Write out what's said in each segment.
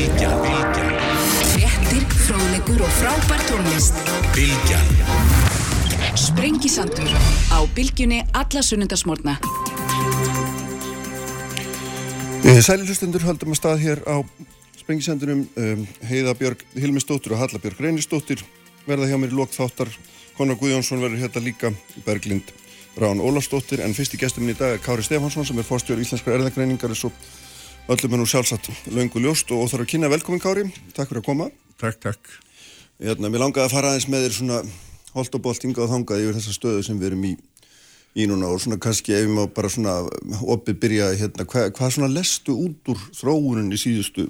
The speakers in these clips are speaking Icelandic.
Bilgjan Fréttir, fróðlegur og frábær tónlist. Bilgjan Sprengisandur á bylgjunni alla sunnundasmórna. Sæli hlustundur höldum að stað hér á Sprengisendunum um, Heiða Björg Hilmisdóttir og Halla Björg Reynisdóttir verða hjá mér í lok þáttar. Conor Guðjónsson verður hérna líka Berglind Rán Ólafsdóttir. En fyrst í gestum minn í dag er Kári Stefansson sem er fórstjóður íslenskar erðagreiningar og öllum er nú sjálfsagt löngu ljóst og óþarf að kynna velkomin Kári. Takk fyrir að koma. Takk, takk. Hérna, Mér langaði að fara aðeins með þér svona holt og bolt hingað og þangað yfir þessa stöðu sem við erum í í núna og svona kannski ef ég má bara svona opið byrja hérna, hva, hvað svona lestu út úr þróunin í síðustu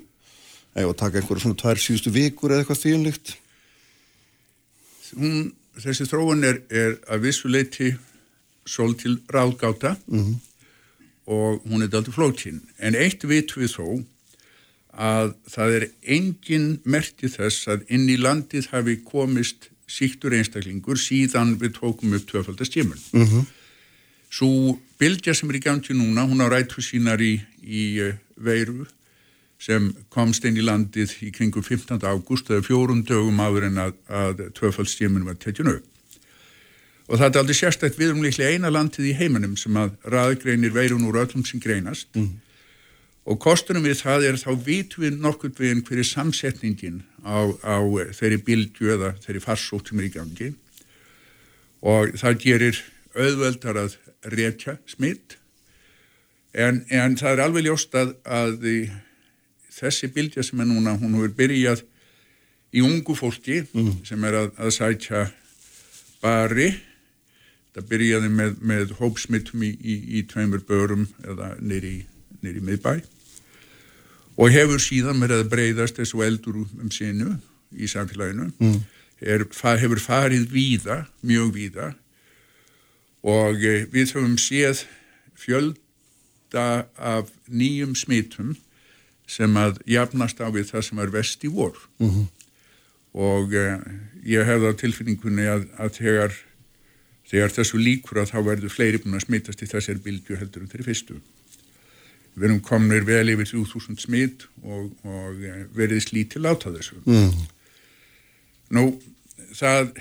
eða taka einhverja svona tvær síðustu vikur eða eitthvað þýjanlíkt Hún, þessi þróun er, er að vissuleiti sól til ráðgáta. -hmm. Og hún er daldur flókin en eitt vit við þó að það er engin merti þess að inn í landið hafi komist síktur einstaklingur síðan við tókum upp tvöfaldastjémun mm -hmm. Svo bylgja sem er í gangi núna, hún á rættu sínar í, í uh, veiru sem komst inn í landið í kringum 15. ágúst eða fjórum dögum áður en að, að tvöfaldstímin var tekjun upp. Og það er aldrei sérstætt við um líklega eina landið í heiminum sem að raðgreinir veirun úr öllum sem greinast mm. og kostunum við það er þá vitum við nokkur við einhverju samsetningin á, á þeirri bylgju eða þeirri farsótt sem er í gangi og það gerir auðveldar að rekja smitt en, en það er alveg ljóst að, að þessi bylgja sem er núna, hún hefur byrjað í ungu fólki mm. sem er að, að sætja bari það byrjaði með, með hópsmittum í, í, í tveimur börum eða nýri miðbæ og hefur síðan verið að breyðast þessu eldur um sinu í samfélaginu mm. er, hefur farið víða, mjög víða og eh, við höfum séð fjölda af nýjum smittum sem að jafnast á við það sem er vest í vor mm -hmm. og uh, ég hefði á tilfinningunni að, að þegar, þegar þessu líkur að þá verður fleiri búin að smittast í þessari bylgu heldur um þeirri fyrstu við erum komnir vel yfir 3000 smitt og, og uh, verið slítið láta þessu mm. nú það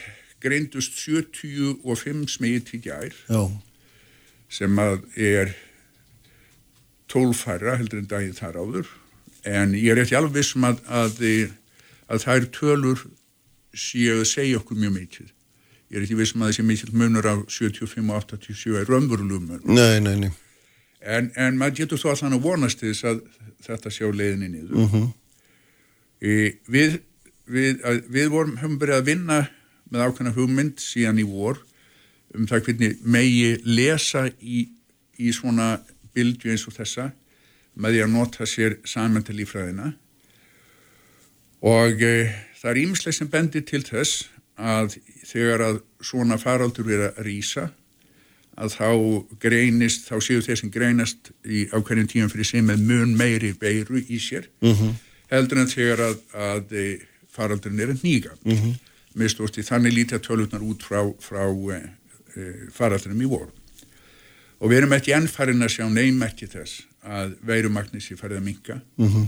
greindust 75 smitt í gær Já. sem að er tólfæra heldur en daginn þar áður en ég er eftir alveg vissum að, að, að það er tölur séu að segja okkur mjög mikið ég er eftir vissum að þessi mikið munur á 75 og 87 er nei. En, en maður getur þó að þannig vonast þess að þetta sjá leiðinni niður uh. -huh. e, við, við, að, við vorum, höfum byrjað að vinna með ákveðna hugmynd síðan í vor um það hvernig megi lesa í, í svona bildju eins og þessa með því að nota sér samönda lífræðina og e, það er ímislega sem bendir til þess að þegar að svona faraldur verið að rýsa að þá greinist, þá séu þeir sem greinast í ákveðin tíum fyrir sem með mun meiri beiru í sér uh mhm. -huh. heldur en þegar að, að e, faraldurinn er að nýga uh mhm. -huh. mistósti þannig lítið tölutnar út frá, frá e, e, faraldurinnum í voru og við erum ekki ennfærin að sjá neymerki þess að veirumagnisi farið að minka uh mhm. -huh.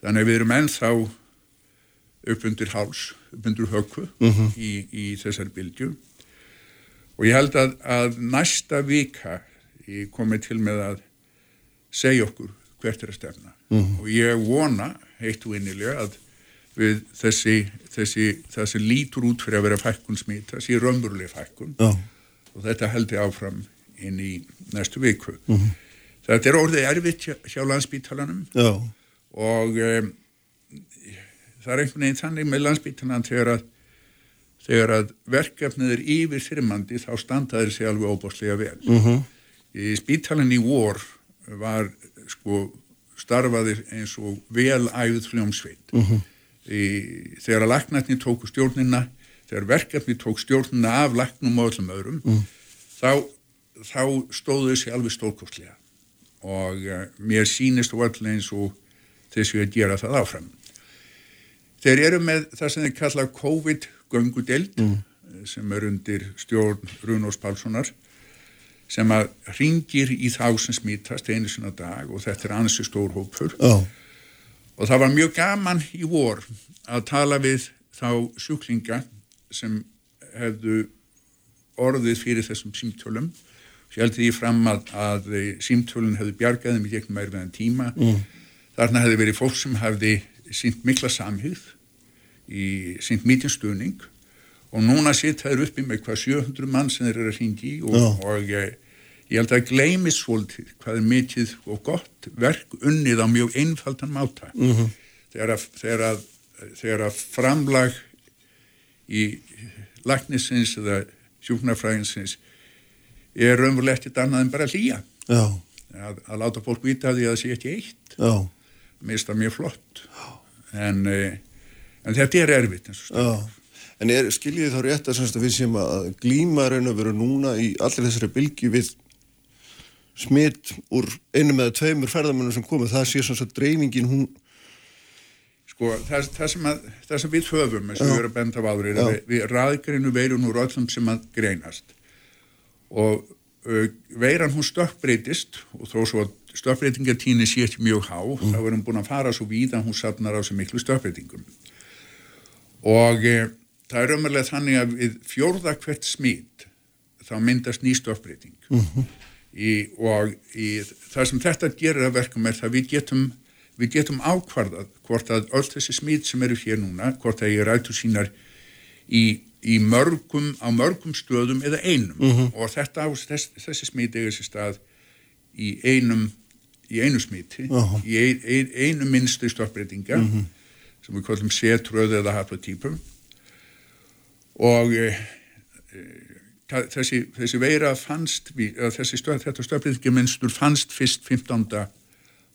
þannig að við erum ennþá upp undir háls, höku uh mhm. -huh. í, í þessari bildju og ég held að, að næsta vika ég komið til með að segja okkur hvert er að stefna mhm. -huh. og ég vona heitt og innilega að við þessi, þessi, þessi lítur út fyrir að vera fækkun smita, þessi römmurlega fækkun og þetta held ég áfram inn í næstu viku þetta er orðið erfitt hjá, hjá landsbítalanum Já. og um, það er einhvern veginn þannig með landsbítalan þegar að, þegar að verkefnið er yfir þyrmandi þá standaður sér alveg óbáslega vel uh mhm. -huh. í spítalan í vor var sko starfaðir eins og vel æfð fljómsveit uh -huh. í, þegar að laknætni tóku stjórnina þegar verkefni tók stjórnina af laknum og öllum öðrum uh -huh. þá, þá stóðu þessi alveg stórkostlega og uh, mér sínist og öll eins og þessu að gera það áfram. Þeir eru með það sem þeir kalla COVID-göngudeld mm. Eh, sem er undir stjórn Runós Pálssonar sem að ringir í þá sem smítast einu sinna dag og þetta er ansi stór hópur oh. og það var mjög gaman í vor að tala við þá sjúklinga sem hefðu orðið fyrir þessum símtölum sjálfði því fram að, að símtölun hefðu bjargaðum í gegnum meir veðan tíma mm. þarna hefði verið fólk sem hefði sínt mikla samhýð í sínt mítjum stuðning. Og núna sitt það er uppi með hvað 700 mann sem þeir eru að ringi og, og, og ég, ég held að gleymi svolítið hvað er mikið og gott verk unnið á mjög einfaldan máta. Mm -hmm. þegar, að, þegar, að, þegar að framlag í lagnisins eða sjúknarfræðinsins er raunverulega ekkert annað en bara hlýja. Að, að láta fólk vita því að það sé ekki eitt. Mér finnst það mjög flott en, eh, en þetta er erfitt eins og stund En er, skiljið þá rétt að, við séum að glíma raun og veru núna í allir þessari bylgi við smitt úr einum eða tveimur ferðamennum sem komið, það sé svona að dreifingin hún Sko, það, það, sem að, það sem við höfum, og við erum bent af áður, er við, við raðgreinu veirun úr öllum sem að greinast. Og veiran hún stökkbreytist og þó svo að stökkbreytingatíni sé ekki mjög há mm. þá er hún búin að fara svo víð að hún sapnar á svo miklu stökkbreytingum og uh, það er umverlega þannig að við fjórða hvert smít þá myndast ný stökkbreyting mm -hmm. í, og í, það sem þetta gerir að verkum er það við getum við getum ákvarðað hvort að öll þessi smít sem eru hér núna, hvort að ég rætu sínar í í mörgum, á mörgum stöðum eða einum mm -hmm. og þetta, þess, þessi smíti er þessi stað í einum í einu smíti, uh -huh. í ein, ein, einu minnstu stoppbreytinga mm -hmm. sem við kallum setröð eða haplotípum og e, e, þessi, þessi veira fannst við, þessi stöð, þetta stoppbreytingamenstur fannst fyrst 15.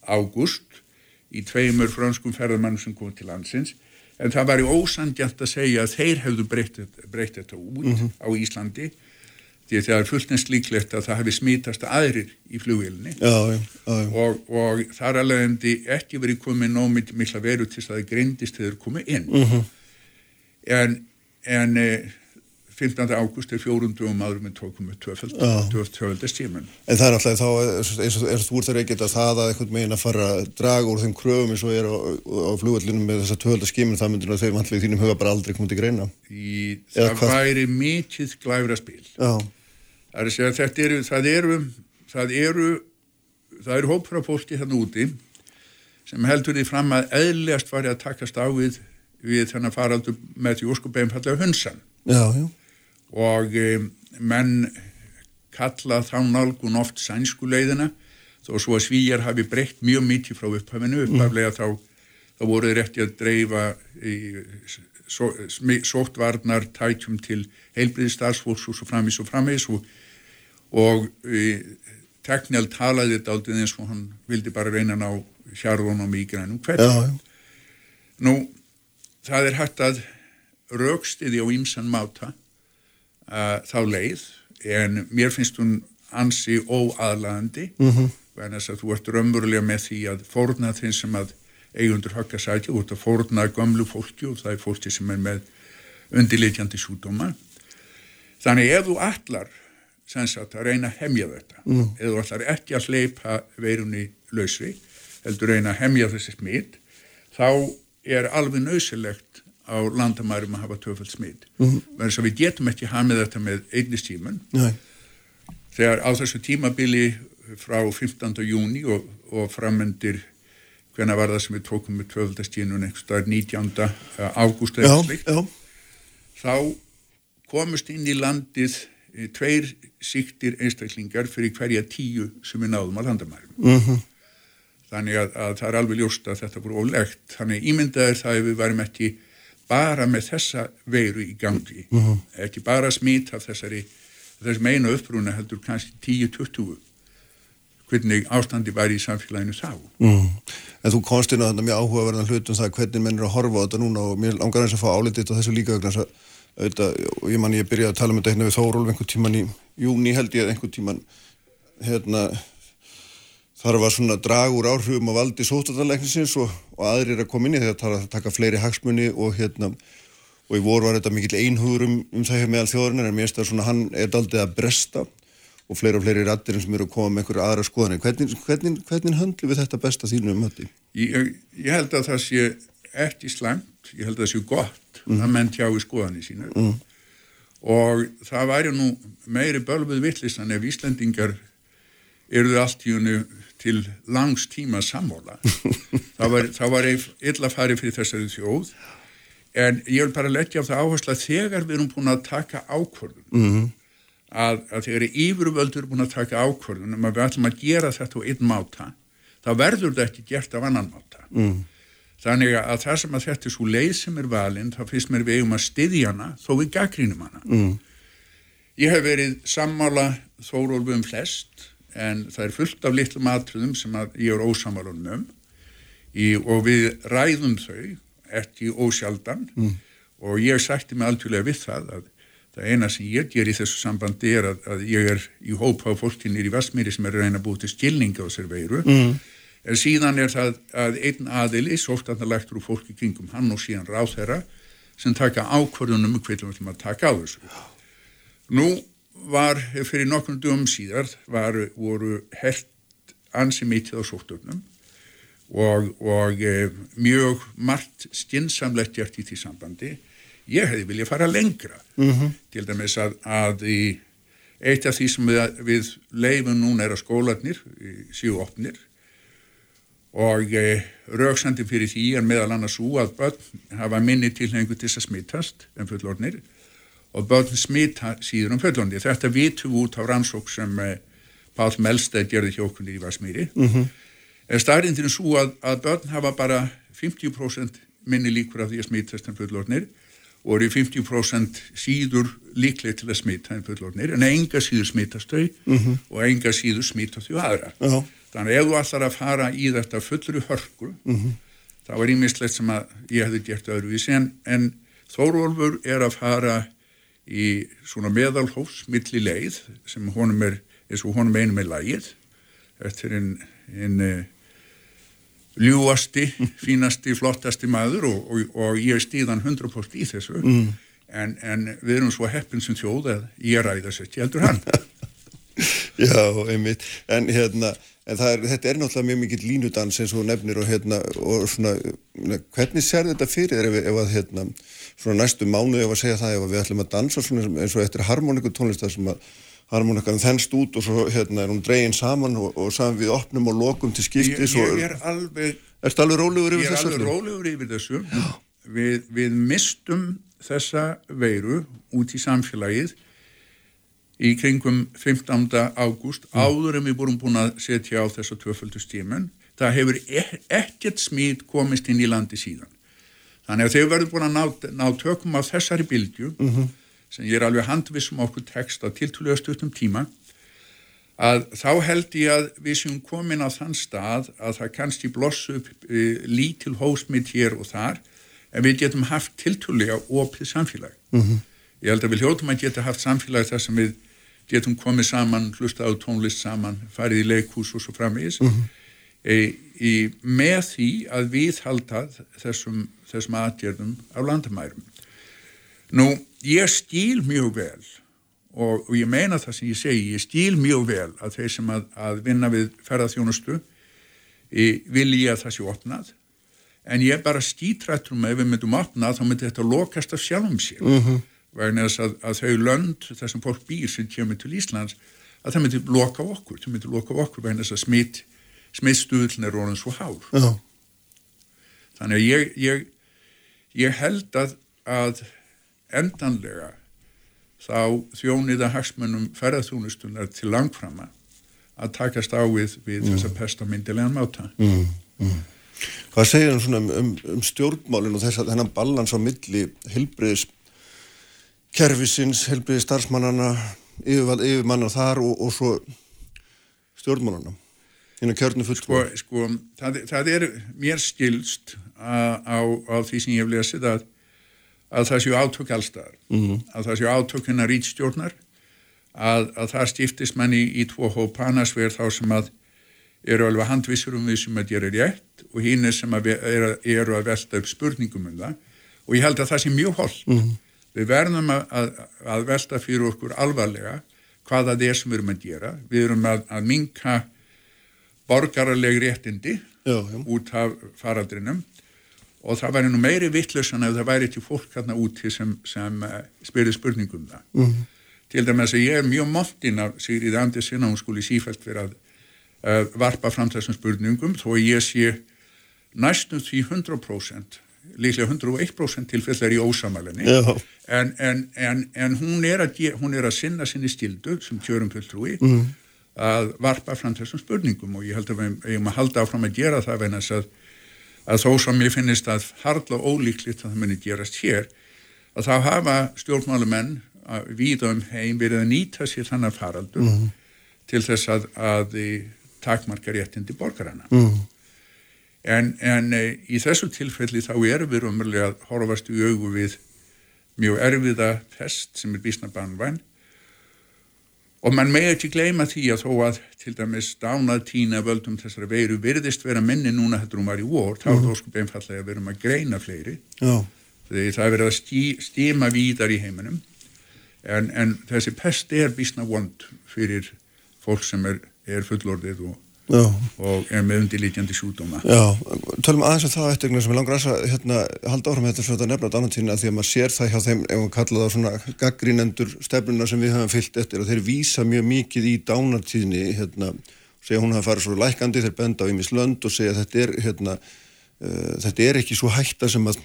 ágúst í tveimur franskum ferðarmannum sem kom til landsins en það var í ósandjant að segja að þeir hefðu breytt, þetta út mm -hmm. á Íslandi því að það er fullnest líklegt að það hefði smítast aðrir í flugilni og, og þar alveg ekki verið komið nómið mikla veru til að það greindist þegar komið inn mm -hmm. en, en 15. ágúst er fjórundum áður með tókum með tvöfaldastíman En það er alltaf þá eins og þú ert að reykja það að einhvern megin að fara að draga úr þeim kröfum eins og er á, á flugvallinu með þessa tvöfaldastíman það myndir að þeim allir þínum huga bara aldrei komið til greina. Í, Það hvað? væri mikið glæfra spil. Það er að segja að þetta eru það eru það eru, það eru hópur af fólki hérna úti sem heldur því fram að eðlilegast var að takast á við, við þennan faraldur með því óskupegum fallega hunsan Já, já og um, menn kalla þá nálgun oft sænskuleiðina þó svo að svíjar hafi breytt mjög mikið frá upphafinu. Mm. upphaflega þá, þá voru þeir eftir að dreifa í so, sóttvarnar tætjum til heilbriðistarsfólks og svo framvis og framvis og, og teknjál talaði þetta aldrei eins og hann vildi bara reyna ná hjarðunum í grænum hvernig nú það er hægt að raukstiði á ýmsan máta uh, þá leið en mér finnst hún ansi óaðlandi mm -hmm. en þess að þú ert raunverulega með því að fórna þeim sem að eigundur högg að sætja út að fórna gömlu fólki og það er fólki sem er með undirleitjandi sjúdóma þannig ef þú allar að reyna að hemja þetta mm. ef þú allar ekki að hleypa veirunni lausvi heldur reyna að hemja þessi smitt þá er alveg nöysilegt á landamærum að hafa töfald smid mm -hmm. verður að við getum ekki hamið þetta með einnistíman þegar á þessu tímabili frá 15. júni og, og framendir hvena var það sem við tókum með töfaldastíðnun einhverstaðar 19. ágúst eða slikt þá komust inn í landið e, tveir síktir einstaklingar fyrir hverja tíu sem við náðum á landamærum mm -hmm. þannig að, að það er alveg ljóst að þetta voru ólegt þannig ímyndaður það ef við varum ekki bara með þessa veiru í gangi uh -huh. ekki bara smít af þessari þessum einu upprúna heldur kannski 10-20 hvernig ástandi var í samfélaginu þá uh -huh. En þú konstinu að þetta er mjög áhugaverðan hlut um það hvernig menn er að horfa á þetta núna og mér langar eins að fá álitið á þessu líka og ég man ég byrjaði að tala um þetta hérna við Þórólf einhvern tíman í júni held ég einhvern tíman hérna þar var svona dragur áhrifum á valdi sótartalegnisins og, og aðrir að koma inn í það að taka fleiri hagsmunni og hérna og í voru var þetta mikill einhugur um, um það hér meðal þjóðurinn en mér finnst það svona hann er daldið að bresta og fleiri og fleiri rattir sem eru að koma með einhverju aðra skoðanir. Hvernig, hvernig, hvernig höndlu við þetta besta þínu um þetta? Ég, ég held að það sé ekki slæmt, ég held að það sé gott mm. að menn tjá í skoðanir sína mm. og það væri nú meiri bölguð vittlistan ef Íslandingar eruðu allt í unni til langs tíma sammála. það var, var illa farið fyrir þessari þjóð en ég vil bara leggja á það áherslu að þegar við erum búin að taka ákvörðun mm -hmm. að, að þegar yfirvöldur er búin að taka ákvörðun um að við ætlum að gera þetta á einn máta þá verður þetta ekki gert af annan máta mm. þannig að það sem að þetta er svo leið sem er valinn þá finnst mér við um að styðja hana þó við gaggrínum hana mm. ég hef verið sammála þórólfu um flest en það er fullt af litlum atriðum sem ég er ósamálunum um og við ræðum þau ekki ósjaldan mm. og ég sætti mig alltfélag við það að það eina sem ég ger í þessu sambandi er að, að ég er í hópa á fólkinir í Vestmýri sem er að reyna að búið til skilninga á sér veiru mm. en síðan er það að einn aðili sóftanarlegt úr fólki kringum hann og síðan ráð þeirra sem taka ákvörðunum um hvernig við ætlum að taka á þessu nú var fyrir nokkrum dögum síðar var, voru hert ansi mitið á sóftunum og, og e, mjög margt skinsamlegt gert í því sambandi. Ég hefði viljað fara lengra mm -hmm. til dæmis að, að í, eitt af því sem við, við leifum núna er að skólanir síu opnir. Og e, rauksandi fyrir því er meðal annars úr að börn hafa minni tilhengu til þess að smittast en fullornir og börn smita síður um fullornir þetta vitum út á rannsók sem e, Pál Melstæð gerði hjókunni í Vasmíri mm -hmm er staðrindinu svo að, að börn hafa bara 50% minni líkur af því að smítast en fullornir og eru 50% síður líklega til að smita en fullornir en enga síður smitast þau mm -hmm. og enga síður smitast þau aðra uh -huh. þannig að ef þú allar að fara í þetta fullri hörku mm -hmm. það var ímislegt sem að ég hefði gert öðruvísi en, en Þórólfur er að fara í svona meðalhófs milli leið sem honum er eins og honum einum er lagið. Er einn ein, ljúasti, fínasti, flottasti maður og, og, og ég stíðan 100% í þessu. Mm. en, en við erum svo heppin sem þjóð að ég ræða sér ekki heldur hann Já, einmitt. En hérna, en er, þetta er náttúrulega mjög mikill línudans eins og nefnir og hérna, og svona, hvernig sér þetta fyrir ef, ef að hérna, svona næstu mánu ef að segja það ef að við ætlum að dansa svona eins og eftir harmoníku tónlistar sem að harmonikkan þennst út og svo hérna er hún dregin saman og, og saman við opnum og lokum til skiptis ég, ég er alveg Erstu alveg rólegur yfir þessu? Ég er alveg rólegur yfir þessu. Við, við mistum þessa veiru út í samfélagið í kringum 15. ágúst mm. áður en við vorum búin að setja á þessa tvöföldustímun það hefur e ekkert smít komist inn í landi síðan þannig að þegar við verðum búin að ná, ná tökum á þessari bildju mm -hmm sem ég er alveg handvissum okkur text á tiltúlega stuttum tíma að þá held ég að við séum komin á þann stað að það kannski blossu upp e, lítil hósmið hér og þar en við getum haft tiltúlega opið samfélag. Mm -hmm. Ég held að við hljóttum að geta haft samfélag þar sem við getum komið saman, hlusta á tónlist saman, farið í leikhús og svo framvegis mm -hmm. e, í, með því að við halda þessum, þessum aðgerðum á landamærum. Nú, ég stíl mjög vel og, og ég meina það sem ég segi, ég stíl mjög vel að þeir sem að, að vinna við ferðarþjónustu vilja að það sé opnað en ég bara skítrættur með ef við myndum opnað þá myndi þetta lokast af sjálfum sér uh mhm. Vegna þess að, að þau lönd þar sem fólk býr sem kemur til Íslands að það myndi loka okkur það myndi loka okkur vegna þess að smitt smittstuðlun er orðin svo hár -huh. þannig að ég, ég, ég held að að endanlega þá þjóniða hagsmennum ferðarþjónustunar til langframa að takast á við, við mm. þessa pestamindilegan máta. Mm, mm. Hvað segir hann svona um, um, um stjórnmálinn og þess að hennan ballans á milli helbriðis kervisins, helbriðis starfsmannana, yfirmanna þar og, og svo stjórnmálana? Hérna kjörnu fullskóla. Sko, sko það, það er mér skilst á, á, á því sem ég hef lesið að að það séu átök allstaðar, mm -hmm. að það séu átök hennar rítstjórnar, að, að það stiftist manni í, í tvo hópa annars verð þá sem að eru alveg handvissur um því sem að gera rétt og hinn er sem að eru, eru að velta upp spurningum um það og ég held að það sé mjög hold. Mm -hmm. Við verðum að, að, að velta fyrir okkur alvarlega hvað það er sem við erum að gera. Við erum að, að minka borgarleg réttindi Já, já. út af faraldrinum og það væri nú meiri vittlusan ef það væri til fólk hérna úti sem, sem uh, spyrir spurningum það. Mhm. Til dæmis að ég er mjög montinn af Sigrid Andersen og hún skuli sífælt vera að uh, varpa fram þessum spurningum þó að ég sé næstum því 100% líklega 101% tilfellar í ósamalenni en, en, en, en hún, er að, ge- hún er að sinna sinni stildu sem kjörum fulltrúi mm. að varpa fram þessum spurningum og ég held að við eigum að halda áfram að gera það þess að, að þó sem ég finnist að harla ólíklegt að það muni gerast hér að þá hafa stjórnmálumenn að víða um heim verið að nýta sér þannig faraldur til þess að, að takmarka réttindi borgarana Mm. En, en e, í þessu tilfelli þá erum við umverulega að horfast í augu við mjög erfiða fest sem er bísna banvæn. Og mann með ekki gleyma því að þó að til dæmis dánað tína völdum þessara veiru virðist vera minni núna hættur hún var í vor, þá er það sko beinfallega að við erum að greina fleiri. Já. því það er verið að stí, stíma víðar í heiminum. En, en þessi pest er bísna vond fyrir fólk sem er, er fullorðið og, Já. og er með undirlítjandi sjúdóma Já, tölum aðeins um það eftir sem ég langar að hérna, halda áfram þetta svo þetta nefna á annan tíðin að því að maður sér það hjá þeim ef maður kalla það svona gaggrínendur stefnuna sem við höfum fyllt eftir og þeir vísa mjög mikið í dánartíðni hérna, segja hún hafa farið svo lækandi þeir benda á ímis lönd og segja að þetta er hérna, uh, þetta er ekki svo hætta sem að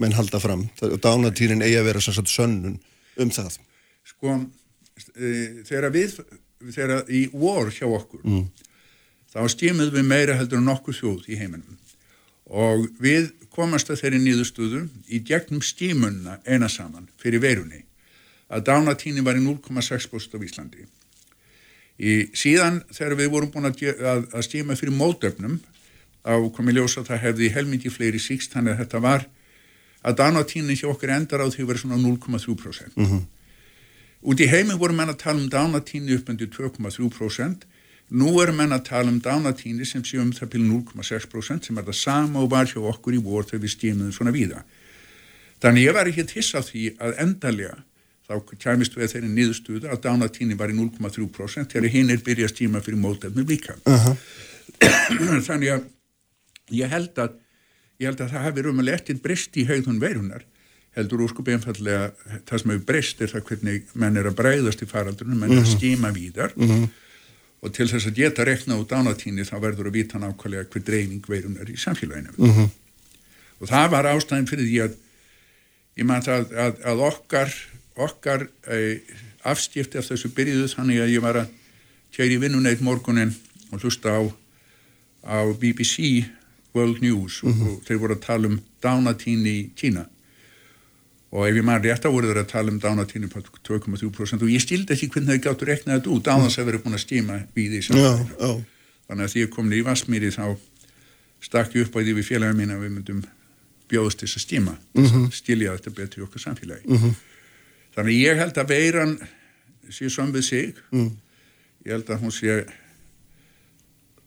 menn halda fram. Og dánartíðin eigi að vera sem sagt sönnun um það. Sko e, þegar við þegar í vor hjá okkur þá stímum við meira heldur en nokkuð þjóð í heiminum. Og við komast að þeirri nýðustuðu í gegnum stímunna eina saman fyrir verunni að dánatíni var í 0,6% á Íslandi. Í síðan þegar við vorum búin að, að, að stíma fyrir mótöfnum á komið ljósa það hefði helmingi fleiri síkst þannig að þetta var að dánatíni hjá okkur endar á því að vera svona 0,3% Út í heimi voru menn að tala um dánatíni upp undir 2,3%. Nú eru menn að tala um dánatíni sem sé um það byrju 0,6% sem er það sama og var hjá okkur í vor þegar við stímuðum svona víða. Þannig ég var ekki hissa á því að endalega þá kæmist við þeirri niðurstuðu að dánatíni var í 0,3% þegar hinn er byrjað að stíma fyrir mótefnum líka. Þannig að ég held að, ég held að það hafi rumulega eftir breyst í haugðun veirunar heldur úrskup einfallega það sem hefur breyst er það hvernig menn er að breyðast í faraldunum, menn er að skíma víðar og til þess að geta rekna út ánatíni þá verður að vita nákvæmlega hver dreifing veirun er í samfélaginu. Og það var ástæðin fyrir því að ég man það að, að okkar okkar e, afstifti af þessu byrjuðu þannig að ég var að kæri vinnuneit morgunin og hlusta á, á BBC World News og, og þeir voru að tala um dánatíni í Kína og ef ég maður rétt á voru þeir að tala um dánatíni på 2,3% og ég stildi ekki hvernig þeir gáttu reknað þetta út án þess að vera búin að stíma við því Já, samfélaginu. já, þannig að því ég kom í Vassmýri þá stakk ég upp á því við félaga mín að við myndum bjóðast þess að stíma. Mm stilja þetta betur í okkar samfélagi. Þannig að ég held að veiran sé som við sig. Ég held að hún sé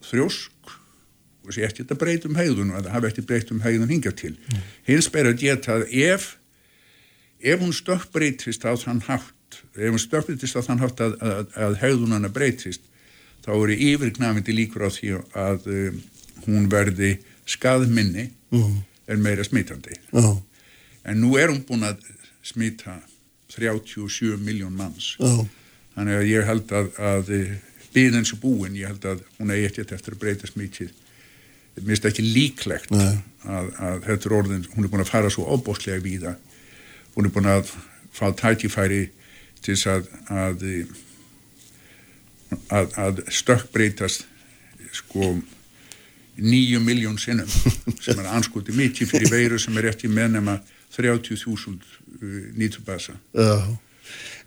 þrjósk og sé ekki þetta breyt um hegðun og það hafi ekki breyt um hegðun hingað til. Hins ber að geta að ef ef hún stökkbreytist á þann hátt ef hún stökkbreytist á þann hátt að, að, að hegðunana breytist þá eru yfirgnafindi líkur á því að um, hún verði skaðminni en meira smitandi. Já, en nú er hún búin að smita 37 miljón manns. Já, þannig að ég held að, að byðin sem búin, ég held að hún eigi ekkert eftir að breyta smitið. Mér finnst ekki líklegt að, að þetta er orðin, hún er búin að fara svo óbóstlega víða hún er búin að fá tækifæri til þess að að, að, að stökkbreytast sko nýju miljón sinnum sem er anskoti mikið fyrir veiru sem er eftir meðnema 30.000 uh, nýtubasa já.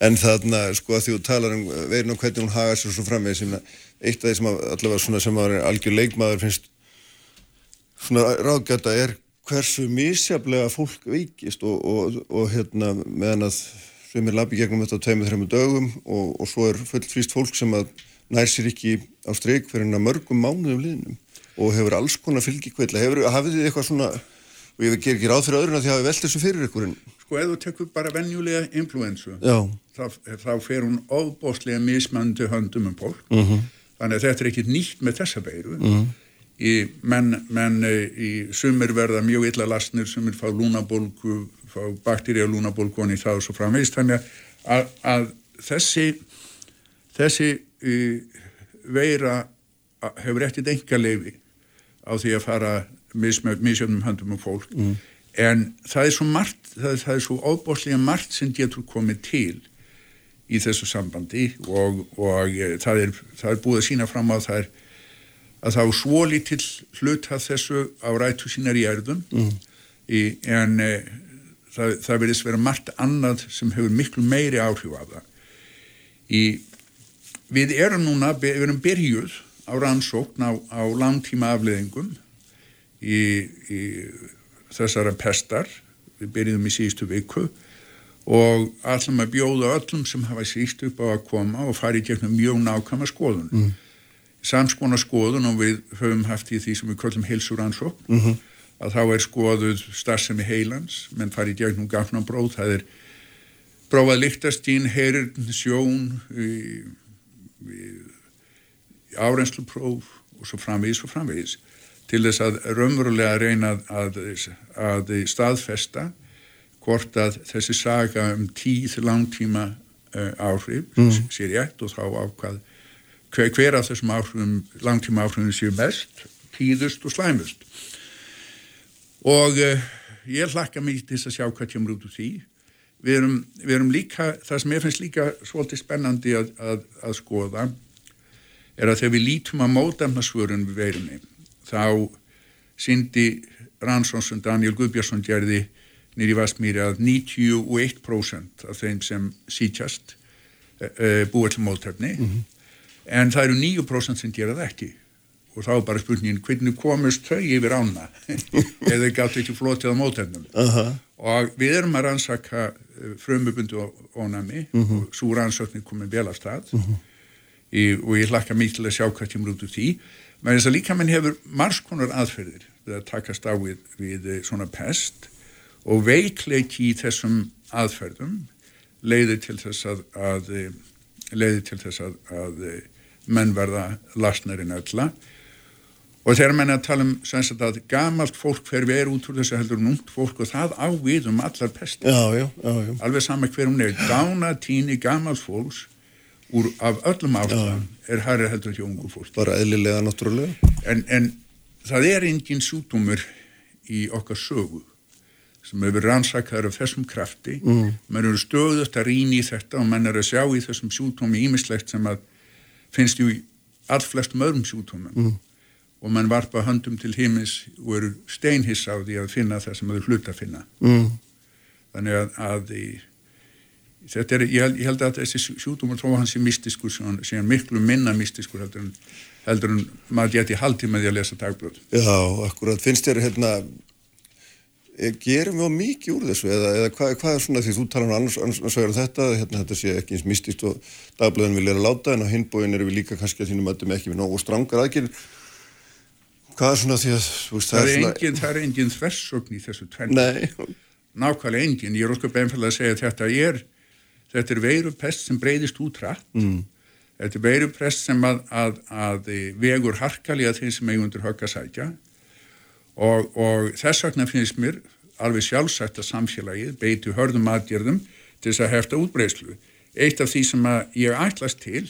En þarna, sko, að því þú talar um veirinn og hvernig hún haga sér svo fram með eitt af því sem allavega svona sem að algjör leikmaður finnst svona ráðgæta er hversu misjaflega fólk veikist og, og, og hérna meðan að sem er labi gegnum þetta tveimur, þreimur dögum og, og svo er fullt frýst fólk sem að nær sér ekki á streik fyrir hennar mörgum mánuðum liðnum og hefur alls konar fylgikveitla. Hefur, hafið þið eitthvað svona, og ég ger ekki ráð fyrir öðrun að þið hafi velt þessu fyrir ykkur sko þú tekur bara venjulega influensu þá, þá fer hún ofbóstlega mismandi höndum um fólk -hmm. þannig að þetta er ekki nýtt með þessa veiru -hmm. Í, menn, menn eh, í sumir verða mjög illa lasnir sumir fá lúnabólgu fá bakteríu lúnabólgu og það og svo framvegist þannig að, að þessi þessi uh, veira hefur ekkert enga leifi á því að fara misjöfnum höndum um fólk mm. en það er svo margt það, það er svo óbúrslega margt sem getur komið til í þessu sambandi og, og e, það, er, það er búið að sína fram á það er að þá svo lítill hlut að þessu á rætu sínar í erðum mm. í, en e, það, það verðist vera margt annað sem hefur miklu meiri áhrif af það í, við erum núna, við erum byrjuð á rannsókn á, á langtíma afleðingum í, í þessara pestar við byrjum í síðustu viku og allum að bjóða öllum sem hafa síst upp á að koma og fara í gegnum mjög nákvæma skoðun mm. Samskona skoðun og við höfum haft í því sem við kallum heilsuransók mm -hmm. að þá er skoðuð starfsemi heilans menn fara í gegnum gafnabróð það er brófað líktastín, heyrn, sjón við, við árenslupróf og svo framvegis og framvegis til þess að raunverulega reyna að, að staðfesta hvort að þessi saga um tíð langtíma uh, áhrif mm. sé rétt og þá ákvað hver, hver af þessum áhrifum, langtíma áhrifum séu mest, tíðust og slæmust. Og uh, ég hlakka mikið til að sjá hvað kemur út úr því. Við erum, við erum líka, það sem ég finnst líka svolítið spennandi að, að, að skoða er að þegar við lítum að mótefnasvörun við veirunni þá syndi Ransson sem Daniel Guðbjörnsson gerði nýri Vastmýri að 91% af þeim sem sítjast e, e, búið til mótefni. Mm -hmm. En það eru 9% sem gera það ekki. Og þá er bara spurningin hvernig komist þau yfir ána? Eða gætu ekki flotið á mótefnum? Uh -huh. og við erum að rannsaka e, frumubundu ónami uh -huh. og svo rannsóknir komið vel af stað. Uh -huh í, og ég hlakka mikið til að sjá hvað kemur út úr því. Menn þess að líka mann hefur margskonar aðferðir við að takast á við, við eh, svona pest. Og veikleiki í þessum aðferðum leiðir til þess að, að eh, leiðir til þess að, að eh, menn verða lasnarinn ölla og þegar menn að tala um sagt, að gamalt fólk fer verið út úr þessu heldur núnt fólk og það ávið um allar pesti alveg sama hver hún er. Dána tíni gamalt fólks úr af öllum ástæðan er hærri heldur hjá ungu fólk bara eðlilega náttúrulega. En, en það er engin sútumur í okkar sögu sem hefur rannsakaður af þessum krafti. Mm. mann eru stöðust að rýna í þetta og mann er að sjá í þessum sútumi ímislegt sem að finnst ju í allflestum öðrum sútumum mm. og mann varpa höndum til himmis og eru steinhiss á því að finna það sem þau hluta að finna mm. þannig að, að í þetta er, ég held, ég held að þessi sjútumur þó hans er mystiskur sem er miklu minna mystiskur heldur en, heldur en maður geti haldið með því að lesa dagblöð Já, akkurat, finnst þér hérna gerum við á mikið úr þessu eða, eða hvað, hvað er svona því þú talar um annars, annars, vegar um þetta, hérna þetta sé ekki eins mystist og dagblöðin vil er að láta en á hinbóin eru við líka kannski að þínum öllum ekki við nógu strangar aðgjörn hvað er svona því að veist, það, það, er engin, það er engin þversögn í þessu tvenn nákvæmlega engin, ég er okkur beinfæðilega að segja að þetta er þetta er veirupest sem breyðist út rætt mm. þetta er veirupest sem að, að, að vegur harkali að þeim sem eigundur högg að sækja og, og þess vegna finnst mér alveg sjálfsagt að samfélagið beiti hörðum aðgerðum til þess að hefta útbreyslu eitt af því sem ég ætlast til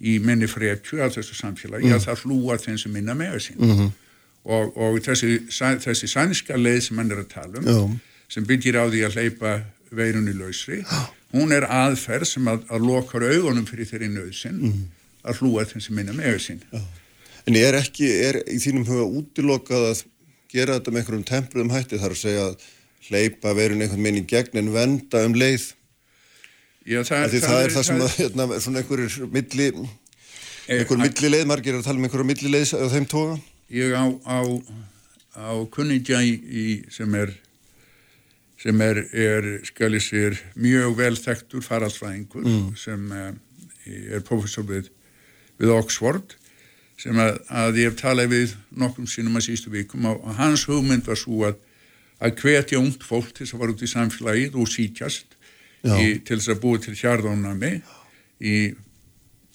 í minni frekju af þessu samfélagi mm. að það hlúa þeim sem minna með sín mm -hmm. og, og þessi, þessi sænska leið sem hann er að tala um Já. sem byggir á því að hleypa veirunni lausri hún er aðferð sem að, að lokar augunum fyrir þeirri nöðsinn mm. að hlúa þeim sem minna með auðsinn. En ég er ekki, er í þínum huga útilokað að gera þetta með einhverjum templuðum hætti þar að segja að hleypa verun einhvern mening gegn en venda um leið? Já, það, það, það er það sem að, hérna, svona einhverjur milli, eh, einhverjur milli leið, margir er að tala um einhverjur milli leið á þeim tóga? Ég á, á, á kunningja í sem er sem er, er skal ég sér, mjög vel þekktur faraldsfræðingur mm. sem uh, er professor við, við Oxford sem að, að ég hef talað við nokkrum sínum að sístu vikum og hans hugmynd var svo að, að hvetja ungt fólk til þess að fara út í samfélagið og sítjast í, til þess að búa til hjarðónami í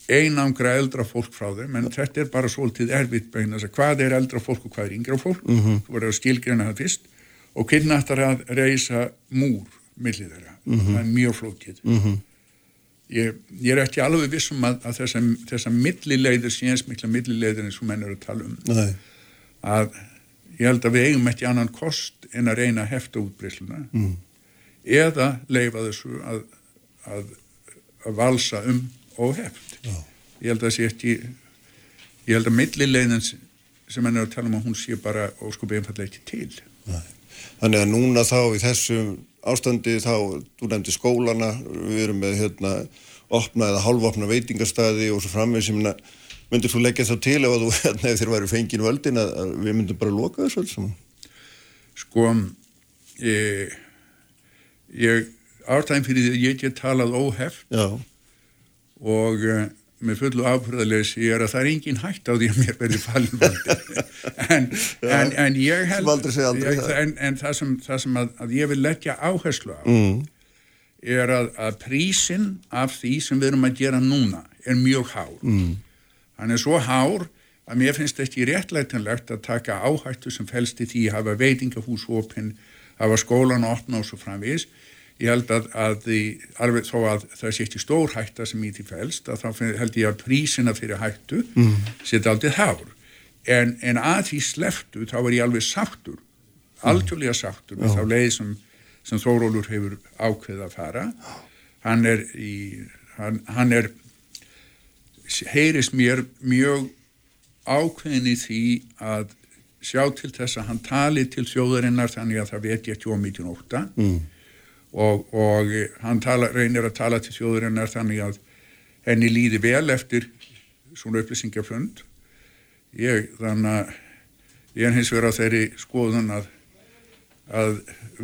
einangra eldra fólk frá þeim en þetta er bara svolítið erfitt begna þess að hvað er eldra fólk og hvað er yngra fólk mm -hmm. þú verður að skilgjana það fyrst og hvernig ættar að reysa múr millið þeirra, mm -hmm. það er mjög flókið mm -hmm. Ég, ég er ekki alveg vissum að, að þessa, þessa millilegður, síðansmikla millilegður eins og menn eru að tala um Nei. að ég held að við eigum ekki annan kost en að reyna að hefta útbreysluna mm. eða leifa þessu að, að, að valsa um og heft Já. ég held að það sé ekki ég held að millilegðin sem henni er að tala um hún sé bara óskupið einfallega ekki til Nei. Þannig að núna þá í þessum ástandi þá, þú nefndi skólana við erum með hérna opna eða halvopna veitingarstaði og svo framveg sem myndir þú leggja þá til ef, þú, hérna, ef þér væri fengin völdin að, að við myndum bara loka þessu alls saman? Sko ég, ég ártæðin fyrir því að ég get talað óheft Já. og uh, með fullu áfröðalesi er að það er engin hægt á því að mér verði fallvaldi en, en, en ég held ég, en, en það sem, það sem að, að ég vil leggja áherslu á mm. er að, að prísin af því sem við erum að gera núna er mjög hár. Mm. hann er svo hár að mér finnst ekki réttlætanlegt að taka áhættu sem fælst í því að hafa veitingahús opinn, hafa skólan opna og svo framvís ég held að, að því, alveg þó að það sé ekki stór hætta sem í því fælst að þá held ég að prísina fyrir hættu mm. setja aldrei hár. En, en að því sleftu þá er ég alveg sáttur algjörlega sáttur mm. þá leið sem, sem Þórólur hefur ákveð að fara. Hann er í hann, hann er heyrist mér mjög ákveðin í því að sjá til þess að hann tali til þjóðarinnar þannig að það veit ég ekki á 1908 mm og, og hann tala, reynir að tala til þjóðurinnar þannig að henni líði vel eftir svona upplýsingafund. Ég þannig að ég er hins vegar á þeirri skoðun að, að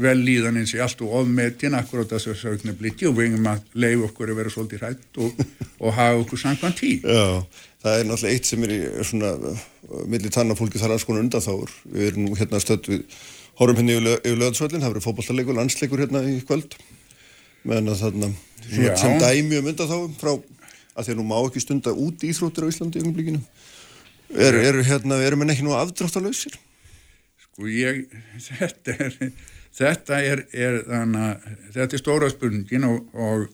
vel líðan eins og allt og ofmetin akkurát að þessu aukna bliti og við hefum að leiða okkur að vera svolítið hrætt og, og hafa okkur samkvæmt tí Já, það er náttúrulega eitt sem er í svona milli tannafólki þar alls konar undan þáur við erum nú hérna stödd við horfum henni hérna yfir löðsvöldin, það verið fókbaltarleikur, landsleikur hérna í kvöld. Menn að þarna sem dæmi um undan þá frá að því að nú má ekki stunda út íþróttir á Íslandi í umblíkinu eru er, hérna, er menn ekki nú afdráttalöysir? Sko ég þetta er þetta er, er þannig þetta er stóra spurningin og, og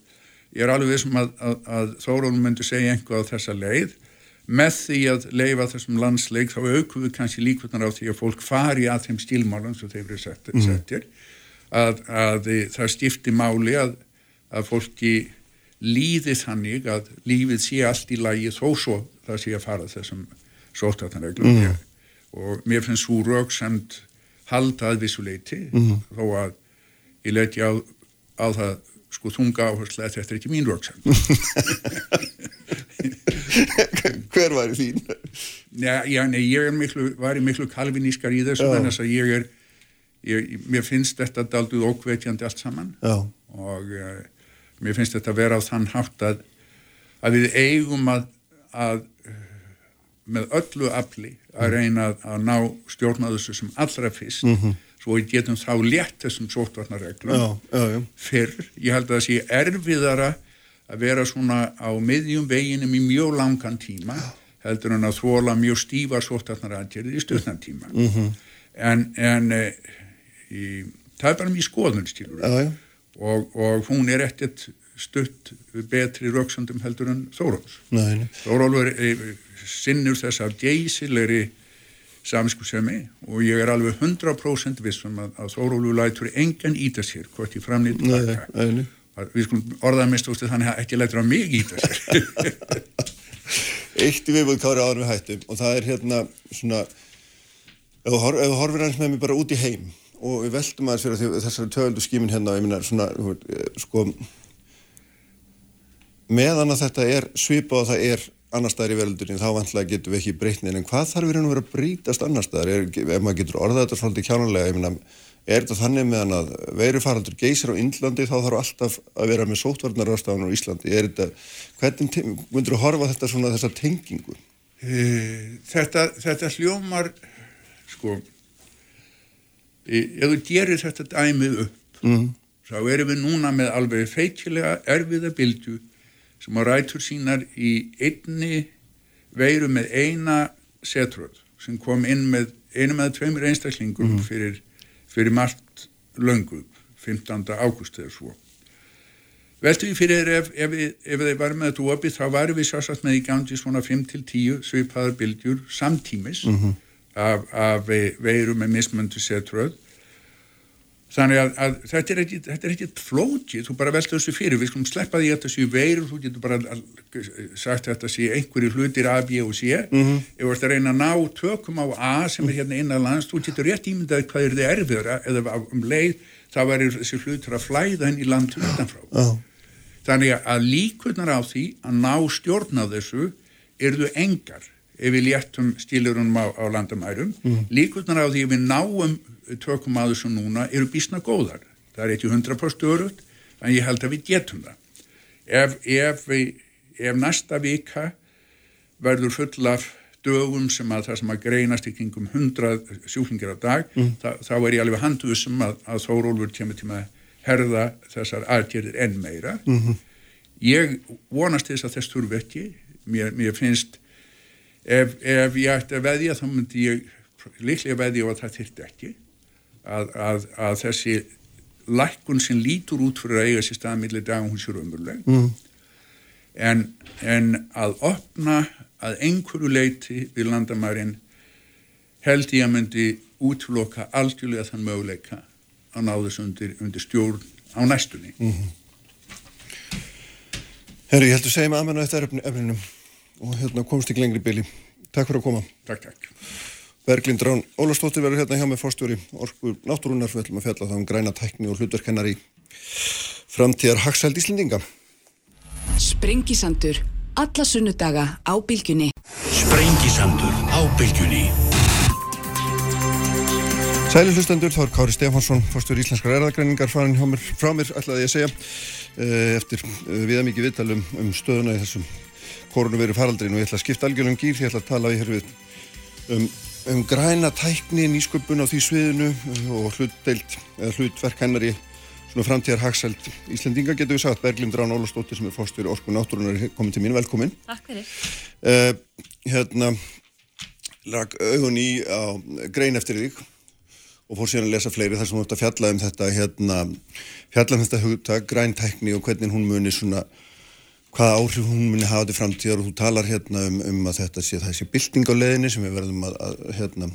ég er alveg vissum að, að, að Þórólum myndi segja einhvað á þessa leið með því að leifa þessum landsleik þá aukum við kannski líkvöldnar á því að fólk fari að þeim stílmálum sem þeir eru settir, mm. settir að, að það skipti máli að, að fólki líði þannig að lífið sé allt í lagi þó svo það sé að fara þessum sótartanreglum mm. og mér finnst svo rauksamt haldað vissuleiti mm. þó að ég leti á, á það sko þunga áherslu að þetta er ekki mín rauksamt Hver var þín? Já, já nei, ég miklu, var í miklu kalvinískar í þessu þess að ég er ég, mér finnst þetta dalduð ókveitjandi allt saman já. og uh, mér finnst þetta að vera á þann hátt að, að við eigum að, að með öllu afli að reyna að, ná stjórnaðu þessu sem allra fyrst mm -hmm. Svo við getum þá létt þessum sótvarnarreglum fyrr, ég held að það sé erfiðara að vera svona á miðjum veginum í mjög langan tíma heldur en að þóla mjög stífa sóttarnar aðgerðið í stöðnan tíma mm -hmm. en, en e, í, það er bara mjög skoðunstílur ja, og, og hún er ekkert stutt betri rauksandum heldur en Þóróls Þóról er e, sinnur þess af geysilegri samskusemi og ég er alveg 100% vissum að, að Þórólu lætur engan íta sér hvort ég framnýtt við skulum orðaða mist úr þannig að ekki lætur á mig í þessu Eitt í viðbúð kári áður við hættum og það er hérna svona ef þú horf, horfir hans með mig bara út í heim og við veldum aðeins fyrir þessari töldu skímin hérna minna svona sko meðan að þetta er svipa og það er annar staðar í verðildurinn þá vantlega getum við ekki breytnið en hvað þarf við að vera að breytast annar staðar ef maður getur orðað þetta svolítið kjánanlega ég minna Er þetta þannig meðan að verufaraldur geysir á Índlandi þá þarf alltaf að vera með sótvarnarrastafanur á Íslandi? Er þetta, hvernig myndur þú horfa þetta svona þessa tengingu? Þetta, þetta hljómar, sko, ef þú gerir þetta dæmið upp mm. þá erum við núna með alveg feitilega erfiða byldu sem á rætur sínar í einni veiru með eina setröð sem kom inn með einu með tveimur einstaklingum mm. fyrir, fyrir margt löngu 15. ágúst eða svo veltu við fyrir ef, ef, ef þeir varum með þetta opið þá varum við sjálfsagt með í gangi svona 5-10 svipaðar bylgjur samtímis mm -hmm. af, af veiru með mismöndu setröð Þannig að, að þetta er ekki, ekki flótið, þú bara velta þessu fyrir, við skulum sleppa því að þetta séu veirur, þú getur bara sagt að þetta séu einhverju hlutir A, B og C, mm -hmm. ef að reyna að ná tökum á A sem er hérna innan lands, þú getur rétt ímyndað hvað er þið erfiðra eða um leið þá verður þessi hlutur að flæða henn í land utanfrá. Oh. Þannig að líkurnar á því að ná stjórna þessu erðu engar ef við léttum stílurunum á, á landamærum, mm. líkurnar á því að við náum tökum að þessu núna eru bísna góðar. Það er ekki 100% örugt, en ég held að við getum það. Ef, ef, ef næsta vika verður full af dögum sem að það sem að greinast í kringum 100 sjúklingir á dag, mm. þá, þá er ég alveg handuðsum að, að Þórólfur kemur til að herða þessar aðgerðir enn meira. Mm -hmm. Ég vonast þess að þess þurfi ekki. Mér, mér finnst, ef, ef ég ætti að veðja þá myndi ég líklega veðja á að það þyrti ekki að, að, að þessi lækkun sem lítur út fyrir að eiga sér staðmillir dagum hún sér umveruleg mm. en, en að opna að einhverju leiti við landamærin held ég að myndi útloka algjörlega þann möguleika að ná þess undir, undir stjórn á næstunni. Mm -hmm. Herri, ég held að segja með aðmennu eftir efninum og hérna komst ekki lengri bíli Takk fyrir að koma. Takk, takk Berglind Rán Ólastóttir verður hérna hjá með fórstjóri Orkur Náttúrunar, við ætlum að fjalla það um græna tækni og hlutverkennar í framtíðar Hagsæld Íslendinga. Sprengisandur, alla sunnudaga á bylgjunni. Sprengisandur á bylgjunni. Sæli hlustendur, þá er Kári Stefánsson, fórstjóri Íslenskar erðagreiningar farin mér, frá mér, ætlaði ég að segja, eh, eftir eh, viða mikið viðtalum um stöðuna í þessum koronaviru faraldrin og ég ætla að skipta algjörlum gýr, ég ætla að tala í hér við um um græna tækni, nýsköpun á því sviðinu og hlutdeilt, eða hlutverk hennar í svona framtíðar hagsælt Íslendinga getur við sagt, Berglind Rán Ólastóttir sem er fórstur Orku Náttúrunar komin til mín, velkomin. Takk fyrir. Uh, Hérna lag augun í á grein eftir þig og fór síðan að lesa fleiri þar sem þú ætti að fjalla um þetta hérna, fjalla um þetta hugtag, græn tækni og hvernig hún muni svona hvaða áhrif hún muni hafa til framtíðar og þú talar hérna um, um að þetta sé þessi bilding á leðinni sem við verðum að, að, hérna,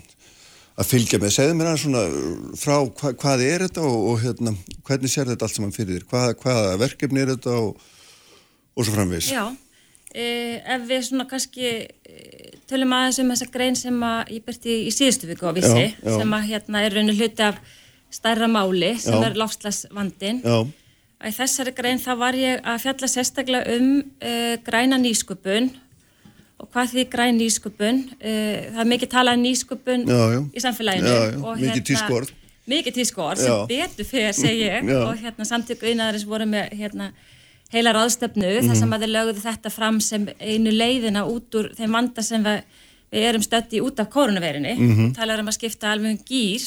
að fylgja með. Segðu mér hann svona frá hva, hvað er þetta og, og hérna, hvernig sér þetta allt saman fyrir þér? Hvað, hvaða verkefni er þetta og, og svo framvegis? Já, e, ef við svona kannski e, tölum aðeins um þessa grein sem að ég byrti í síðustu viku á vissi, já, já. sem að hérna er raun og hluti af stærra máli sem já. er lofslagsvandin. Já Í þessari grein þá var ég að fjalla sérstaklega um uh, græna nýsköpun og hvað því græn nýsköpun. Uh, það er mikið talað um nýsköpun já, já. í samfélaginu. Já, mikið hérna, tískort. Mikið tískort sem betur fyrir, segi ég. og hérna, samtöku einaðarins voru með hérna, heila ráðstöfnu mm -hmm. þar sem að þeir lögðu þetta fram sem einu leiðina út úr þeim vanda sem við við erum stötti út af koronavirinni mm -hmm. talar um að skipta alveg um gýr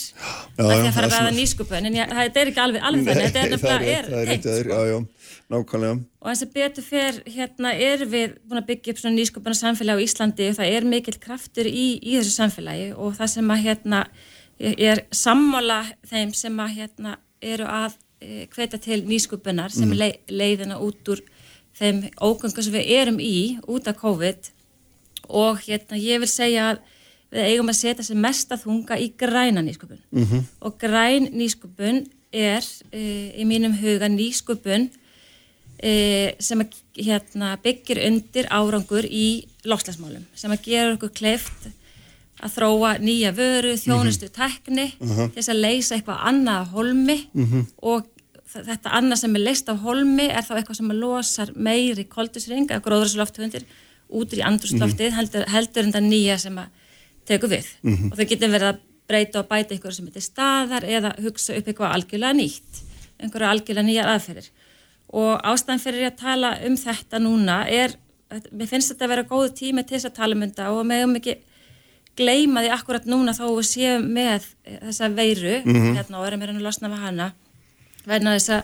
að því að fara að verða nýskupun en það er ekki alveg, alveg þannig. Þetta er nefnilega nákvæmlega. Og eins og betur fyrr hérna er við búin að byggja upp svona nýskupuna samfélagi á Íslandi og það er mikill kraftur í, í þessu samfélagi. Og það sem að hérna er sammála þeim sem að hérna eru að e, hvetja til nýskupunar sem mm. er leið, leiðina út úr þeim ógöngu sem við erum í út af COVID og hérna ég vil segja að við eigum að setja sem mesta þunga í græna nýsköpun mm -hmm. og græn nýsköpun er e, í mínum huga nýsköpun e, sem að, hérna, byggir undir árangur í lofslagsmálum sem að gera okkur kleift að þróa nýja vöru, þjónustu tekni mm -hmm. þess að leysa eitthvað annað á holmi mm -hmm. og þetta annað sem er leist á holmi er þá eitthvað sem að losar meiri koldusring af gróðurslofthundir út í andrústloftið mm -hmm. heldur, heldur en það nýja sem að teku við mm -hmm. og þau getur verið að breyta og bæta ykkur sem heitir staðar eða hugsa upp eitthvað algjörlega nýtt einhverja algjörlega nýjar aðferðir og ástæðan fyrir að tala um þetta núna er, mér finnst þetta að vera góð tími til þess að tala um þetta og meðum ekki gleyma því akkurat núna þá við séum með þessa veiru hérna og erum hérna að losna við hana verna þess að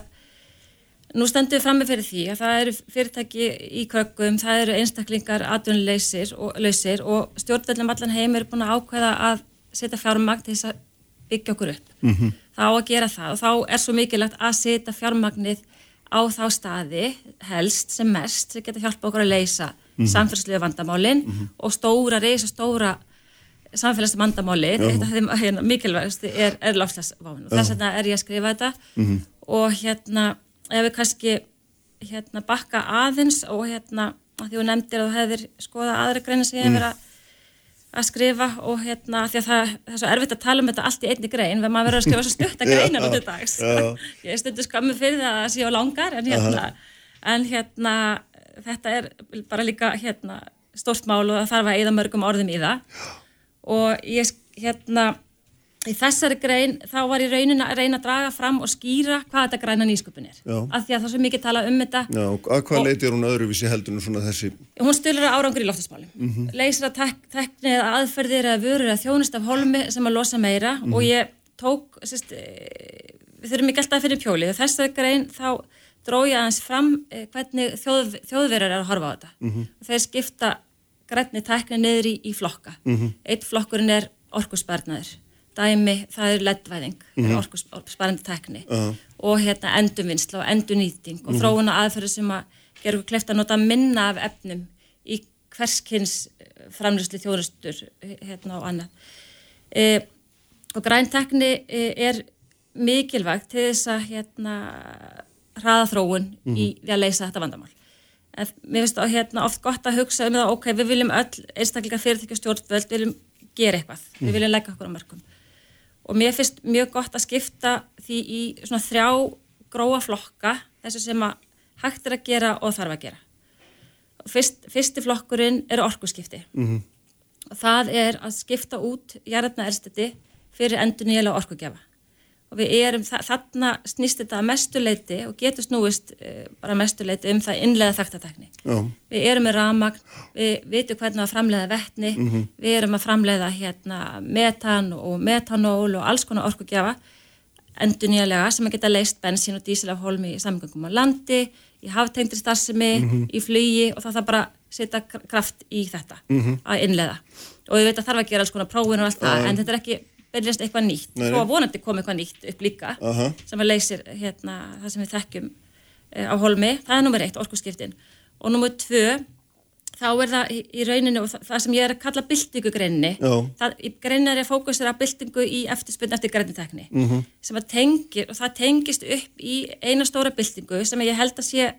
nú stöndum við frammi fyrir því að það eru fyrirtæki í krökkum, það eru einstaklingar atvinnuleysir og, lausir og stjórnvöldum allan heim eru búin að ákveða að setja fjármagn til þess að byggja okkur upp. -hmm. Það á að gera það og þá er svo mikilvægt að setja fjármagnið á þá staði helst sem mest sem geta hjálpa okkur að leysa mm -hmm. samfélagslega vandamálin og stóra, reysa stóra samfélagslega vandamáli eitt af þeim hérna, mikilvægast er, er láfslagsváin og þess vegna er ég að skrifa þetta og hérna ef við kannski hérna bakka aðeins og hérna að því þú nefndir að þú hefðir skoða aðra greina sem ég hef verið að að skrifa og hérna því að það, það er svo erfitt að tala um þetta allt í einni grein þegar maður verður að skrifa svo stutta greinar á til dags. ég stundu skammi fyrir það að séu langar en hérna, en hérna þetta er bara líka hérna stórt mál og það þarf að eða mörgum orðum í það. Og ég hérna í þessari grein þá var ég raunin að reyna að draga fram og skýra hvað þetta græna nýsköpun er. Já. af því að það er svo mikið tala um þetta. Já, að hvað leiti er hún öðruvísi heldur en svona þessi hún stulur að árangur í loftasmálum mm -hmm. leysir að tek teknið eða aðferðir eða vörur eða þjónust af holmi sem að losa meira. Og ég tók sérst, eh, við þurfum ekki alltaf að finna pjóli og þessari grein þá dró ég aðeins fram eh, hvernig þjóð, þjóðverjar er að horfa á þetta. Og þeir skipta grænni tekni niður í, í flokka dæmi, það er leddvæðing mm -hmm. orkusbarandi tekni og hérna endurvinnsla og endurnýting og þróuna aðferður sem að gera okkur kleft að nota minna af efnum í hverskins framlýsli þjóðröstur hérna og annað. E, og græntekni e, er mikilvægt til þess að hérna hraða þróun í því að leysa þetta vandamál. En mér finnst það hérna, oft gott að hugsa um það ok, við viljum öll einstaklega fyrirtækja stjórnvöld, við viljum gera eitthvað. Við viljum leggja okkur á mörgum og mér finnst mjög gott að skipta því í svona þrjá gróa flokka þessu sem að hægt er að gera og þarf að gera. Fyrst, fyrsti flokkurinn eru orkuskipti. Mm -hmm. og það er að skipta út jarðna ersteti fyrir endur nýjulega orkugjafa og við erum þarna snýst þetta að mestuleiti og getur snúist uh, bara mestuleiti um það innlega þaktatekni við erum með ramagn við vitum hvernig að framleiða vettni mm -hmm. við erum að framleiða hérna, metan og metanól og alls konar orkugjafa endur nýjulega sem að geta leist bensín og dísil af holmi í samgöngum á landi í haftengri starfsemi, mm -hmm. í flugi og það þarf bara setja kraft í þetta mm -hmm. að innlega og við veitum að þarf að gera alls konar prófin og allt það en þetta er ekki byrjast eitthvað nýtt Nei. að vonandi kom eitthvað nýtt upp líka uh -huh. sem að leysir hérna, það sem við þekkjum uh, á holmi, það er nummer eitt, orkusskiptin og nummer tvö þá er það í, rauninu og það, sem ég er að kalla byltingugreininni í greinin er að fókusera að byltingu í eftirspunni eftir greinintekni uh -huh. sem að tengir og það tengist upp í eina stóra byltingu sem ég held að sé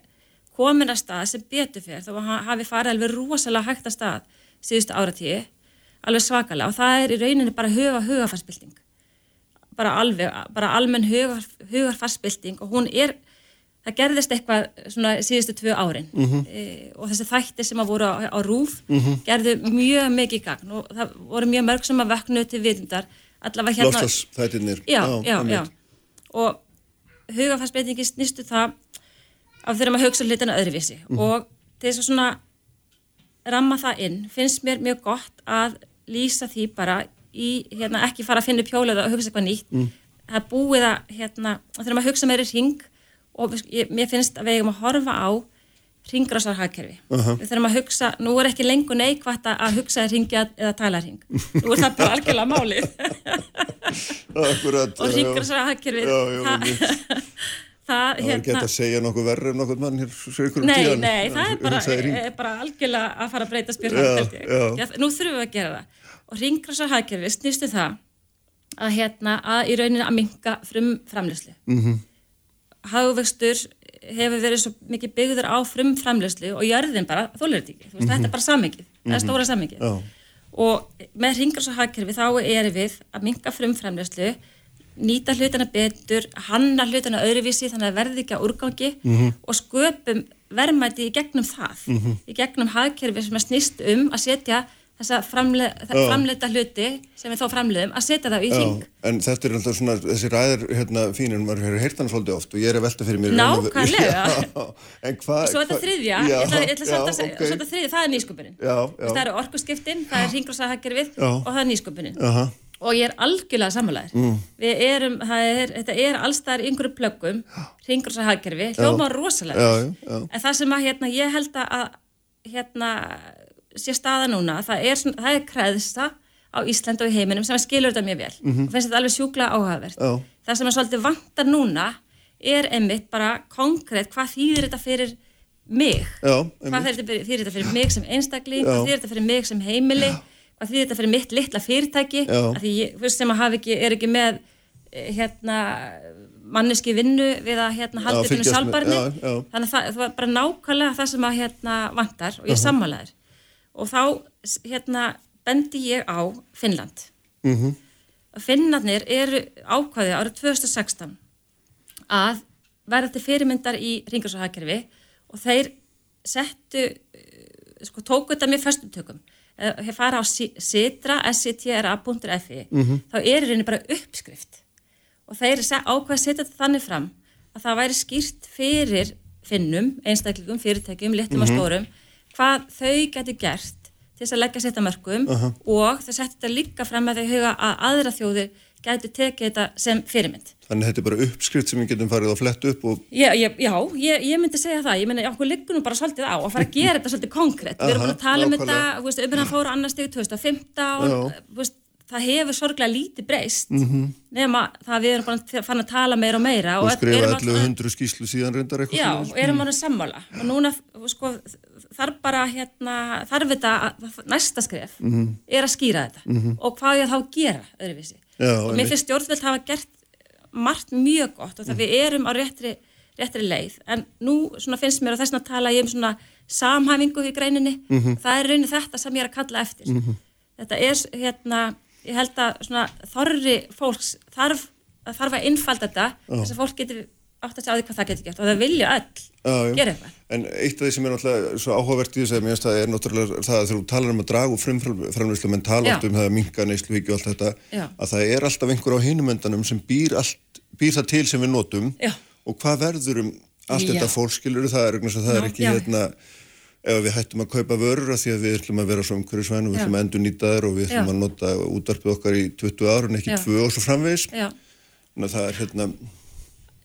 komin að stað sem betur fyrir þá hafi farið alveg rosalega hægt að stað síðustu áratíi alveg svakalega. Og það er í rauninni bara huga hugafarsbylting bara alveg, bara almenn hugar, hugarfarsbylting og hún er það gerðist eitthvað svona síðustu tvö árin. Mm -hmm. e, og þessi þættir sem að voru á, á rúf mm -hmm. gerðu mjög mikið gagn og það voru mjög mörg sem að vöknu til vitundar. Allavega hérna Lofstars þættirnir Já, já, já. Og hugafarsbyltingi snýstu það af þeirra maður hugsa hlutina öðruvísi. Mm -hmm. og þess að svona ramma það inn finnst mér mjög gott að lýsa því bara í, hérna, ekki fara að finna pjólega og hugsa eitthvað nýtt. Mm. það er búið að, hérna, þegar maður hugsa meiri ring og ég, mér finnst að við eigum að horfa á ringrásarhagkerfi uh -huh. við þurfum að hugsa, nú er ekki lengur neikvægt að hugsa ringja eða tala ring nú er það bara algjörlega málið. Akkurat, og ringrásarhagkerfi það Það er hérna, að segja nokkuð verður um nokkuð mann hér Nei, tíðan, nei, það er bara, er bara algjörlega að fara að breyta spyrðan Nú þurfum við að gera það. Og ringrásarhagkerfi snýstu það að hérna að í rauninu að minka frum framleyslu mm -hmm. Hagvextur hefur verið svo mikið byggður á frum framleyslu og jörðin bara þólir þetta ekki, mm -hmm. þetta er bara sammikið það er mhm. stóra sammikið og með ringrásarhagkerfi þá er við að minka frum framleyslu nýta hlutana betur, hanna hlutana öðruvísi þannig að verði ekki að úrgangi mm -hmm. og sköpum verðmæti í gegnum það, mm -hmm. í gegnum hagkerfi sem er snýst um að setja þessa framle, Já. framleita hluti sem við þó framleiðum að setja það í Já, hring en þetta er alltaf svona, þessi ræðir hérna fínir, maður hefur heyrt hann svolítið oft og ég er að velta fyrir mér. Nákvæmlega. Já, en hvað... Svo þetta hvað- þriðja, Já, ég ætla, ég ætla já, að segja, ok. svo þetta þriðja, það er nýsköpunin. Já, Það eru orkuskiptin, það er hringrósahaggerfið Já. og það er nýsköpunin. Aha, Og ég er algjörlega sammálaður. Mm. Við erum, er, þetta er allstaðar einhverju plöggum, hringrósahaggerfi, hljóma rosalega. já, já. En það sem að hérna, ég held að hérna, sé staða núna, það er, það er kreðsta á Ísland og í heiminum sem skilur þetta mjög vel og finnst þetta alveg sjúklega áhugavert. Mhm. Já. Það sem að svolítið vantar núna er einmitt bara konkrétt hvað þýðir þetta fyrir mig hvað þýðir þetta fyrir, mig sem einstakling hvað þýðir þetta fyrir mig sem heimili hvað þýðir þetta fyrir mitt litla fyrirtæki að því sem að ekki, er ekki með eh, hérna manneski vinnu við að hérna halda til fylgjast með- sjálfbarni já, já. þannig að það, það var bara nákvæmlega það sem að hérna vantar og ég uh sammálaður og þá hérna bendi ég á Finnland. Mm -hmm. Finnarnir eru ákvaðið árið 2016 að verða til fyrirmyndar í ringarsóðhagkerfi og þeir settu eh, sko, tóku þetta með föstum tökum þeir fara á si- sitra sitra.fi Mhm. þá er í rauninni bara uppskrift. Og þeir se- ákveða að setja þetta þannig fram að það væri skýrt fyrir finnum, einstaklingum, fyrirtækjum, litlum og stórum hvað þau getur gert til þess að leggja setja mörgum og þau setja þetta líka fram að þau huga að aðra þjóðir getur tekið þetta sem fyrirmynd. Þannig að þetta er bara uppskrift sem við getum farið að fletta upp og Já, ég, já ég, ég myndi segja það, ég myndi okkur liggur nú bara svolítið á að fara að gera þetta svolítið konkrétt, við erum búin að tala um þetta, veist, umræðan fóru annar stegu 2015, Já. þú veist, það hefur sorglega lítið breyst, Mhm. -hmm. nema það að við erum bara fann að tala meira og meira og og skrifa erum alltaf- 1100 skýslu síðan reyndar eitthvað. Já, og erum ánum sammála og núna, sko, þarf bara hérna, þarf þetta, að- næsta skref er að skýra þetta og hvað ég þá að gera öðruvísi Já, og mér finnst stjórnvöld hafa gert margt mjög gott og það við erum á réttri, réttri leið. En nú finnst mér og þess að tala ég um svona samhæfingu í greininni það er raunin þetta sem ég er að kalla eftir. Þetta er hérna ég held að svona þorri fólks þarf, þarf að innfalda þetta þess að fólk getur átt að segja á því hvað það getur gert og það vilja öll Já, já. gera eitthvað En eitt af því sem er náttúrulega svo áhugavert í þess að mér finnst það er náttúrulega það að þegar þú talar um að draga úr frumframlýslu menn tala um það að minka neysluhyggju og allt þetta Já. að það er alltaf einhver á hinumöndanum sem býr, allt, býr það til sem við notum Já. og hvað verður um allt Já. þetta fólkskilur það er, að það Já, er ekki hérna ef við hættum að kaupa vörur af því að við ætlum að vera svo umhverjusvæn og við ætlum að endur nýta þær og við ætlum að nota útvarpið okkar í 20 ár en ekki Já. 2 og svo framvegis Já. þannig að það er hérna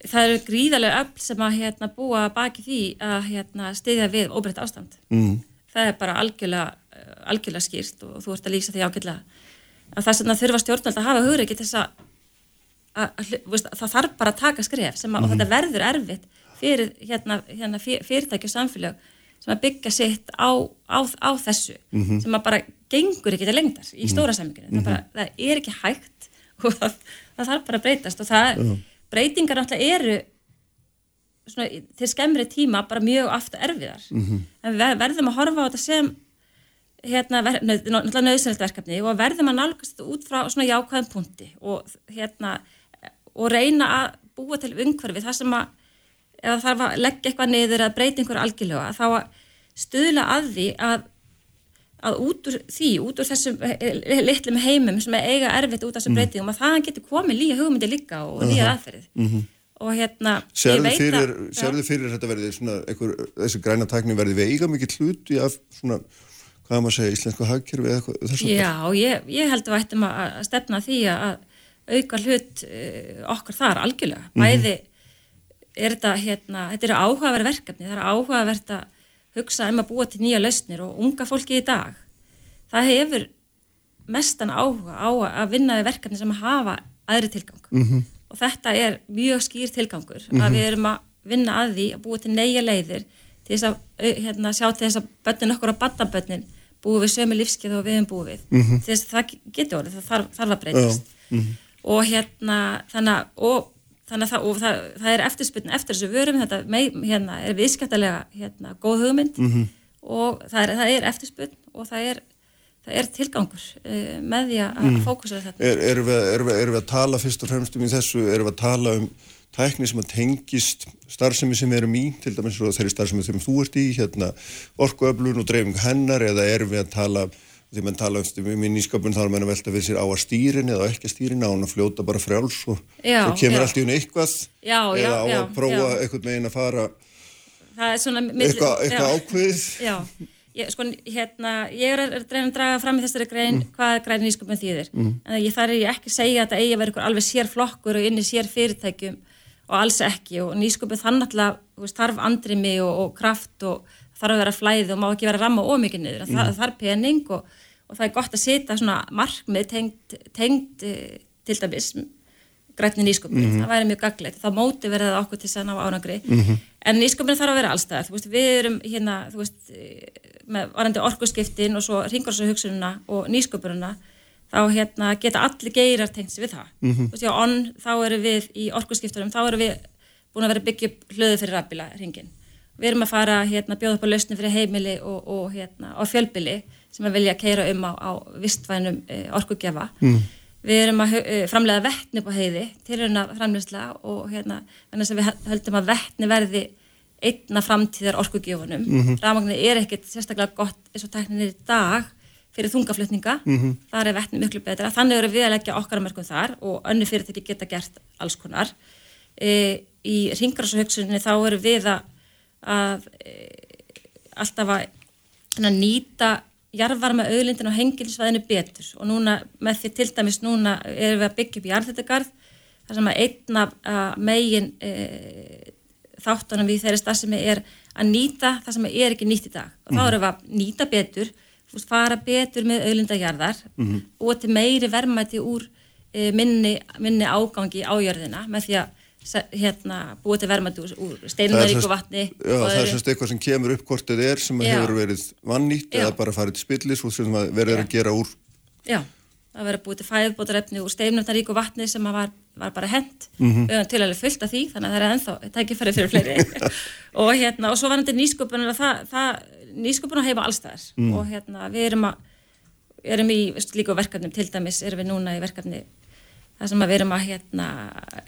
það eru gríðarlega öll sem að hérna, búa baki því að hérna, stiðja við óbreytt ástand. Mm. það er bara algjörlega, eh, algjörlega skýrt og þú ert að lýsa því ágjörlega að það sem það þurfa stjórnvöld að hafa hugur ekki þess að, að, að það þarf bara að taka skref sem að, og þetta verður erfitt fyrir hérna, hérna, fyr- fyrirtæki og samfélag sem að byggja sitt á, á, á þessu sem að bara gengur ekki til lengdar í stóra saminginu það, bara, það er ekki hægt og það, það þarf bara að breytast og það, breytingar náttúrulega eru svona, til skemmri tíma bara mjög aftur erfiðar. En við verðum að horfa á þetta sem hérna, náttúrulega nöðsynlegt verkefni og verðum að nálgast þetta út frá svona jákvæðum punkti og hérna og reyna að búa til umhverfi þar sem að ef það þarf að leggja eitthvað niður eða breyta einhverju algjörlega þá að stuðla að því að að út úr því, út úr þessum eh, litlum heimum sem er eiga erfitt út af þessum breytingum að það getur komið líka hugmyndi líka og nýja aðferðið og hérna ég Sérðu veit fyrir, að- sérðu fyrir þetta verði svona einhver, þessi græna tækni verði veiga mikið hluti af svona, hvað maður segja, íslensku hagkerfi eða eitthvað þess að Já, ég, ég held að við ættum að að stefna að því að auka hlut uh, okkar þar algjörlega. Bæði er þetta, hérna, þetta eru áhugaverð verkefni, það er áhugavert að hugsa um að búa til nýja lausnir og unga fólki í dag. Það hefur mestan áhuga á að vinna við verkefni sem hafa aðri tilgang. -hmm. Og þetta er mjög skýr tilgangur að við erum að vinna að því að búa til neyja leiðir til þess að au- hérna, sjá til þess að börnin okkur og badnabörnin búið við sömu lífskeið og við hefum búið við. -hmm. Til þess að það getur orðið, það þarf, þarf að breytast. Og hérna, þannig að, og, þannig að það, það, það er eftirspurn eftir þessu vörum, þetta mei, hérna, er viðskættalega hérna, góð hugmynd og það er, er eftirspurn og það er, það er tilgangur uh, með því að mm. fókusera þetta. Er, erum, við, erum, við, erum við að tala fyrst og fremst um í þessu, erum við að tala um tækni sem að tengist starfsemi sem við erum í, til dæmis þeirri starfsemi sem þú ert í, hérna orkuöflun og dreifing hennar eða erum við að tala því mann tala um í nýsköpun þá er mann að velta við sér á að stýrin eða ekki að stýrin á hann að fljóta bara frjáls og svo kemur já. allt í hún eitthvað Já, já, eða á já, að prófa eitthvað megin að fara eitthvað, eitthvað já. ákveðið Já, ég, sko, hérna, ég er að reyna að draga fram í þessari grein hvað græn nýsköpun þýðir. En ég þar ég ekki að segja að þetta eigi að vera ykkur alveg sér flokkur og inn í sér fyrirtækjum og alls ekki og nýsköpun þannig að þarf andrimi og, og kraft og þarf að vera flæði og má ekki vera ramma ómikið niður. Mm. Það, það er pening og, og það er gott að setja svona markmið tengt, tengt eh, til dæmis grænni nýsköpun, það væri mjög gaglegt þá móti verið það okkur til þess að ná ánangri en nýsköpun þarf að vera allstæðar þú veist, við erum hérna þú veist, eh, með varandi orkuskiptin og svo ringursa og nýsköpununa þá hérna geta allir geirar tengt sig við það. Þú veist, já, onn, þá erum við í orkuskiptunum, þá erum við búin að vera byggja upp hlöðu fyrir rafbíla ringin við erum að fara hérna bjóða upp á lausni fyrir heimili og, og hérna á fjölbili sem að vilja keira um á, á vistvænum e, orkugjafa mm. við erum að e, framlega vettni upp á heiði til hérna framlegsla og hérna þannig að við höldum að vettni verði einna framtíðar orkugjöfunum mm -hmm. rafmagnir er ekkert sérstaklega gott eins og tækninir í dag fyrir þungaflutninga, mm -hmm. þar er vettni miklu betra þannig eru við að leggja okkar að mörgum þar og önnu fyrirtæki geta gert alls konar e, í ringrásahugsunni þá eru við að að e, alltaf að svona, nýta jarðvarma auðlindin á hengilsvæðinu betur. Og núna með því til dæmis núna erum við að byggja upp jarðhættugarð þar sem að einn af að megin e, þáttunum við þeirri starfsemi er að nýta það sem er ekki nýtt í dag. Og þá erum við að nýta betur fara betur með auðlindajarðar mm -hmm. og til meiri vermaði úr e, minni, minni ágangi á jörðina með því að hérna, búið til vermaði úr, steinunaríku vatni Já, það er semst eitthvað sem kemur upp hvort þið er sem Já. hefur verið vannýtt eða bara farið til spillis og sem verður að gera úr. Já, það verður búið til fæðbótarefni úr steinumnaríku vatni sem var, var bara hent. Mhm. við höfum til alveg fullt af því þannig að það er ennþá tækifæri fyrir fleiri. Og hérna, og svo var þetta nýsköpunar það, það, nýsköpunar heima allstæðar Mm. og hérna, við erum að erum í slíku verkefnum, til dæmis erum við núna í verkefni það sem að við erum að hérna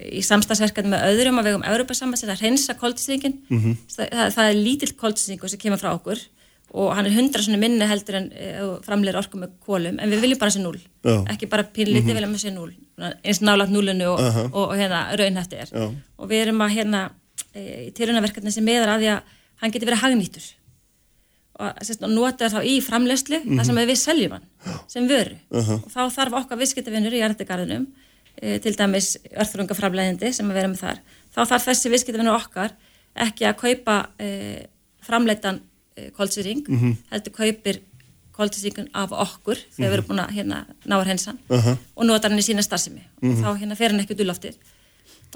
í samstagsverkefni með öðrum að vegum Európa-sambands að hreinsa koltisringin Mhm. það, það, það er lítill koltisringur sem kemur frá okkur og hann er hundra svona minni heldur en uh, framleir orku með kólum en við viljum bara sé núl, Já. ekki bara pínlítið við viljum sé núl, eins nálat núlinu og, og, og hérna raunhætti er. Já. og við erum að hérna e, í tilhörnaverkefni sem meðar að því að hann geti verið hagnýttur. Og, sérst, og nota þá í framleyslu þar sem við seljum hann sem vöru. Og þá þarf okkar viðskiptavinnur í jarðegarðinum e, til dæmis örþrungaframleiðindi sem við erum með þar þá þarf þessi viðskiptavinnur okkar ekki að kaupa e, framleitan e, kolsýring heldur kaupir kolsýringun af okkur þegar við erum búin að hérna, náður hensan og notar hann í sína starfsemi. Og þá hérna fer hann ekki út úr loftið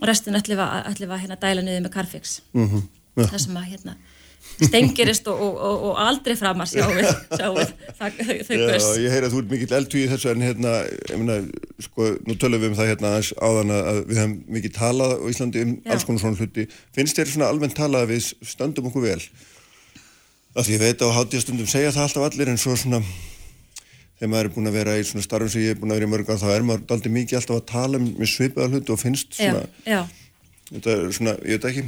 og restin ætlum við að, ætlum að hérna, dæla niður með Carfix. Mhm. það sem að hérna stengirist og, og, og, og aldrei framar sjáum við, sjáum við það, þau Já, göss ég heyri að þú ert mikill eldtúi í þessu en hérna, ég meina, sko, nú tölum við um það hérna aðeins áðan að við hefum mikið talað á Íslandi um Já. alls konar svona hluti. Finnst þér svona almennt talað að við stöndum okkur vel? Af því ég veit á hátíðastundum segja það alltaf allir en svo svona þegar maður er búin að vera í svona starfum sem ég er búin að vera í mörg ár þá er maður aldrei mikið alltaf að tala um með svipaða hluti og finnst já, svona, já. þetta er svona, ég veit ekki,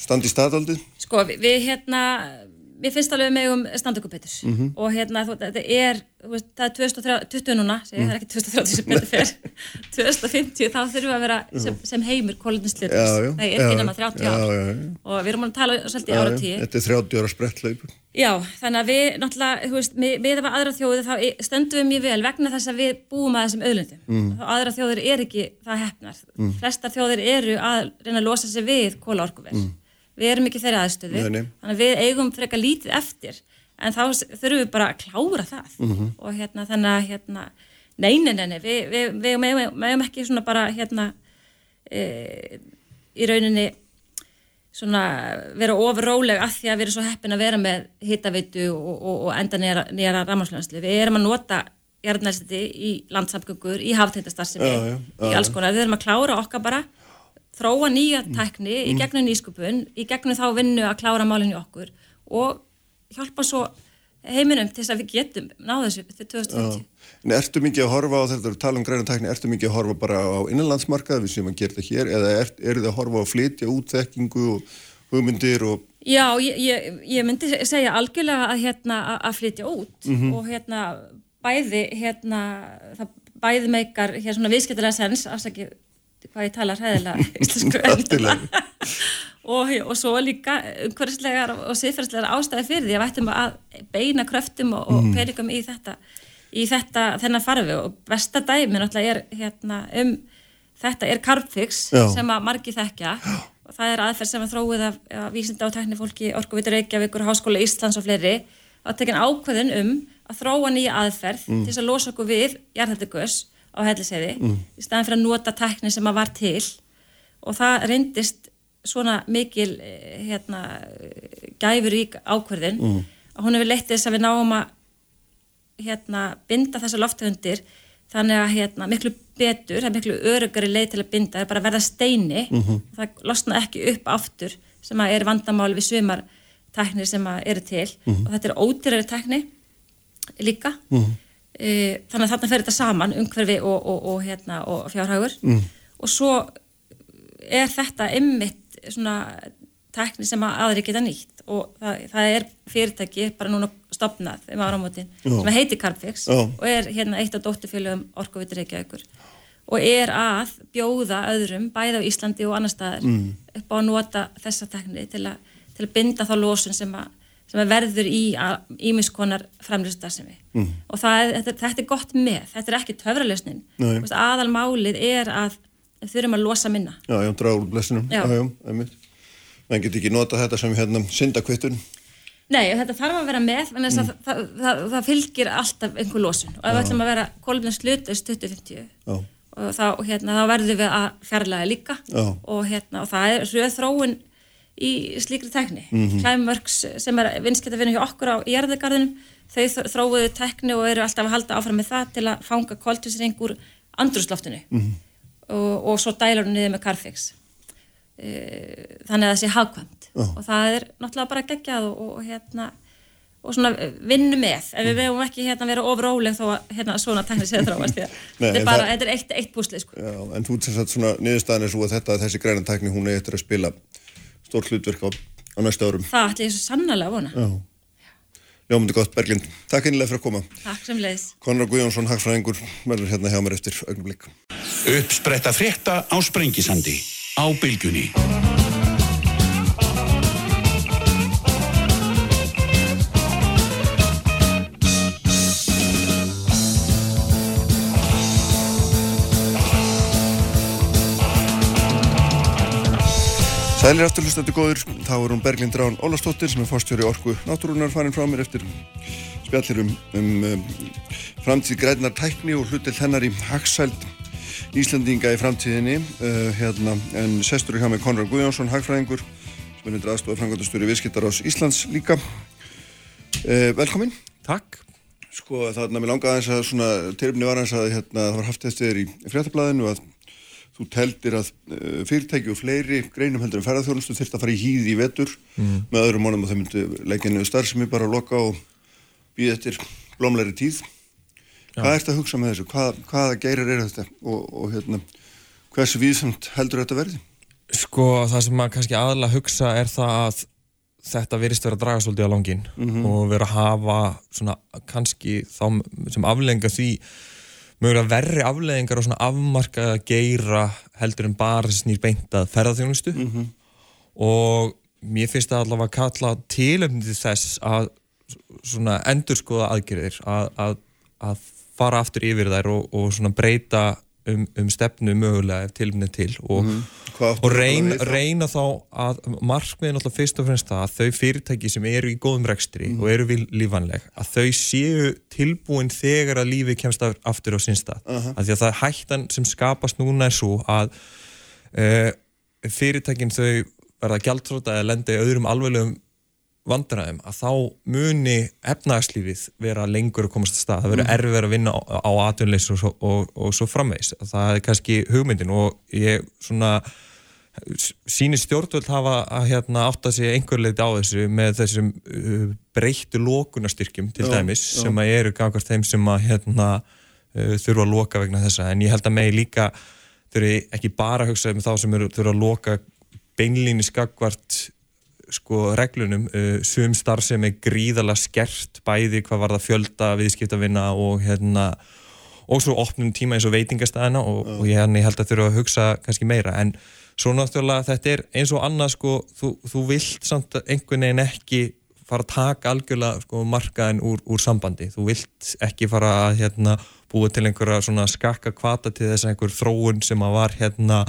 standi staðaldið. Sko við, við hérna við finnst alveg með um standugu betur Mhm. og hérna þetta er veist, það er 2020 núna segi, það er ekki 2030 sem betur fer 2050 þá þurfum við að vera sem, sem heimur já. það er innan að 30 já, ár já, já. og við erum að tala svolítið Já, já, áratíu Þetta er 30 ára spretthlaup. Já, þannig að við náttúrulega, þú veist, með að aðra þjóði þá stöndum við mjög vel vegna þess að við búum að þessum auðlundum. Mm. Aðra þjóðir er ekki það hefnar. Mm. Flestar þjóðir eru að reyna að losa sig við kóla orkuver. Mm. Við erum ekki þeirri aðstöðu, Nei, nei. þannig að við eigum frekar lítið eftir, en þá þurfum við bara að klára það. -hmm. Og hérna, þannig að, hérna, nei, við, við, við megum ekki svona bara, hérna, e, í rauninni, svona vera ofur róleg að því að við erum svo heppin að vera með hittaveitu og, og, og enda nýjara, nýjara rammarslöðanslu. Við erum að nota jarðnælstiti í landsamgöngur, í já, í alls konar. Við erum að klára okkar bara, þróa nýja Mm. tækni í gegnum nýskupun, í gegnum þá vinnu að klára málinn í okkur og hjálpa svo heiminum til þess að við getum náðu þessu til 2050. En ertu mikið að horfa á þetta, tala um græna tækni, ertu mikið að horfa bara á innanlandsmarkað við sem að gera þetta hér eða er, eru þið að horfa á að flytja út þekkingu og hugmyndir og Já, ég, ég, ég myndi segja algjörlega að, hérna, að- flytja út Mhm. og hérna bæði hérna, það bæði meikar hér svona viðskiptilega sens, afsakið hvað ég tala hræðilega og, og svo líka umhverfislegar og siðferðslegar ástæði fyrir því að vættum að beina kröftum og, og peningum í þetta í þetta, þennan farfi og besta dæmi náttúrulega er hérna um þetta er Carbfix Já. sem að margi þekkja. Og það er aðferð sem er þróið af, af vísinda og teknifólki Orkuvitur Reykjavíkur, Háskóla Íslands og fleiri að tekin ákveðin um að þróa nýja aðferð til þess að losa okkur við jarðhættugus á helliseiði í staðan fyrir að nota tekni sem að var til. Og það reyndist svona mikil eh, hérna, gæfurík ákverðin mm. að hún hefur leitt þess að við náum að hérna, binda þessa lofthundir þannig að hérna, miklu betur, það er miklu örugari leið til að binda, það er bara að verða steini. Mhm. það losna ekki upp aftur sem að er vandamál við svimar teknir sem að eru til. Mhm. og þetta er ódýrari tekni líka. E, þannig að þarna fer þetta saman umhverfi og, og, og, hérna, og fjárhagur Mhm. og svo er þetta ymmit svona tekni sem að aðri geta nýtt og það, það er fyrirtæki bara núna stopnað um áramótin Já. sem heitir Carbfix Já. og er hérna eitt af dótturfélögum Orkuvitur Reykjavíkur og er að bjóða öðrum bæði á Íslandi og annar staðar Mm. upp á að nota þessa tekni til, a, til að binda þá losun sem, a, sem verður í ímiskonar framlýstasemi mm. og það þetta, þetta er gott með, þetta er ekki töfralösnin Nei. aðal málið er að þurfum að losa minna Já, já, úr blessinum. Menn get ekki nota þetta sem hérna syndakvittun. Nei, þetta þarf að vera með en Mm. það, það, það fylgir alltaf einhver losun og ef við ætlum að vera kolumnum slutast 2050 Já. og þá, hérna, þá verðum við að fjarlæga líka og, hérna, og það er röð þróun í slíkri tekni mm Mhm. -hmm. Climeworks sem er vinskiptavinnu hjá okkur á Jærðagarðinum þau þróuðu tekni og eru alltaf að halda áfram með það til að fanga koltvísring úr andrúsloftinu Mhm. -hmm. og, og svo dælur hún niður með Carfix e, þannig að það sé hagkvæmt Já. og það er náttúrulega bara geggjað og, og, og hérna og svona vinnu með en við vefum ekki hérna vera ofróleg þó að hérna svona tekni því að Nei, þetta er bara, þetta er eitt, eitt búslið sko. Já, en þú sem sagt svona niðurstaðan er svo að þetta, þessi græna tækni, hún er eftir að spila stór hlutverk á, á næstu árum. það ætla ég svo sannlega að vona Já. Ljómundi gott, Berglind. Takk einlega fyrir að koma. takk sem leiðis Konrar Guðjónsson, hagfræðingur, verður hérna hjá mér eftir augnablik. Uppspretta frétta á Sprengisandi á bylgjunni. Sælir afturlustendur góður, þá er hún Berglind Rán Ólastóttir sem er fórstjóri Orku Náttúrunar farin frá mér eftir spjallir um, um, um framtíð grænar tækni og hlutil hennar í hagsæld Íslandinga í framtíðinni. Uh, hérna, en sestur í hjá með Konrad Guðjónsson, hagfræðingur sem er hundur aðstofa framkvæmdastjóri viðskiptar ás Íslands líka. Uh, Velkomin. Takk. Sko þarna mér langaði aðeins að svona tilumni var aðeins að hérna, það var haft eftir í fréttablaðinu að þú teldir að uh, fyrirtæki og fleiri greinum heldur en ferðarþjónustu þurft að fara í hýði í vetur með öðrum mónum og þau myndu leggja niður starfsemi bara að loka og býða eftir blómleiri tíð. Hvað ert að hugsa með þessu? Hvað, hvaða geirir er þetta og, og hérna, hversu víðsamt heldur þetta verði? Sko það sem maður kannski aðalega hugsa er það að þetta verist vera að draga svolítið á langin og vera að hafa svona kannski þá sem aflenga því mögulega verri afleðingar og svona afmarkaða geira heldur en bara snýr beintað ferðarþjónustu og mér finnst það allavega að kalla tilöfni til þess að svona endurskoða aðgerðir að, að, að fara aftur yfir þær og, og svona breyta um, um stefnu mögulega ef tilöfni til og, áttu og reyn, við reyna þá að markmiðin alltaf fyrst og fremst það að þau fyrirtæki sem eru í góðum rekstri og eru vil- lífanleg að þau séu tilbúin þegar að lífið kemst af- aftur á sinnstað uh að því að það hættan sem skapast núna er svo að uh, fyrirtækin þau verða gjaldtróta eða lenda í öðrum alveglegum vandræðum að þá muni efnagslífið vera lengur að komast að stað, það verður erfið að vinna á, á atvinnleys og, og, og svo framvegs það er kannski hugmyndin og ég svona sínir stjórnvöld hafa að hérna, átta sig einhver leiti á þessu með þessum uh, breyttu lókunastyrkjum til Já, dæmis já. sem að eru gangast þeim sem að hérna, uh, þurfa að loka vegna þessa. En ég held að megi líka þurfi ekki bara að hugsa um þá sem eru, þurfa að loka beinlíni skagvart sko reglunum uh, sum starf sem er gríðalega skert bæði hvað var það fjölda viðskiptavinna og hérna og svo opnum tíma eins og veitingastæðina og, og ég, hérna, ég held að þurfa að hugsa kannski meira. En svo náttúrulega þetta er eins og annað sko, þú, þú vilt samt einhvern veginn ekki fara að taka algjörlega sko, markaðin úr, úr sambandi, þú vilt ekki fara að hérna, búa til einhverja svona skakka kvata til þess að einhver þróun sem að var hérna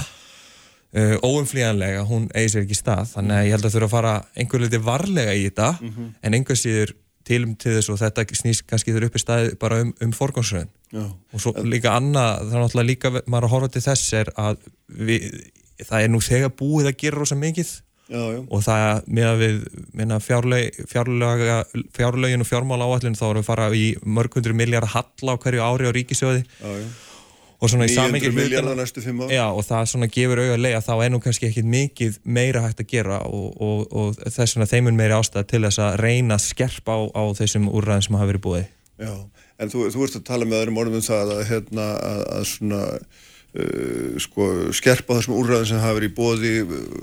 uh, óumflíjanlega, hún eigi sér ekki stað þannig að ég held að þurfa að fara einhver liti varlega í þetta, mm -hmm. en einhver síður tilum til þess og þetta snýst kannski þurfa upp í staði bara um, um forgámsröðin og svo líka annað, það er náttúrulega líka maður að horfa til þess er að við, það er nú þegar búið að gera rosa mikið. Já, já. og það með að við fjárlög, fjárlögin og fjármála áallin þá erum við fara í mörg hundru miljardar hall á hverju ári á ríkisjóði Já, og svona í 900 miljardar næstu fimm ár Já og það svona gefur auðvitað að þá er nú kannski ekkit mikið meira hægt að gera og, og, og þess vegna þeimun meiri ástæða til þess að reyna að skerpa á, á þessum úrræðin sem hafa verið búið Já, en þú, þú ert að tala með öðrum orðum um það að, hérna, að, að svona Uh, sko, skerpa þessum úrræðin sem hafa verið í bóði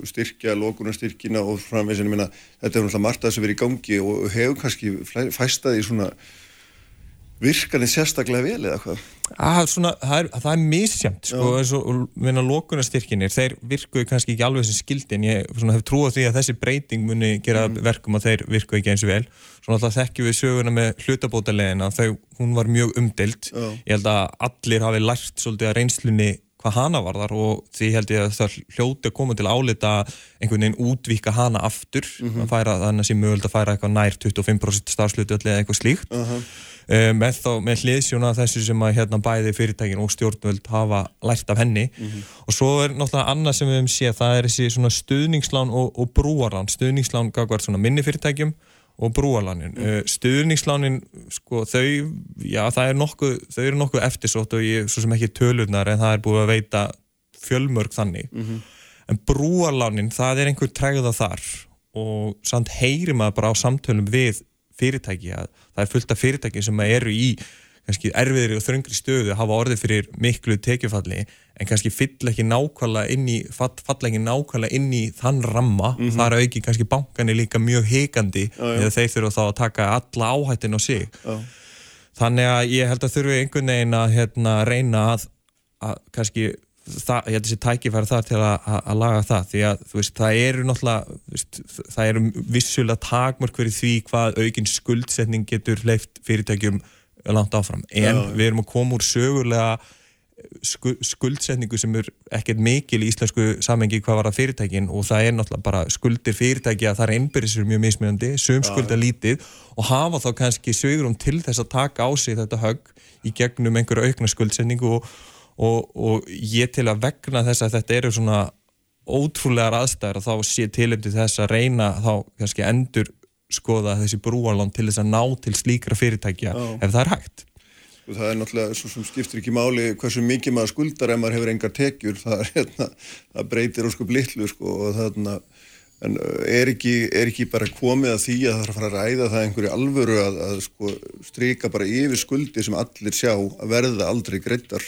styrkja, lókunarstyrkina og framveginn þetta er náttúrulega margt að þess að verið í gangi og hefur kannski fæstaði svona virkanir sérstaklega vel eða hvað? Að, svona, það, er, er misjamt sko, eins og lókunarstyrkinir þeir virkuðu kannski ekki alveg sem skildi en ég svona, hef trúið því að þessi breyting muni gera mm. verkum að þeir virkuðu ekki eins og vel svona alltaf þekkjum við söguna með hlutabótalegina þau, hún var mjög umdelt Já. ég held að allir hafi lært svolítið að reynslunni hvað hana var þar og því held ég að það hljóti að koma til álita einhvern veginn útvíka hana aftur mm -hmm. færa, þannig að sé mögulegt að færa eitthvað nær 25% starfslutu eða eitthvað slíkt uh -huh. um, með, þá, með hliðsjóna þessu sem að hérna bæði fyrirtækin og stjórnvöld hafa lært af henni mm -hmm. og svo er náttúrulega annað sem við hefum séð það er þessi svona stuðningslán og, og brúarlán stuðningslán gagvar svona minni fyrirtækjum og brúalánin. Mm. Stuðningslánin, sko, þau, já, það er nokkuð, þau eru nokkuð eftirsótt og ég, svo sem ekki tölurnar, en það er búið að veita fjölmörg þannig. Mm -hmm. En brúalánin, það er einhver tregða þar og samt heyri maður bara á samtölum við fyrirtæki að það er fullt af fyrirtæki sem eru í kannski erfiðri og þröngri stöðu hafa orðið fyrir miklu tekjufalli en kannski fyll ekki nákvæmlega inn í falla ekki nákvæmlega inn í þann ramma, mm -hmm. þar auki kannski bankan er líka mjög heikandi eða þeir þurfa þá að taka alla áhættin á sig já. þannig að ég held að þurfu einhvern veginn að hérna, reyna að, að kannski það, ég held að þessi tækifæri þar til að, að, að laga það því að veist, það eru náttúrulega veist, það eru vissulega takmörk fyrir því hvað aukinn skuldsetning getur leift fyrirtækjum langt áfram en Já. við erum að koma úr sögulega skuldsetningu sem er ekkert mikil í íslensku samengi hvað var að fyrirtækin og það er náttúrulega bara skuldir fyrirtæki að það er einbyrðisur mjög mismunandi, sum skulda lítið og hafa þá kannski sögurum til þess að taka á sig þetta högg í gegnum einhverju aukna skuldsetningu og, og, og ég til að vegna þess að þetta eru svona ótrúlegar aðstæður og þá sé tilöfndi þess að reyna þá kannski endur skoða þessi brúanlán til þess að ná til slíkra fyrirtækja Já. ef það er hægt. Og það er náttúrulega svo sem skiptir ekki máli hversu mikið maður skuldar ef maður hefur engar tekjur. Það, hérna, það breytir óskup litlu sko, og en uh, er ekki, er ekki bara komið að því að það er að fara að ræða það einhverju alvöru að, að sko, stryka bara yfir skuldi sem allir sjá að verða aldrei greitar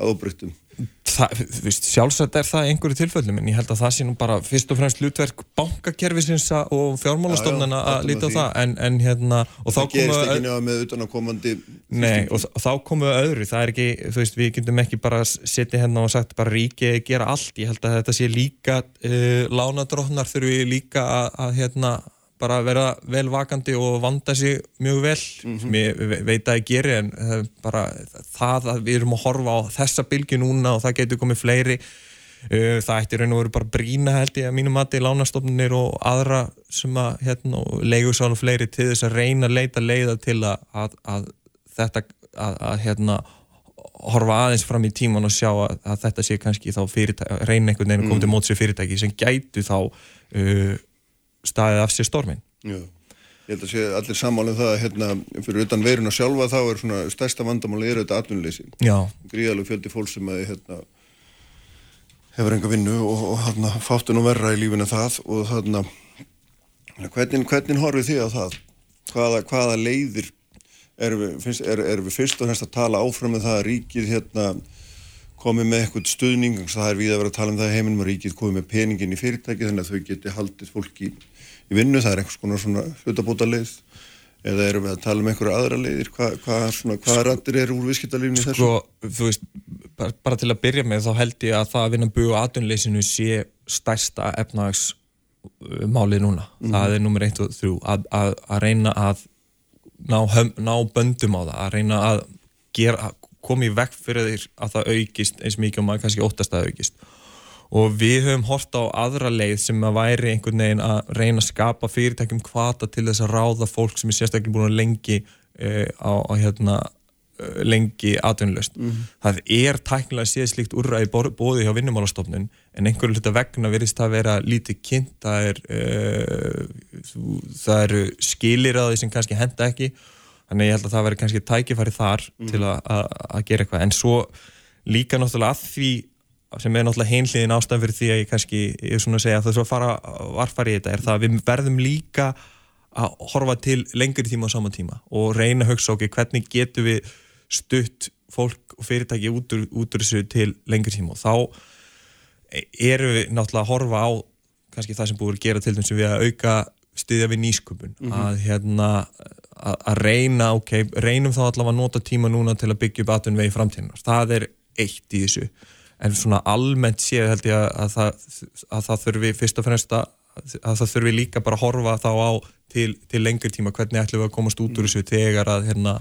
að óbreyttum? Það, sjálfsagt er það einhverju tilfellum en ég held að það sé nú bara fyrst og fremst hlutverk bankakerfisins og fjármálastofnana Já, já, að líta á það. En, en hérna og það gerist ekki nefna með utan á komandi Nei, og, þá komu öðru, það er ekki, þú veist, við getum ekki bara setja hérna og sagt bara ríki gera allt, ég held að þetta sé líka uh, lánadróknar þurfi líka að, að hérna bara vera vel vakandi og vanda sig mjög vel, sem ég ve- veit að ég geri en uh, bara það að við erum að horfa á þessa bylgi núna og það getur komið fleiri uh, það ætti raun og veru bara brína held ég að mínum mati lánastofnir og aðra sem að hérna, og leigursál og fleiri til þess að reyna að leita leiða til að, að, að þetta að, að hérna horfa aðeins fram í tíman og sjá að, að þetta sé kannski þá fyrirtæki, reyna einhvern veginn að koma til móts við fyrirtæki sem gætu þá uh, staðið af sér stormin Já, ég held að sé allir sammálinn það að hérna, fyrir utan veiruna sjálfa þá er svona stærsta vandamáli er þetta atvinnuleysi. Já, Gríðalegu fjöldi fólk sem að hérna, hefur enga vinnu og, og hérna, fáttu nú verra í lífinu það og þarna, hvernig, hvernig horfið þið á það? Hvaða, hvaða leiðir erum við, finnst, er, erum við fyrst og fremst að tala áfram með það að ríkið hérna komið með eitthvað stuðning, það er við að vera að tala um það heiminum og ríkið komið með peningin í fyrirtæki þannig að þau geti haldið fólki í, í vinnu, það er einhvers konar svona hlutabóta leið eða erum við að tala um einhverja aðra leiðir, Hva, hvað hva, hva rættir eru úr viðskiptalífni þessu? Sko, þú veist, bara, bara til að byrja með þá held ég að það að vinna búið á atunleysinu sé stærsta efnagsmálið núna, mm. það er nummer 1 og 3 að, að, að reyna að ná, höm, ná böndum á það, að reyna að gera, komið vekk fyrir þeir að það aukist eins mikið og maður kannski óttast að aukist og við höfum hort á aðra leið sem að væri einhvern veginn að reyna að skapa fyrirtækjum kvata til þess að ráða fólk sem er sérstaklega búin að lengi uh, á, á hérna uh, lengi atvinnlust. Mm -hmm. Það er tæknilega séð slíkt úrræði bóði hjá vinnumálastofnun en einhverju hluta vegna verist að vera lítið kynnt það er uh, það eru skilir að því sem kannski henda ekki þannig ég held að það veri kannski tækifæri þar mm til að gera eitthvað. En svo líka náttúrulega að því sem er náttúrulega heimliðin ástæðan fyrir því að ég kannski, ég er svona að segja að það er svo að fara varfari í þetta, er það að við verðum líka að horfa til lengri tíma á sama tíma og reyna að hugsa okkur hvernig getur við stutt fólk og fyrirtæki út úr, út úr þessu til lengri tíma? Og þá erum við náttúrulega að horfa á kannski það sem búið að gera til þess að við að auka stiðja við nýsköpun. Mm -hmm. að hérna að, reyna, ok, reynum þá allavega að nota tíma núna til að byggja upp atvinnvegi framtíðnar, það er eitt í þessu. En svona almennt séð held ég að, að, það, að það þurfi fyrst og fremst að, að það þurfi líka bara að horfa þá á til, til lengri tíma. Hvernig ætlum við að komast út úr þessu tegar að hérna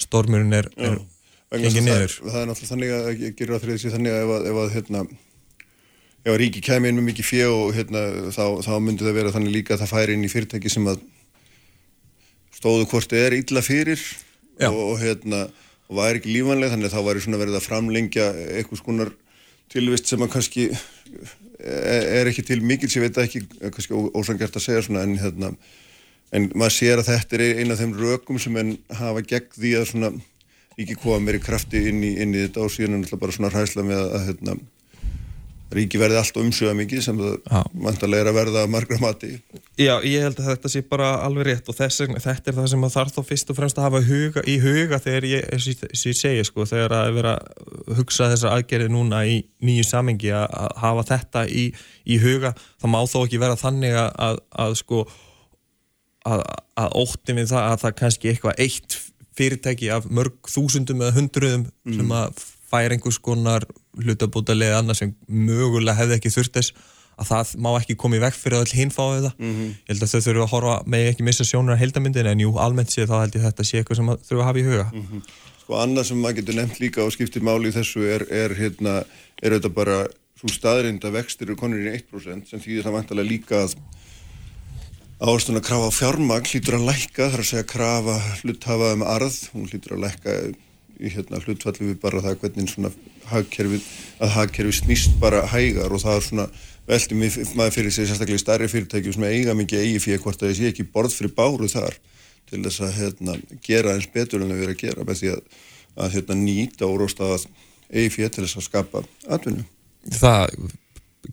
stormurinn er, er gengið niður. Það, það er náttúrulega þannig að ég gerur að þriðið sér þannig að ef að, ef að hérna ef að ríki kemi inn með mikið fjö og hérna þá, þá myndi það vera þannig líka að það færi inn í fyrirtæki sem að stóðu hvort er illa fyrir og, og hérna og væri ekki lífanleg þannig að þá væri svona verið að framlengja eitthvað skonar tilvist sem að kannski er ekki til mikil sem ég veit ekki, kannski ósangjart að segja svona en hérna en maður sér að þetta er eina af þeim rökum sem enn hafa gegn því að svona ekki koma meiri krafti inn í, inn í þetta og síðan er náttúrulega bara svona hræsla með að, að hérna ríki verði allt umsöða mikið sem það vantarlega er að verða margra mati Já, ég held að þetta sé bara alveg rétt og þess, þetta er það sem þarf þá fyrst og fremst að hafa huga, í huga þegar ég, ég, ég segja sko, þegar að vera að hugsa þessar aðgerið núna í nýju samengi að, að hafa þetta í, í huga, það má þó ekki vera þannig að, að, að sko að ótti við það að það kannski eitthvað eitt fyrirtæki af mörg þúsundum eða hundruðum mm. sem að fær einhvers konar hlutabótalið annars sem mögulega hefði ekki þurft þess að það má ekki koma í vekk fyrir all hinfáið það. Mm -hmm. Ég held að þau þurfu að horfa með ekki missa sjónur á heldamindin en jú, almennt séð þá held ég þetta sé eitthvað sem þurfu að hafa í huga. Mm -hmm. Sko annað sem maður getur nefnt líka og skiptir máli í þessu er, er hérna, er þetta bara svo staðrind að vextir eru konur í 1% sem þýðir það vantalega líka að ástun að krafa fjármagn hlýtur að lækka, þar að segja krafa hluthafa um arð, hún hlýtur að lækka hérna, hlutfalli við bara það hvernig svona hagkerfið, að hagkerfið snýst bara hægar og það er svona veldi maður fyrir sig sérstaklega í starri fyrirtæki sem eiga mikið eigi fyrir hvort að sé ekki borð fyrir báru þar til þess að hérna, gera eins betur en að vera að gera með því að, að hérna, nýta og rósta að eigi fyrir til þess að skapa atvinnu. Það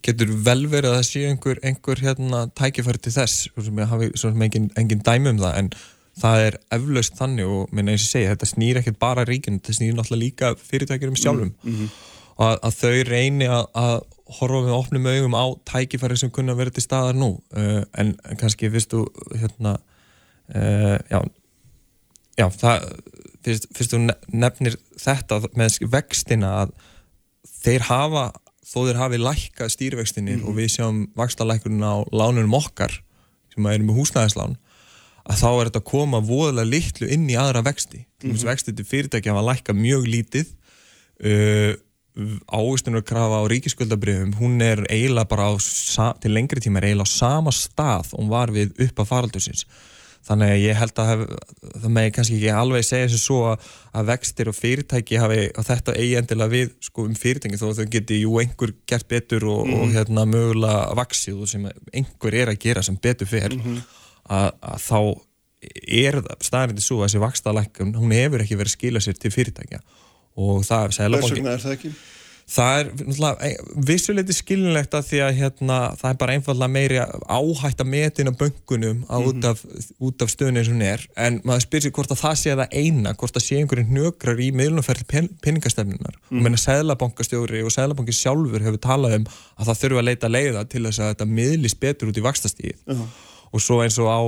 getur vel verið að það sé einhver, einhver hérna, tækifæri til þess sem ég hafi engin, engin dæmi um það en það er eflaust þannig og minna eins og segja, þetta snýr ekkert bara ríkinn, þetta snýr náttúrulega líka fyrirtækjurum sjálfum mm -hmm. og að, að þau reyni að, að horfa með opnum augum á tækifæri sem kunna verið til staðar nú uh, en kannski fyrstu hérna uh, já, já það fyrst, fyrstu nefnir þetta með vextina að þeir hafa, þó þeir hafi lækkað stýrvextinir mm -hmm. og við sjáum vakstarlækurinn á lánunum okkar sem að erum með húsnæðislán að þá er þetta að koma voðalega litlu inn í aðra vexti. Mm -hmm. vexti til fyrirtækja var lækka mjög lítið. Uh, ávistunarkrafa á ríkiskuldabrifum hún er eiginlega bara á, til lengri tíma er eiginlega á sama stað og hún var við upp að faraldursins. Þannig að ég held að hef, það með kannski ekki alveg segja þessu svo að, að vextir og fyrirtæki hafi þetta eigindilega við sko um fyrirtæki þó að þau geti jú einhver gert betur og, mm. og hérna mögulega vaksið sem einhver er að gera sem betur fyrr mm -hmm að, að þá er staðrindi svo að þessi vakstalækkun hún hefur ekki verið að skila sér til fyrirtækja og það vegna er það? Það er náttúrulega vissuleiti skilinlegt að því að hérna, það er bara einfallega meiri áhætt að metina böngunum mm -hmm. út af, af stöðunni sem hún er en maður spyrir sér hvort að það sé það eina hvort að sé einhverjum nökrar í miðlunarferð pen, peningastefnunar mm -hmm. og menna seglabankastjóri og seglabanki sjálfur hefur talað um að það þurfa að leita leiða til þess að þetta miðlist betur út í vakstastíð uh -huh. Og svo eins og á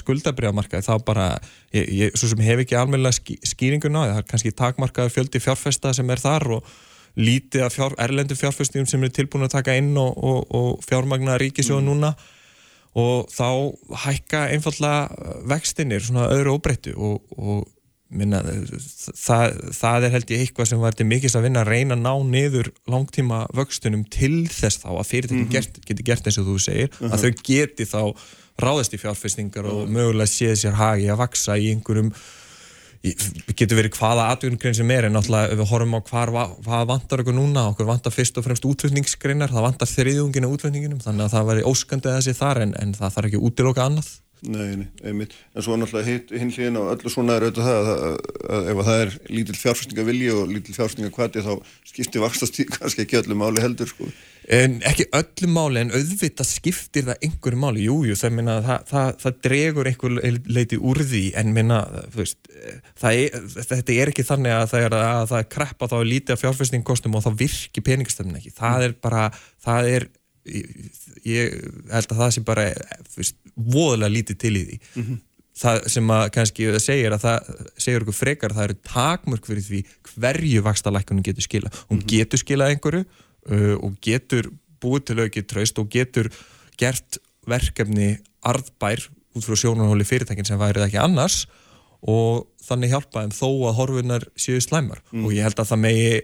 skuldabriðamarkaði þá bara ég, ég, svo sem hef ekki almennilega skýringuna það er kannski takmarkaður fjöldi fjárfesta sem er þar og lítið af fjár, erlendu fjárfæstum sem er tilbúin að taka inn og, og, og fjármagna ríkisjóðu mm. núna og þá hækka einfallega vextinir svona öðru óbreyttu og, og minna, það, það er held ég eitthvað sem til mikils að vinna að reyna að ná niður langtíma vöxtunum til þess þá að fyrirtæki mm -hmm. geti gert eins og þú segir uh -huh. að þau geti þá ráðist í fjárfæstingar og mögulega séð sér hagi að vaksa í einhverjum getur verið hvaða atvinnugrein sem er en náttúrulega við horfum á hvar, hvað vantar okkur núna, okkur vantar fyrst og fremst útflutningsgreinar, það vantar þriðungina útflutninginum þannig að það væri óskandið þessi þar en, en það þarf ekki útiloka annað. Nei, nei, einmitt, en svo náttúrulega hinn hlýðin á öllu svona er auðvitað það að, að, að ef það er lítill fjárfæstingavilji og lítill fjárfæstingakvæti þá skiptir vakstast kannski ekki öllu máli heldur sko En ekki öllu máli en auðvitað skiptir það einhverju máli, jújú, jú, það, það, það, það dregur einhver leiti úr því en minna, veist, er, þetta er ekki þannig að það er að það er kreppa þá er lítið af fjárfæstingkostum og þá virkir peningstöfnin ekki, það er bara, það er, ég held að það sé bara, veist, voðalega lítið til í því. Mm -hmm. Það sem að kannski það segir að það segir okkur frekar að það eru takmörk fyrir því hverju vakstalækkunum getur skila. Hún mm -hmm. getur skilað einhverju uh, og getur búið til aukið tröst og getur gert verkefni arðbær út frá sjónarhóli fyrirtækin sem værið ekki annars og þannig hjálpa þeim þó að horfunar séu slæmar. Mm. og ég held að það megi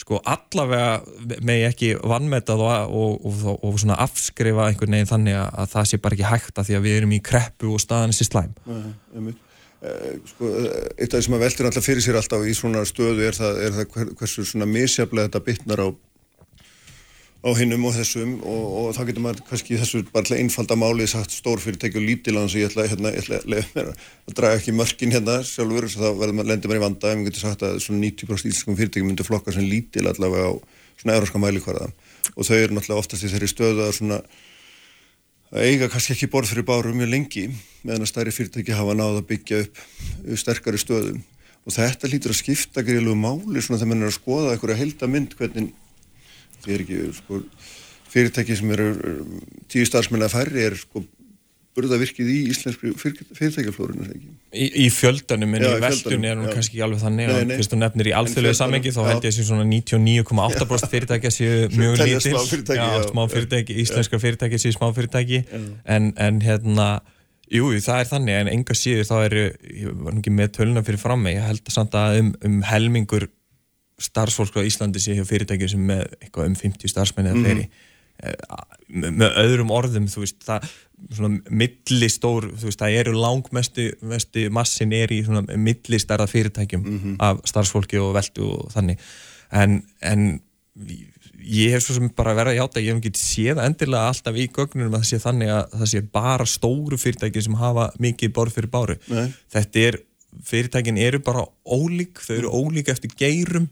sko allavega megi ekki vannmetað og, og, og, og svona afskrifa einhvern veginn þannig að það sé bara ekki hægt að því að við erum í kreppu og staðan sér slæm. Nei, eh, sko, Eitt af því sem að veldur alltaf fyrir sér alltaf í svona stöðu er það, er það hversu svona misjaflega þetta bytnar á á hinnum og þessum og, og þá getur maður kannski þessu bara einfalda máli sagt stórfyrirtæki og lítilan sem ég ætla, hérna, ég ætla að, að draga ekki mörkin hérna sjálfur þá lendir maður í vanda ef maður getur sagt að svona 90% íslenskum fyrirtæki myndir flokka sem lítil allavega á svona euróska mælikvarða. Og þau eru náttúrulega oftast í þeirri stöðu að svona að eiga kannski ekki borð fyrir báru mjög lengi meðan að stærri fyrirtæki hafa náða að byggja upp sterkari stöðum og þetta lítur að skipta greiðlegu máli svona þegar mann er að skoða eitthvað heildamind hvernig er ekki, sko, fyrirtæki sem eru tíu starfsmenn að færri er sko burðavirkið í íslenskri fyrirtækjaflórunum í, í fjöldanum en já, í veldunni er hún kannski ekki alveg þannig nei, nei. fyrst og nefnir í alþjóðlega samengi þá held ég að svona 99,8% fyrirtækja séu mjög lítil. smá fyrirtæki, íslenska fyrirtæki séu smá fyrirtæki. En, en hérna jú, það er þannig en enga síður þá eru, ég var ekki með töluna fyrir fram mig, ég held að samt að um, um helmingur starfsfólk á Íslandi sé hjá fyrirtækjum sem með eitthvað um 50 starfsmenni eða fleiri mm. með, öðrum orðum þú veist, það svona millistór, þú veist, það eru langmestu mestu massin er í svona millistarða fyrirtækjum mm -hmm. af starfsfólki og veldu og þannig en, en ég hef svo sem bara verið að hjáta, ég hef ekki séð endilega alltaf í gögnunum að það sé þannig að það sé bara stóru fyrirtæki sem hafa mikið borð fyrir báru Nei. þetta er fyrirtækin eru bara ólík, þau eru ólík eftir geirum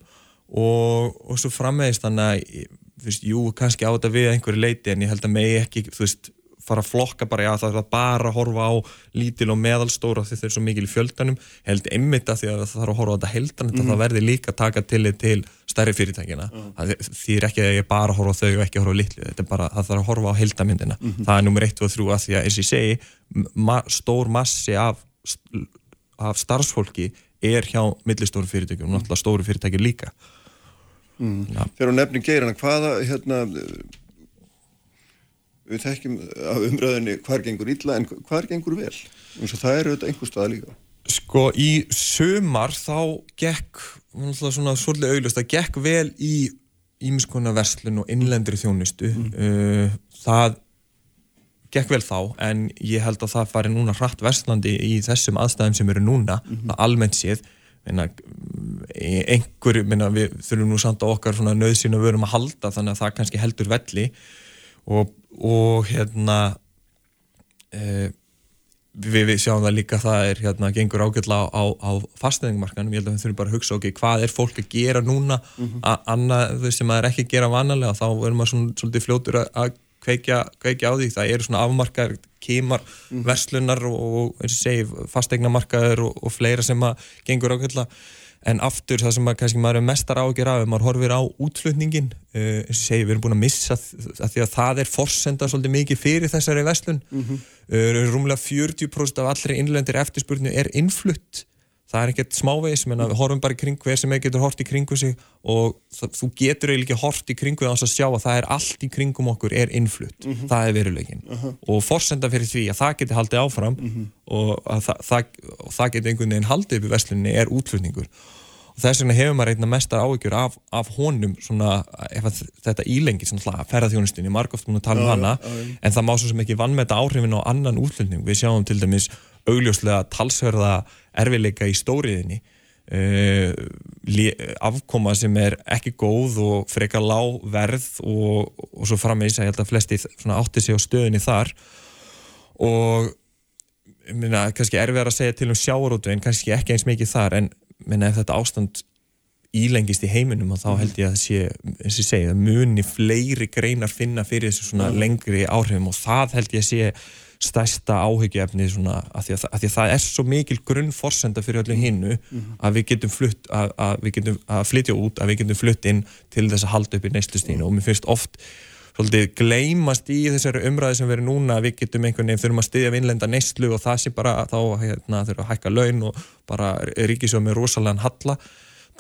og, og svo frammeðist þannig að, þú veist, jú, kannski á þetta við einhverju leiti en ég held að megi ekki, þú veist, fara að flokka bara, já það er bara að horfa á lítil og meðalstóra því þau eru svo mikil í fjöldanum, held einmitt að því að það þarf að horfa á þetta heldan, mm. það verði líka að taka til til stærri fyrirtækina mm. því er ekki að ég bara horfa á þau og ekki horfa á litlu, þetta er bara, það þarf að horfa á heldamindina, mm -hmm. það er nummer 1 og 3 að því að eins og ég segi, ma stór massi af, af starfsfólki er hjá millistóru fyrirtækjum náttúrulega stóru fyrirtækjum líka Mm. Þegar hún nefnir geirana, hvaða hérna, við þekkjum af umröðinni hvar gengur illa en hvar gengur vel? Það er auðvitað einhver stað líka. Sko í sömar þá gekk, svona svolítið auglust, það gekk vel í ímiskona verslun og innlendri þjónustu. Mm. Uh, það gekk vel þá en ég held að það fari núna hratt verslandi í þessum aðstæðum sem eru núna, mm -hmm. almennt séð minna, einhver, minna, við þurfum nú samt á okkar nöðsyn að verum að halda þannig að það kannski heldur velli. Og, og hérna e, við, við sjáum það líka það er hérna, gengur ágætla á, á, á fastnæðingmarkanum, ég held að við þurfum bara að hugsa ok, hvað er fólk að gera núna? Mhm. að annað þau sem maður ekki að gera vanalega þá verður maður svona, svolítið fljótur að kveikja, kveikja á því, það eru svona afmarkar kemar, Mhm. verslunar og, og eins og segi, fastegnamarkaður og, og fleira sem að gengur ágætla en aftur það sem að kannski maður er mestar ágjör af ef maður horfir á útflutningin uh, og segi, við erum búin að missa að því að það er forsenda svolítið mikið fyrir þessari verslun Mhm. uh, rúmlega 40% af allri innlendir eftirspurnu er innflutt það er ekkert smávegis, menna við horfum bara í kring hver sem er getur hort í kringu sig og það, þú getur eiginlega ekki hort í kringu þess að sjá að það er allt í kringum okkur er innflutt, það er veruleikin og forsenda fyrir því að það geti haldið áfram og að það, það, og það geti einhvern veginn haldið upp í versluninni er útflutningur og þess vegna hefur maður einna mestar áhyggjur af, af honum svona, ef þetta ílengir svona ferðarþjónustinni, margóft múin að tala um hana en það má svo sem ekki vannmeta áhrifin á annan útflutning, við sjáum til dæmis augljóslega talsverða erfileika í stóriðinni uh, afkoma sem er ekki góð og frekar lág verð og, og svo frammeins að ég held að flesti átti sig á stöðinni þar. Og minna, kannski erfiðar að segja til um sjáarótu en kannski ekki eins mikið þar en minna, ef þetta ástand ílengist í heiminum og þá held ég að það sé eins og ég segi, það muni fleiri greinar finna fyrir þessu svona lengri áhrifum og það held ég að sé stærsta áhyggjuefni svona að því að, að því að það er svo mikil grunnforsenda fyrir öllu hinnu að við getum flutt að, að við getum að flytja út, að við getum flutt inn til þess að halda upp í neyslustínu og mér finnst oft svolítið gleymast í þessari umræði sem verður núna að við getum einhvern veginn þurfum að styðja vinnlenda neyslu og það sé bara þá hérna, þurfum að hækka laun og bara ríkisjóð með rosalega halla.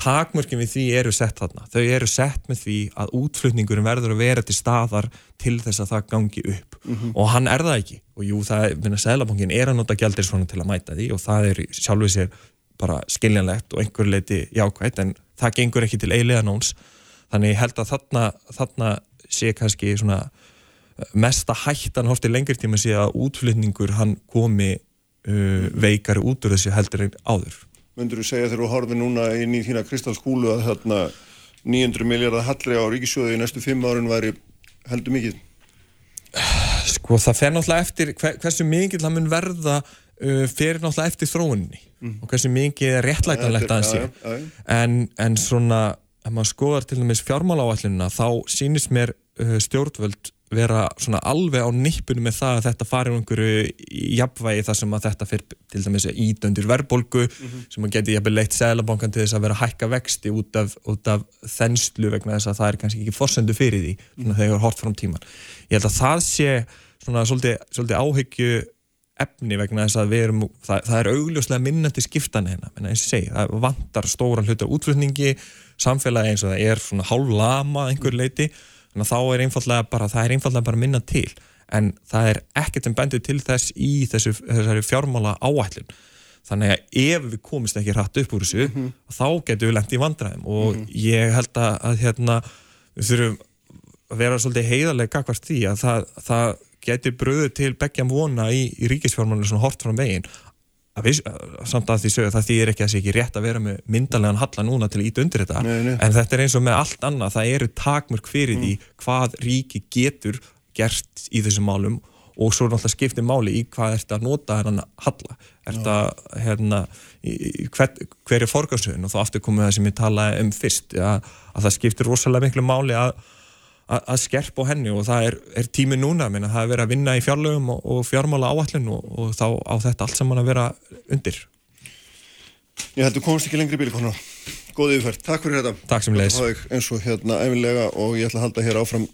Takmörkin við því eru sett þarna. Þau eru sett með því að útflutningurum verður að vera til staðar til þess að það gangi upp. Og hann er það ekki. Og jú, það minna, Sælabankin er að nota gældir svona til að mæta því og það er sjálfur sér bara skiljanlegt og einhver leiti jákvægt en það gengur ekki til eilega nóns þannig held að þarna, þarna sé kannski svona mesta hættan hórt í lengri tíma sé að útflutningur hann komi uh, veikari út úr þessu heldur en áður. Myndur þú segja þegar þú horfið núna inn í þína kristalskúlu að þarna 900 miljardar hallri á ríkisjóði í næstu fimm árin væri heldur mikið? Sko það fer náttúrulega eftir hver, hversu mikið það mun verða uh, fer náttúrulega eftir þróunni og hversu mikið er réttlætanlegt að Já, sé en, en svona ef maður skoðar til dæmis fjármála áallunina þá sýnist mér uh, stjórnvöld vera svona alveg á nippunum með það að þetta fari um einhverju jafnvægi þar sem að þetta fyrir til dæmis ídöndur verbolgu sem að geti jafnvel leitt seglabankan til þess að vera hækka vexti út af, út af þenslu vegna þess að það er kannski ekki forsendu fyrir því svona þegar það er hort fram tíman ég held að það sé svona svolítið, svolítið áhyggju efni vegna þess að við erum það, það er augljóslega minnandi skiptan hérna menn eins og segi, það vantar stóran hluta útflutningi, samfélagi eins og það er svona hálf lama að einhver leiti þannig að þá er einfallega bara það er einfallega bara minna til en það er ekkert sem bendur til þess í þessu, þessari fjármála áætlun þannig að ef við komist ekki hratt upp úr þessu þá getum við lengt í vandræðum og ég held að, að hérna, við þurfum að vera svolítið heiðarlega gagvart því að það, það getur bröðu til beggjum vona í, í ríkisfjármálinu svona hort fram veginn. Að við, samt að því sögðu það þýðir ekki að sé ekki rétt að vera með myndarlegan halla núna til að íta undir þetta. Nei, nei. en þetta er eins og með allt annað það eru takmörk fyrir því hvað ríki getur gert í þessum málum og svo náttúrulega skiptir máli í hvað ert að nota hennan halla. Ert að hérna hver, hver er forgarsöðun og þá aftur komið það sem ég talaði um fyrst að, að það skiptir rosalega miklu máli að að að skerpa á henni og það er, er tími núna minna, það er verið að vinna í fjárlögum og, og fjármála áallin og, og þá á þetta allt saman að vera undir Ég heldur komast ekki lengri bíli konar. Góð yfirferð. Takk fyrir þetta. Takk sem var eins og hérna æfinlega og ég ætla að halda hér áfram.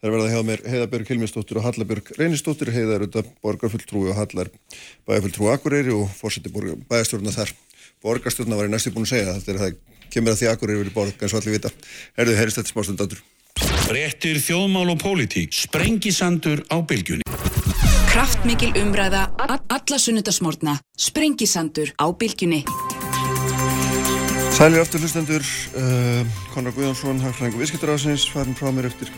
Það er verið að hjá mér Heiðabjörg Hilminsdóttir og Hallabjörg Reynisdóttir. Heiða er auðvitað borgarfulltrúi og Hallar bæjarfulltrúi Akureyri og fórseti bæjarstjórna þar. Borgarstjórna var ég næstu búin að segja. Þetta er það kemur að því Akureyri vilja borga eins og allir vita. Herðu, heyrist Fréttir þjóðmál og pólitík. Sprengisandur á bylgjunni. Kraftmikil umræða, alla sunnudasmórna, sprengisandur á bylgjunni. Sælir aftur hlustendur, uh, Konrad Guðjónsson, hagfræðingu viðskiptaráðsins, farin frá mér eftir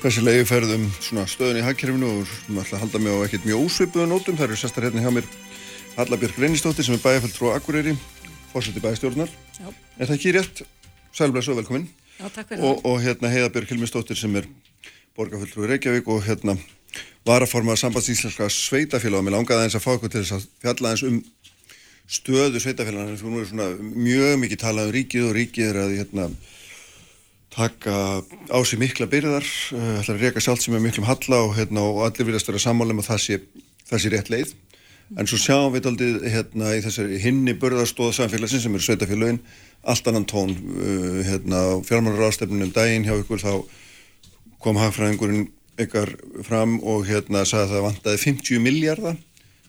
þessi leiðiferð um svona stöðun í hagkerfinu og við ætla að halda mig á ekkert mjög ósvipuðu nótum. Það eru sestar hérna hjá mér Hallabjörg Reynistóttir sem er bæjarfælt frá Akureyri, fórseti bæjarstjórnar. Já. Er það ekki rétt? Sælblæs og velkomin. Já, Og, og hérna Heiðabjörg Hilmistóttir sem er borgarfulltrúi Reykjavík og hérna varaformað sambandsíslenska sveitafélag og mér langaði aðeins að fá okkur til þess að fjalla aðeins um stöðu sveitafélag þú nú er svona mjög mikið talað um ríkið og ríkið er að hérna, taka á sig mikla byrðar uh, ætlar að reyka sjálf sem er miklum halla og, hérna, og allir viljast vera sammálum að það sé, það sé rétt leið. En svo sjáum við aldrei hérna, í þessari hinni börðarstóða samfélagsins sem eru sveitafélagin allt annan tón uh, hérna, fjármálar ástefnunum daginn hjá ykkur þá kom hagfræðingurinn ykkar fram og hérna sagði að það vantaði 50 miljardar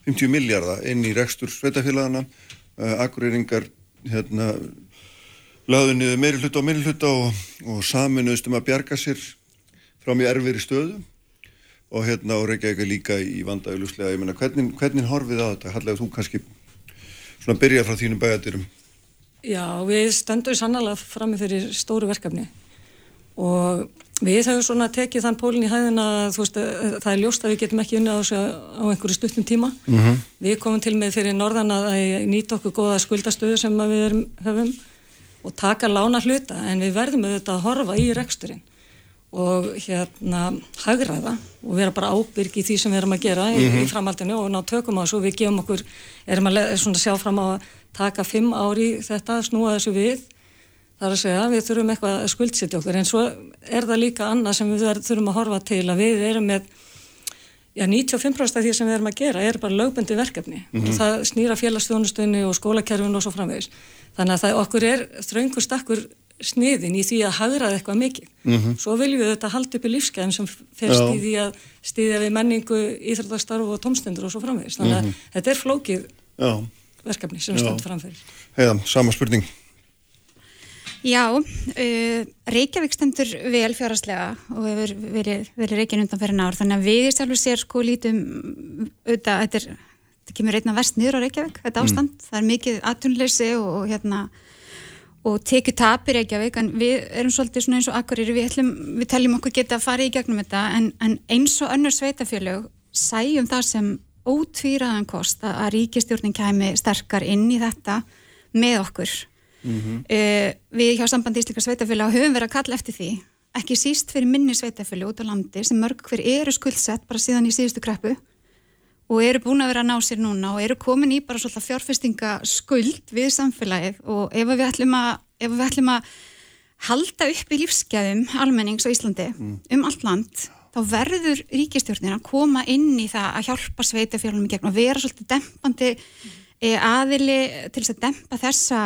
50 miljardar inn í rekstur sveitafélagana uh, akkurýringar hérna laðu niður meiri hluta og meiri hluta og, og saminuðstum að bjarga sér frá mjög erfiðri stöðu. Og hérna og Reykjavík líka í vandauðluslega, ég menna hvernig, hvernig horfið á þetta, Hallega þú kannski svona byrja frá þínum bæjadirum Já, við stöndum sannlega frammi fyrir stóru verkefni. Og við hefum svona tekið þann pólinn í hæðina að veist, það er ljóst að við getum ekki unnið á, á einhverju stuttum tíma. Mm -hmm. við komum til með fyrir norðan að nýta okkur goða skuldastöðu sem við erum, höfum og taka lána hluta. En við verðum auðvitað að horfa í reksturinn og hérna hagraða og vera bara ábyrg í því sem við erum að gera mm -hmm. í, framhaldinu og ná tökum á þessu. Og við gefum okkur, erum að sjá fram á að taka fimm ári þetta, snúa þessu við. Þar að segja við þurfum eitthvað að skuldsetja okkur. En svo er það líka annað sem við þurfum að horfa til að við erum með já 95% af því sem við erum að gera er bara lögbundi verkefni. Mm -hmm. og það snýra félagsstjónustunni og skólakerfin og svo framvegis. Þannig að það, okkur er þraungur stakkur sniðin í því að hagraða eitthvað mikið. Mm -hmm. Svo viljum við þetta halda upp í lífskeiðum sem fyrst í því að stýðja við menningu, íþróttarstarf og tómstendur og svo framvegist. Þannig að mm -hmm. þetta er flókið Já. verkefni sem við stöndum framfyrir. Heiða, sama spurning. Já, uh, Reykjavík stendur vel fjárhastlega og hefur verið, verið Reykjavík undan fyrir náður þannig að við sjálfur sér sko lítum auðvitað, þetta, er, þetta kemur reyna vest niður á Reykjavík, þetta ástand, mm. það er mikið atunleysi og, og hérna og tekið tapir Reykjavík en við erum svolítið svona eins og akkurir við, ætlum, við teljum okkur geta að fara í gegnum þetta en, en eins og önnur sveitafélög sæjum það sem ótvíraðan kost að ríkistjórnin kæmi sterkar inn í þetta með okkur mm -hmm. uh, við hjá sambandi íslika sveitafélag höfum verið að kalla eftir því ekki síst fyrir minni sveitafélag út á landi sem mörg hver eru skuldsett bara síðan í síðustu kreppu og eru búin að vera að ná sér núna og eru komin í bara svolítið fjárfestingaskuld við samfélagið og ef við ætlum að, við ætlum að halda upp í lífsgæðum almennings á Íslandi mm. um allt land þá verður ríkistjórnir að koma inn í það að hjálpa sveitafjárlunum í gegn og vera svolítið dempandi mm. aðili til þess að dempa þessa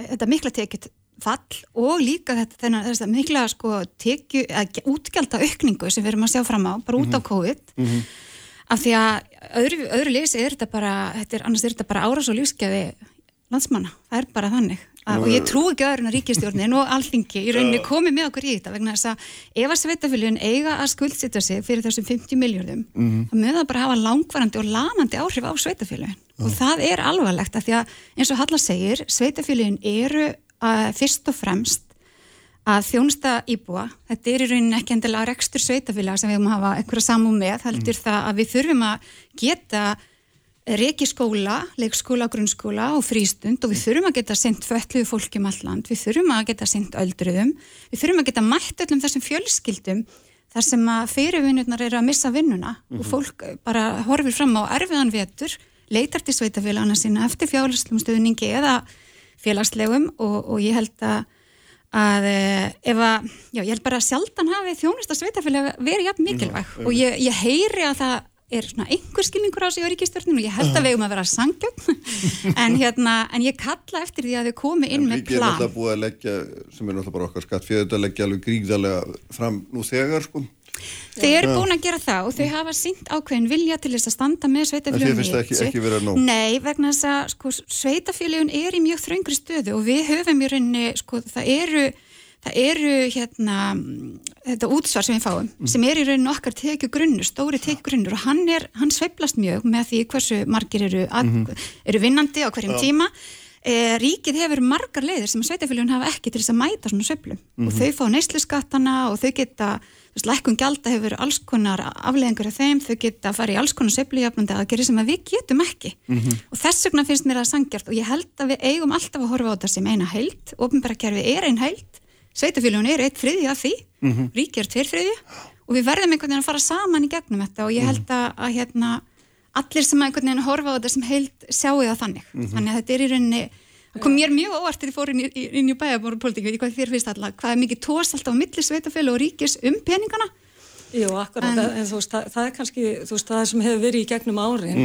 þetta mikla tekið fall og líka þetta þennan, þess að mikla sko tekju, útgjálta aukningu sem við erum að sjá fram á bara út á mhm. COVID mm -hmm af því að öðru, öðru lýsi er þetta bara, þetta er, annars er þetta bara árás og lífskefi landsmanna, það er bara þannig. Að, og ég trú ekki öðrun að ríkistjórnin og alþingi í rauninni komið með okkur í þetta vegna þess að ef að sveitafylgjun eiga að skuldsita sig fyrir þessum 50 miljardum mm -hmm. þá mögða bara hafa langvarandi og lamandi áhrif á sveitafylgjun og það er alvarlegt að því að eins og Halla segir sveitafylgjun eru að, fyrst og fremst að þjónusta íbúa, þetta er í rauninni ekki endilega rekstur sveitafélag sem við höfum að hafa einhverja samú með, heldur mm. það að við þurfum að geta reiki skóla, leikskóla, grunnskóla og frístund og við þurfum að geta sendt fölluðu fólkjum alland, við þurfum að geta sendt öldruðum, við þurfum að geta mætt öllum þessum fjölskyldum þar sem að fyrirvinnurnar eru að missa vinnuna mm -hmm. og mhm. fólk bara horfir fram á erfiðan vetur, leitar til sveitafélagana sína eftir fjárlöslum stöðningi eða félagslegum og, og ég held að að eh, ef að, já, ég held bara að sjaldan hafi þjónust að sveitafélag verið jafn mikilvæg. Já, og ég, ég heyri að það er svona einhver skilningur á sig á ríkistörnum og ég held að við um að vera sangjum en hérna, en ég kalla eftir því að þau komi inn en með plan. En ríkið er náttúrulega búið að leggja, sem er náttúrulega bara okkar skatt, fyrir að leggja alveg gríðarlega fram nú þegar sko Þau eru búin að gera það og þau hafa sínt ákveðin vilja til þess að standa með sveitafélagin En þið finnst það ekki, ekki verið að nóg? Nei, vegna þess að sko, sveitafélagin er í mjög þröngri stöðu og við höfum í rauninni, sko, það eru það eru hérna þetta útsvar sem við fáum, mm. sem er í rauninni okkar tekju grunnur, stóri tekju grunnur og hann er, hann sveiblast mjög með því hversu margir eru, að, mm -hmm. eru vinnandi á hverjum ja. tíma E, ríkið hefur margar leiðir sem sveitafélagin hafa ekki til þess að mæta svona söflum mm -hmm. og mhm. þau fá neysluskattana og þau geta lækkun gælda hefur alls konar afleðingur af þeim, þau geta að fara í alls konar söflujafnandi aðgerri sem að við getum ekki. Mm -hmm. og þess vegna finnst mér það sangjart og ég held að við eigum alltaf að horfa á þetta sem eina heilt, ofinbæra kerfi er einn heilt sveitafélagun er eitt friði af því. Mm -hmm. ríkið er tveir friði og við verðum einhvern veginn að fara saman í gegnum þetta og ég held að, að hérna, allir sem einhvern veginn horfa á þetta sem heild sjáu það þannig. Þannig það kom mér mjög óvart þegar ég fór inn í, í- inn í bæjabóru politík, veit ég hvað þér finnst alltaf hvað er mikið tós alltaf á milli sveitafélag og ríkis um peningana? Jú, akkurat, en, en þú veist, það, það er kannski, þú veist, það sem hefur verið í gegnum árin,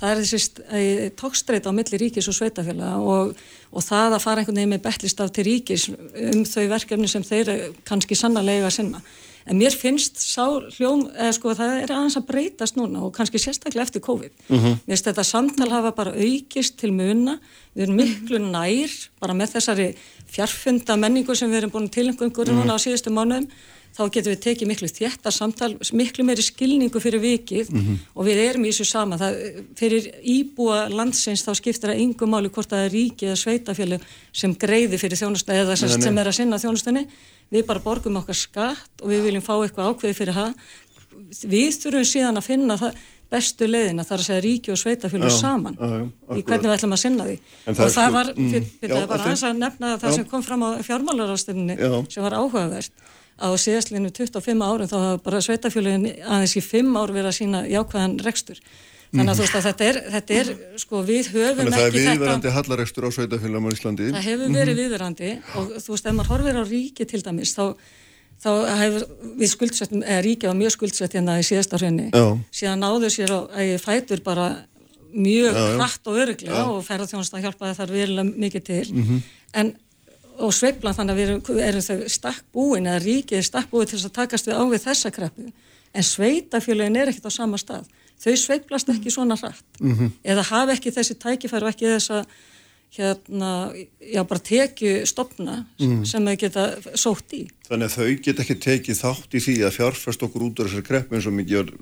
það er þessi st- tókstreita á milli ríkis og sveitafélaga og, og það að fara einhvern veginn með bettlistaf til ríkis um þau verkefni sem þeir eru kannski sannarlega sinna. En mér finnst sá hljóm, eða sko, það er aðeins að breytast núna og kannski sérstaklega eftir COVID. Mér finnst þetta samtal hafa bara aukist til muna, við erum miklu nær, bara með þessari fjarfunda menningu sem við erum búin til einhverjum núna á síðustu mánuðum, þá getum við tekið miklu þétta samtal, miklu meiri skilningu fyrir vikið og við erum í þessu sama. Það, fyrir íbúa landsins þá skiptir það yngum máli hvort það er ríki eða sveitafjölu sem greiði fyrir þjónustunni eða sem, sem er að sinna þjónustunni. Við bara borgum okkar skatt og við viljum fá eitthvað ákveði fyrir það. Við þurfum síðan að finna það bestu leiðina þar að segja ríki og sveitafjölu Já, saman já, já, í hvernig við ætlum að sinna því. En Og það er það sko- var, mm, fyrir, já, fyrir allt í- aðeins að nefna það Já. sem kom fram á fjármálarástinni Já. sem var áhugavert að á síðastlinu 25 árum þá hafa bara sveitafjölugin aðeins í 5 ár verið að sína jákvæðan rekstur. Þannig að þú veist að þetta er, þetta er sko við höfum Þannig að það er ekki þetta, viðverandi hallarekstur á sveitafélagum á Íslandi. það hefur verið viðverandi og þú veist ef maður horfir á ríki til dæmis þá, þá hefur við skuldsettum, eða ríki var mjög skuldsett hérna í síðasta hraunni, Já. síðan náðu sér á að fætur bara mjög hratt og öruglega og ferðarþjónust að hjálpa þar verulega mikið til Mhm. en og sveiflan þannig að við erum, erum þau stakk búin eða ríkið er stakk búin til þess að takast við á við þessa kreppu en sveitafélagin er ekkert á sama stað þau sveiflast ekki svona hratt Mhm. eða hafa ekki þessi tækifæri og ekki þessa hérna, já bara tekju stopna Mhm. sem þau geta sótt í Þannig að þau get ekki tekið þátt í því að fjárfæst okkur út úr þessari kreppu eins og mikið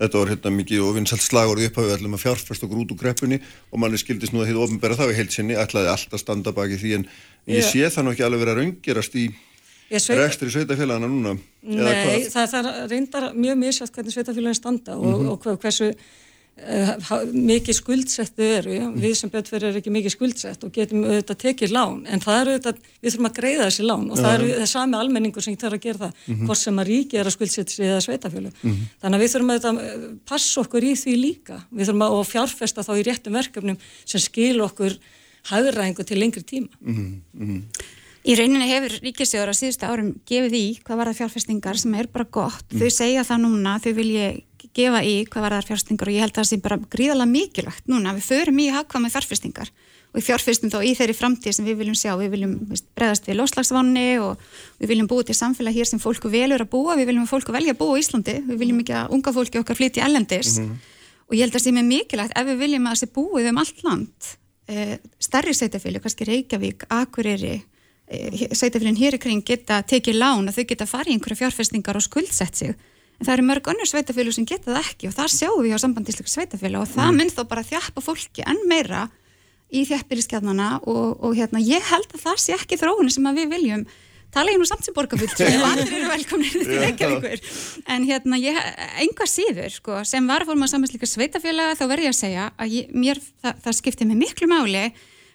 þetta var hérna mikið og vinsalt slagorði upp að við ætlum að fjárfæst okkur út úr kreppunni og manni skildist nú að hefði ofnbæra það í heilsinni, ætlaði allt að standa baki því en ég Já. sé það nú ekki alveg vera raunggerast í Ég sveit- rekstri sveitafélagana núna. Nei, það, það reyndar mjög misjátt hvernig sveitafélagin standa og, Mhm. og hver- hversu mikið skuldsettu eru, við sem betur fyrir er ekki mikið skuldsett og getum auðvitað tekið lán, en það eru auðvitað, við þurfum að greiða þessi lán og það eru það er sami almenningur sem þarf að gera það, Mhm. hvort sem að ríki er að skuldsetta sig eða sveitafélag. Mhm. Þannig að við þurfum auðvitað að passa okkur í því líka, við þurfum að fjárfesta þá í réttum verkefnum sem skil okkur hagræðingu til lengri tíma. Mhm, mhm. Í rauninni hefur ríkisjóður á síðustu árum gefið í hvað var það fjárfestingar sem er bara gott. Þau segja það núna, þau vilja gefa í hvað var það fjárfestingar og ég held að það sé bara gríðalega mikilvægt núna. Við förum í hagkvæmi fjárfestingar og við fjárfestum þá í þeirri framtíð sem við viljum sjá. Við viljum bregðast við lóslagsvanni og við viljum búa til samfélag hér sem fólku velur að búa. Við viljum að fólku velja að búa í Íslandi. Við viljum ekki að unga fólki okkar flytja ellendis og ég held að það sé með mikilvægt ef við viljum að sé búið um allt land eh, stærri sveitafélag, kannski Reykjavík, Akureyri sveitafélagin hér í kring geta tekið lán að þau geta farið í einhverja fjárfestingar og skuldsett sig en það eru mörg önnur sveitafélag sem geta það ekki og það sjáum við á sambandislega sveitafélag og það mun þó bara þjappa fólki enn meira í þjappiliskeðnana og, og hérna ég held að það sé ekki þróunin sem við viljum. Tala ég nú samt sem borgarfull og allir eru velkomnir til Reykjavíkur. En hérna ég, einhvað síður sko, sem var að fórum að samanslíka sveitafélaga þá verð ég að segja að ég, mér, það, það skiptir mig miklu máli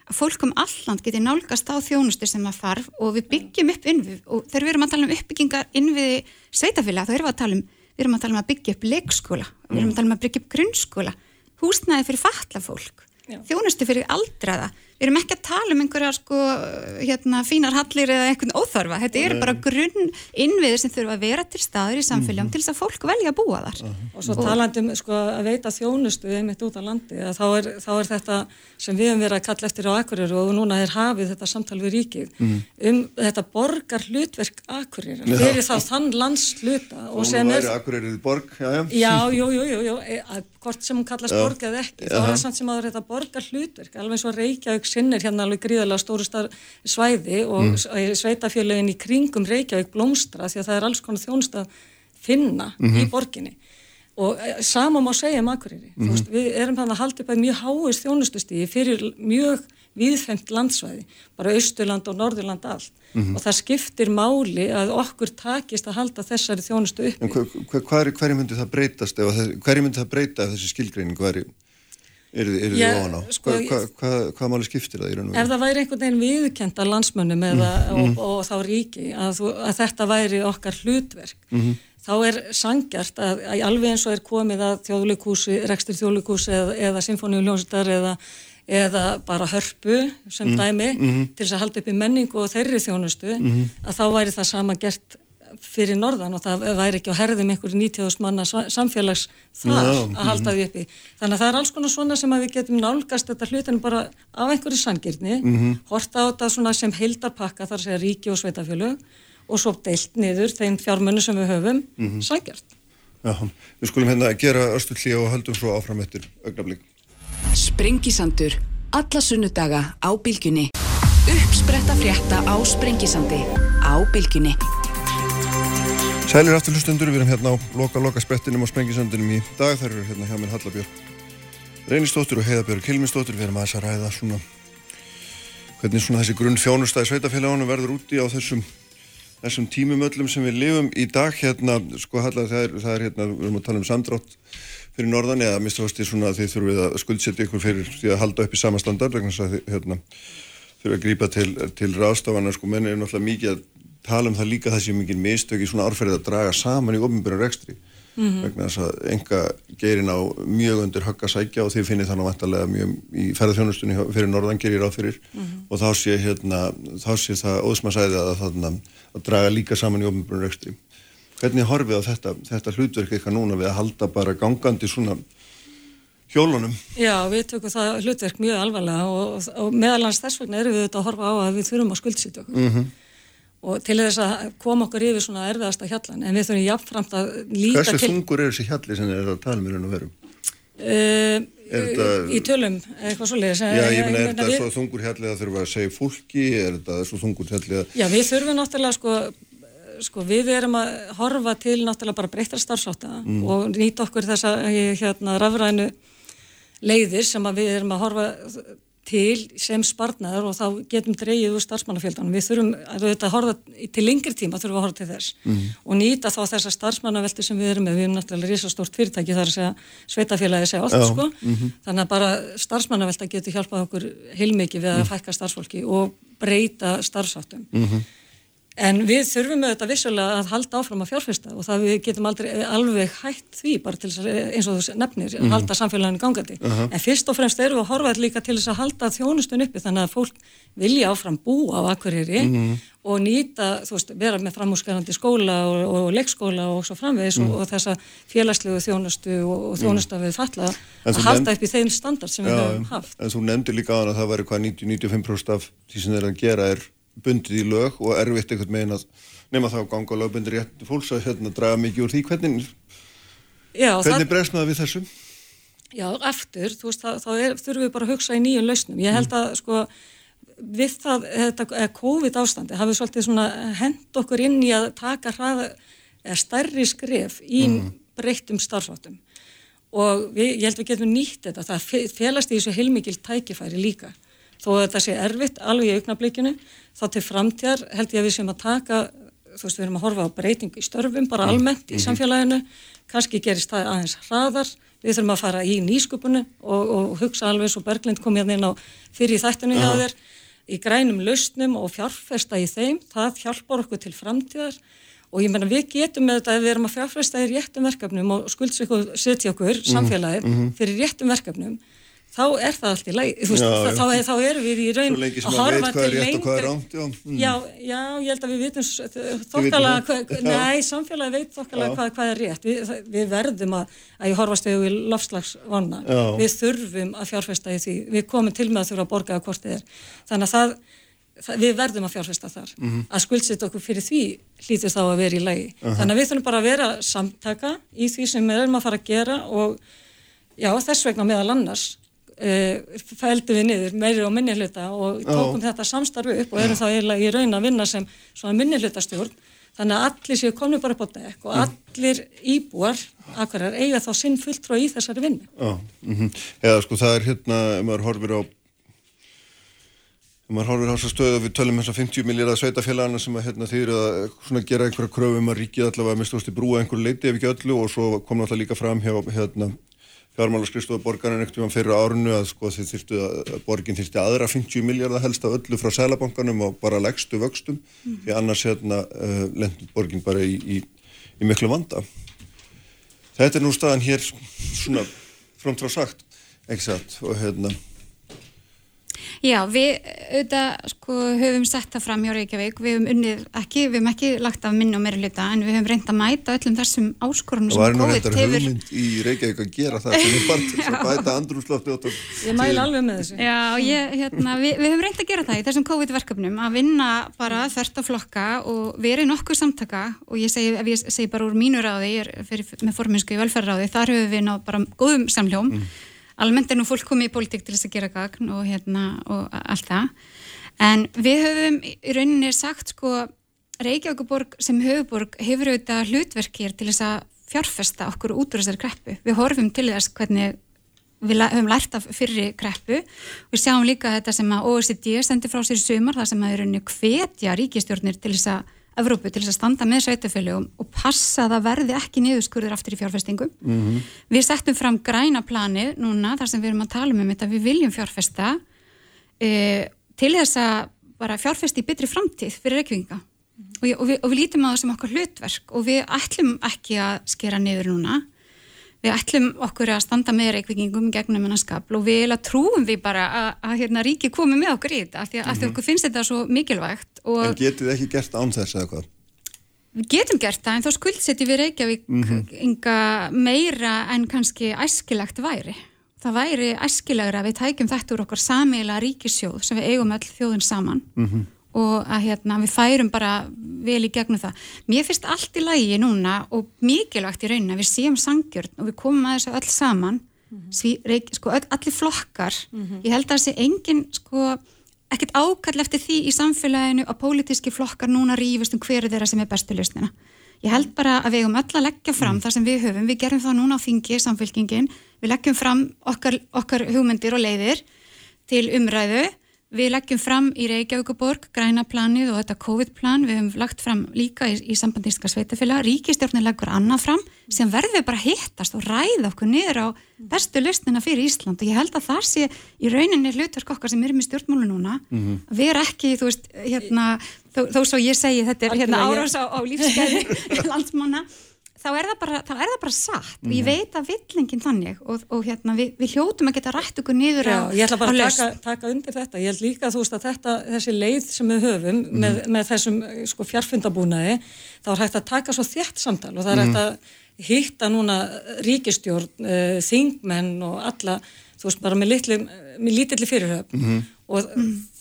að fólk um alland geti nálgast á þjónustu sem það þarf og við byggjum upp innvið og þegar við erum að tala um uppbyggingar innviði sveitafélaga þá erum við að tala um við erum að tala um að byggja upp leikskóla við erum að tala um að byggja upp grunnskóla húsnæði fyrir fatla fólk þjónustu fyrir aldraða við erum ekki að tala um einhverja sko, hérna, fínar hallir eða einhvern óþarfa. Þetta eru bara grunn innviðir sem þurfa að vera til staður í samfélagum til þess að fólk velja að búa þar. Og svo talandi um sko, að veita þjónustu einmitt út á landi, þá er, þá er þetta sem við hefum verið að kalla eftir á Akureyri og núna er hafið þetta samtal við ríkið um þetta borgar hlutverk Akureyri, Já. fyrir þá þann landsluta og Og sem er Akureyriði borg, já, já. Já, jú, jú, jú, jú, e- að hvort sem hún kallast borg eða ekki, þá er það samt sem að þetta borgar hlutverk, alveg eins og Reykjavík sinnir hérna alveg gríðarlega stóru svæði og mm. sveitafélagin í kringum Reykjavík blómstra því að það er alls konar þjónust að finna í borginni. Og e, sama má segja um Akureyri, þú veist, við erum þannig að halda upp að mjög háist þjónustustíði fyrir mjög viðfemt landsvæði, bara Austurland og Norðurland allt. Og það skiptir máli að okkur takist að halda þessari þjónustu uppi. En hver, hver, hverju myndi það breytast þess, hverju myndi það breyta ef þessi skilgreining væri er, þið ofan á? sko, Hva, hva, hva, hvað máli skiptir það í raun og Ef veru? það væri einhvern veginn viðkend að landsmönnum eða, og, og þá ríki að, þú, að þetta væri okkar hlutverk þá er sangjart að, að alveg eins og er komið að þjóðleikúsi, rekstur þjóðleikúsi eða, eða symfóniuljónstar eða, eða bara hörpu sem Mhm. dæmi til þess að halda upp í menningu og þeirri þjónustu að þá væri það sama gert fyrir norðan og það væri ekki á herðum einhverju 90.000 manna sa- samfélags þar Já, að halda því uppi. Þannig að það er alls konar svona sem að við getum nálgast þetta hlutinu bara af einhverju sangirni, horta á þetta svona sem heildarpakka þar að segja ríki og sveitafjölug og svo deilt niður þeim fjármunni sem við höfum, sangjart. Já, við skulum hérna gera östullí og höldum svo áfram eftir augnablík. Sprengisandur. Alla sunnudaga á bylgjunni. Uppspretta frétta á Sprengisandi. Á bylgjunni. Sælir aftur hlustundur, við erum hérna á loka-loka sprettinum og sprengisöndunum í dag. Það eru hérna hjá mér Hallabjörg Reynistóttur og Heiðabjörg Kilmistóttur. Við erum aðeins að ræða svona hvernig svona þessi grunn fjónustæði sveitafélagunum verður úti á þessum, þessum tímum öllum sem við lifum í dag. Hérna, sko Halla, það er, það er hérna, við erum að tala um samdrátt fyrir norðan eða að mista ástu svona að þið þurfið að skuldsetja ykkur fyrir því að halda upp í sama standard vegna þess að þið hérna, þurfið að grípa til, til ráðstafana sko menn er náttúrulega mikið að tala um það líka það sé mikið mistök í svona árferðið að draga saman í ofnbjörn rekstri. Vegna þess að enga geirin á mjög undir högg að sækja og þið finnir þannig vantarlega mjög í ferðarþjónustunni fyrir norðan gerir ráð fyrir. Og þá sé hérna þá sé það óðsmaðsæði að, þarna, að draga líka saman í ofnbjörn rekstri. Hvernig horfið á þetta, þetta hlutverk eitthvað núna við að halda bara gangandi svona hjólunum? Já, við tökum það hlutverk mjög alvarlega og, og, meðalans þess vegna erum við þetta að horfa á að við þurfum að skuldsýta okkur. Mhm. Og til þess að koma okkur yfir svona erfiðasta hjallan, en við þurfum jafnframt að líta hversu til... þungur er þessi hjalli sem þið er að tala með raun og verum Uh, Er þetta- í tölum, eitthvað svoleiðis. Já, ég meina, er þetta við- svo þungur hjallið að þurfa að segja fólki, er þetta svo þungur hjallið að... Já, við þurfum náttúrulega sko, sko við erum að horfa til náttúrulega bara breyttar starfsáta Mm. og nýta okkur þessa eh, hérna rafrænu leiðir sem að við erum að horfa til sem sparnar og þá getum dreigið úr starfsmannafjöldanum. Við þurfum að horfa til lengri tíma þurfum við að horfa til þess Mhm. og nýta þá þessa starfsmannavelti sem við erum með. Við erum náttúrulega risastórt fyrirtæki þar að segja sveitafélagi segja allt sko. mhm. Þannig að bara starfsmannavelta getur hjálpað okkur heilmikið við að fækka starfsfólki og breyta starfsáttum. En við þurfum auðvitað vissulega að halda áfram að fjárfesta og það við getum aldrei alveg hætt því bara til þess að, eins og þú nefnir, halda samfélaginu gangandi. En fyrst og fremst erum við að horfa líka til þess að halda þjónustun uppi þannig að fólk vilja áfram búa á akkurýri og nýta, þú veist, vera með framhúsgarandi skóla og, og leikskóla og svo framvegis og, og þessa félagslegu þjónustu og, og þjónusta við falla að halda upp í þeim standard sem við höfum haft. en þú nefndir líka að það væri hvað 90-95% af því sem þeir að gera er bundið í lög og erfitt einhvern megin að nema þá ganga lögbundir rétt fólks að hérna draga mikið úr því hvernig, Já, það, hvernig bregst maður við þessu? Já, eftir, þú veist, þá, þurfum við bara að hugsa í nýjum lausnum. Ég held að, sko, við það, þetta, eða COVID ástandi, hafið svolítið svona hend okkur inn í að taka hraða, eða stærri skref í breyttum starfsáttum. Og við, ég held við getum nýtt þetta, það felast í þessu heilmikil tækifæri líka. Þó að þetta sé erfitt alveg í augnablikinu, þá til framtíðar held ég að við sem að taka, þú veist, við erum að horfa á breytingu í störfum, bara almennt í samfélaginu, kannski gerist það aðeins hraðar, við þurfum að fara í nýsköpunu og, og hugsa alveg svo Berglind kom hérna inn á fyrir þættinu hjá þér, í grænum lausnum og fjárfesta í þeim, það hjálpar okkur til framtíðar. Og ég meina við getum með þetta ef við erum að fjárfesta í réttum verkefnum og skuldsetja okkur samfélagið fyrir réttum verkefnum þá er það allt í leið, þú veist, Já, þá, þá, erum við í raun að horfa til já. Mm. Já, já, ég held að við vitum þokkalega, nei, samfélagi veit þokkalega hvað, hvað er rétt. Við, við verðum að, að ég horfast við í lofslagsvanna. Við þurfum að fjárfesta í því. Við komum til með að þurfa að borga að hvort þið er. Þannig að það, það, við verðum að fjárfesta þar. Mhm. Að skuldsetja okkur fyrir því hlýtur þá að vera í lagi. Þannig að við þurfum bara að vera samtaka í því sem við erum að fara að gera og já, þess vegna meðal annars uh, fældum við niður meiri og minni hluta og tókum þetta samstarfi upp og erum þá eiginlega í raun að vinna sem minni hlutastjórn þannig að allir séu komni bara upp á dekk og allir íbúar akkurar eiga þá sinn fulltrú í þessari vinnu. Já, mm eða sko það er hérna, ef maður horfir á ef maður horfir á þessa stöðu við tölum þess að 50 miljardar sveitafélagana sem að hérna þýr að svona gera einhverja kröfum að ríkið allavega með stóðst í brúa einhverju leiti ef ekki öllu og svo kom náttúrulega líka fram hjá hérna fjármálaskristofa borgarinn einhvern tímann fyrir árunu að sko þið þyrftu að, að borgin þyrfti aðra 50 miljardar helst af öllu frá sælabankanum og bara legstu vöxtum því annars hérna uh, lendur borgin bara í, í, í miklu vanda. Þetta er nú staðan hér svona framtrá sagt, ekki satt, og hérna, Já, við auðvitað sko höfum sett það fram hjá Reykjavík, við höfum unnið ekki, við höfum ekki lagt af minni og meira hluta en við höfum reynd að mæta öllum þessum áskorunum það var sem nú COVID reyndar hefur. hugmynd í Reykjavík að gera það sem er til þess að bæta andrúslofti og Ég mæl alveg með þessu. Já, ég, hérna, við, við höfum reynd að gera það í þessum COVID-verkefnum að vinna bara þvert á flokka og verið nokkuð samtaka og ég segi, ef ég segi bara úr mínu ráði, ég er fyrir, með forminsku í velferðráði, þar höfum við náð bara góðum samljóm. Almennt er nú fólk komið í pólitík til þess að gera gagn og, hérna, og allt það. En við höfum í rauninni sagt sko Reykjavíkuborg sem höfuborg hefur auðvitað hlutverkir til þess að fjárfesta okkur út úr þessari kreppu. Við horfum til þess hvernig við höfum lært af fyrri kreppu við sjáum líka þetta sem að OECD sendi frá sér sumar, það sem að í rauninni hvetja ríkistjórnir til þess að Evrópu til þess að standa með sveitafélögum og passa að það verði ekki niðurskurður aftur í fjárfestingum. Við settum fram græna planið núna þar sem við erum að tala um þetta, við viljum fjárfesta e, til þess að bara fjárfesti í betri framtíð fyrir reykvinga og, ég- og, við, og við lítum á það sem okkar hlutverk og við ætlum ekki að skera niður núna við ætlum okkur að standa með reykvingum gegnum hennar skapl og við trúum við bara að, að hérna, ríki komi með okkur í þetta af því að, mm því að okkur finnst þetta svo mikilvægt og en getið þið ekki gert án þess eða hvað? við getum gert það en þá skuldsetjum við Reykjavík inga meira en kannski æskilegt væri. Það væri æskilegra að við tækjum þetta úr okkar samíla ríkissjóð sem við eigum öll þjóðin saman og að hérna, við færum bara vel í gegnum það. Mér finnst allt í lægi núna og mikilvægt í rauninni að við séum sangjörn og við komum að þessu öll saman. Sví, reik, sko, öll, allir flokkar. Ég held að það sé engin sko, ekkert ákall eftir því í samfélaginu að pólitíski flokkar núna rífist um hverju þeirra sem er bestu lausnina. Ég held bara að við eigum öll að leggja fram það sem við höfum, við gerum það núna á þingi, samfélkingin, við leggjum fram okkar, okkar hugmyndir og leiðir til umræðu, við leggjum fram í Reykjavíkuborg græna planið og þetta COVID-plan, við höfum lagt fram líka í, í sambandíska sveitafélag, ríkistjórnin leggur annað fram sem verður við bara hittast og ræða okkur niður á bestu lausnina fyrir Ísland. Og ég held að það sé í rauninni hlutverk okkar sem erum í stjórnmálu núna að vera ekki, þú veist, hérna þó, þó svo ég segi þetta er hérna árás á, á lífsgæði landsmanna þá er það bara, er það bara satt. Og ég veit að villingin þannig og, og hérna við, við hljótum að geta rætt okkur niður Já, á, ég ætla bara að taka, taka undir þetta. Ég held líka þú veist að þetta, þessi leið sem við höfum með, með þessum eh, sko, fjarfundabúnaði, þá er hægt að taka svo þétt samtal og það er hægt að hitta núna ríkistjórn, uh, þingmenn og alla, þú veist, bara með, litli, með lítilli fyrirhöfn. Og